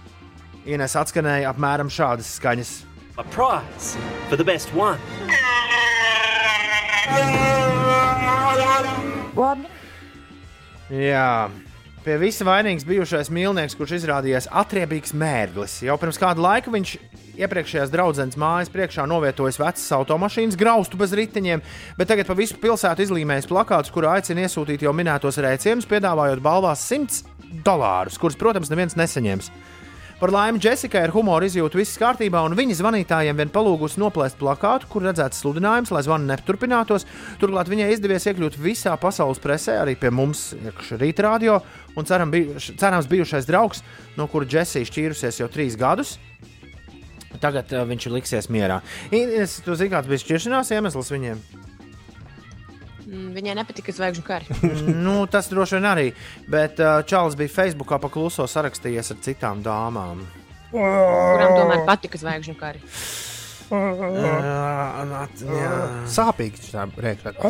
Ines atskanēja apmēram šādas skaņas. A prize for the best one. Jā. Pie visa vainīgs bijušais mīlnieks, kurš izrādījās atriebīgs mērglis. Jau pirms kāda laika viņš iepriekšējās draudzenes mājas priekšā novietojis vecas automašīnas, graustu bez riteņiem, bet tagad pa visu pilsētu izlīmējis plakātus, kurā aicina iesūtīt jau minētos rēcienus, piedāvājot balvās 100 dolārus, kurus, protams, neviens nesaņems. Par laimi Jessikai ar humoru izjūtu viss kārtībā, un viņa zvanītājiem vien palūgusi noplēst plakātu, kur redzēts sludinājums, lai zvani neturpinātos. Turklāt viņai izdevies iekļūt visā pasaules presē, arī pie mums, rīta radio, un ceram, biju, cerams, bijušais draugs, no kura Jessija šķīrusies jau trīs gadus. Tagad uh, viņš liksies mierā. Es, tu zini, kāds bija šķiršanās iemesls viņiem? Mm, Viņai nepatika zvaigžņu kari. nu, tas droši vien arī. Bet uh, Čālijs bija Facebookā pakluso sarakstījies ar citām dāmām. Kurām tomēr patika zvaigžņu kari. Sāpīgi tā rēkta.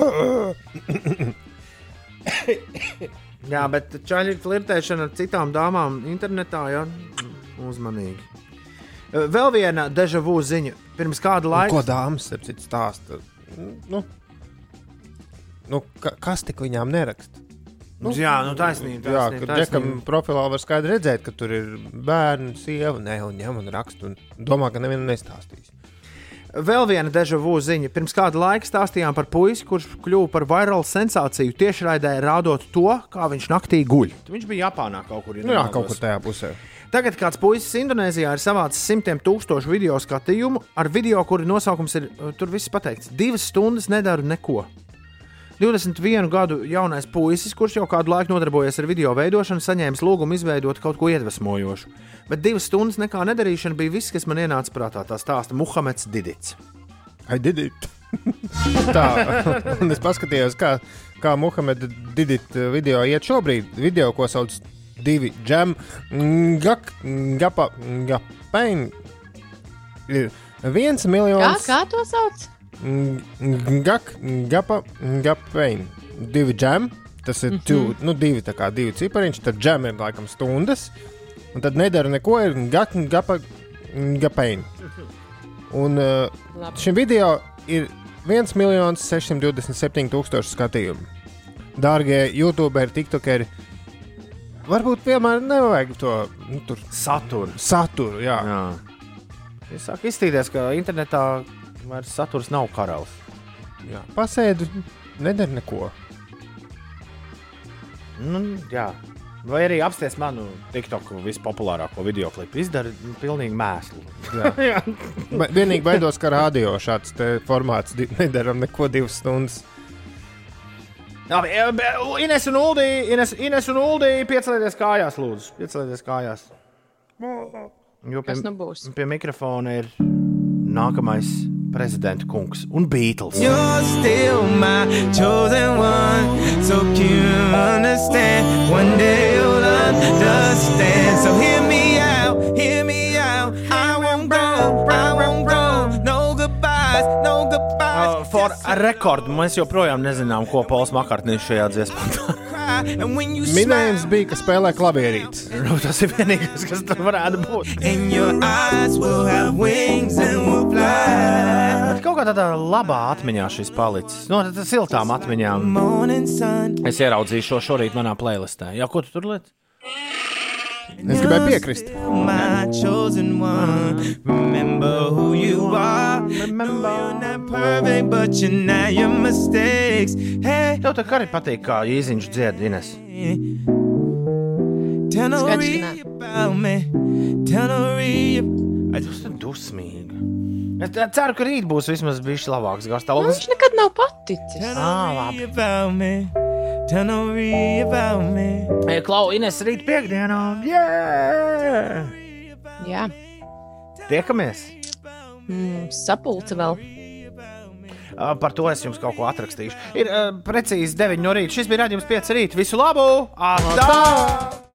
Jā, bet čaļi flirtēšana ar citām dāmām internetā, jā, uzmanīgi. Vēl viena deja vu ziņa. Pirms kāda laika. Ko dāmas ar citu stāsta? Nu, nu, ka, kas tik viņām neraksta? Nu, jā, nu taisnība. Jā, taisnība, ka džekam taisnība. profilā var skaidri redzēt, ka tur ir bērns, sieva, ne, un ņem un raksta. Un domā, ka nevienam nestāstīs. Vēl viena deja vu ziņa. Pirms kāda laika stāstījām par puisi, kurš kļuva par virālu sensāciju tiešraidē, rādot to, kā viņš naktī guļ. Viņš bija Japānā kaut kur. ja Nu, jā, kaut kur tajā pusē. Tagad kāds puisis Indonēzijā ir savācis simtiem tūkstošu video skatījumu ar video, kura nosaukums ir uh, tur viss pateikts. Divas stundas nedaru neko. 21 gadu jaunais puisis, kurš jau kādu laiku nodarbojies ar video veidošanu, saņēma lūgumu izveidot kaut ko iedvesmojošu. Bet divas stundas nekā nedarīšana bija viss, kas man ienāca prātā. Tā stāsta Muhameds Didits. I did it. Tā, un es paskatījos, kā, kā Muhameda Didita video iet šobrīd. Video, ko sauc divi džem, gak, gapa, gapain. Ir viens Kā, miljons. kā to sauc? Gak, gapa, gapain. Divi džem. Tas ir mm -hmm. two, nu, divi, tā kā divi cipariņš. Tad džem ir laikam stundas. Un tad nedara neko. Ir gak, gapa, gapain. Un uh, šim video ir 1 miljons 627 tūkstoši skatījumu. Dārgie YouTuberi, TikTokeri, varbūt piemēram nevajag to nu, tur Saturu. saturu. Jā. Jā. Es sāku izstīties, ka internetā vairs saturs nav karalis. Jā. Pasēdi, nedara neko. Nu, jā. Vai arī apsties manu TikTok vispopulārāko video klipu. Izdara nu, pilnīgi mēslu. Jā. Ba- Vienīgi baidos, ka radio šāds te formāts nedaram neko divas stundas. Labi, e, Ines un Uldī, Ines, Ines un Uldī, piecelieties kājās, lūdzu. Piecelieties kājās. Jo pie, Kas nu būs? pie mikrofona ir nākamais prezidenta kungs un Beatles. You're still my chosen one. So can you understand? One day you'll understand. So hear me out, hear me out. I won't grow, I won't grow. No goodbyes, no goodbyes. Uh, for a record, mēs joprojām nezinām, ko Pols Makartnīs šajā dziesmā. You Minējums bija, ka spēlē klavierītes. Nu, tas ir vienīgais, kas tur varētu būt. And your eyes will have wings and will fly. Bet kaut kā tādā labā atmiņā šis palicis. No tādas siltām atmiņām. Es ieraudzīju šo šorīt manā playlistē. Jā, ko tu tur lieti? Es gribēju piekrist. My chosen one. Remember who you are. remember. Not perfect, but you know your mistakes. Hey, Tev tā kā arī patīk, kā īziņš dzied, Ines. tell no read about me. Tell no read. Ai, tas ir dusmīgi. Es tā- ceru, ka rīt būs vismaz bijis labāks Nu, gastāvoklis. viņš nekad nav paticis. Tell Ah, labi. Ei, Klau, Ines, rīt piekdienā. Yeah! Jā, Tiekamies! mm, sapulce vēl. Uh, Par to es jums kaut ko atrakstīšu. Ir uh, precīzi 9 no rīta. Šis bija rādījums 5 rīt. Visu labu! Atā!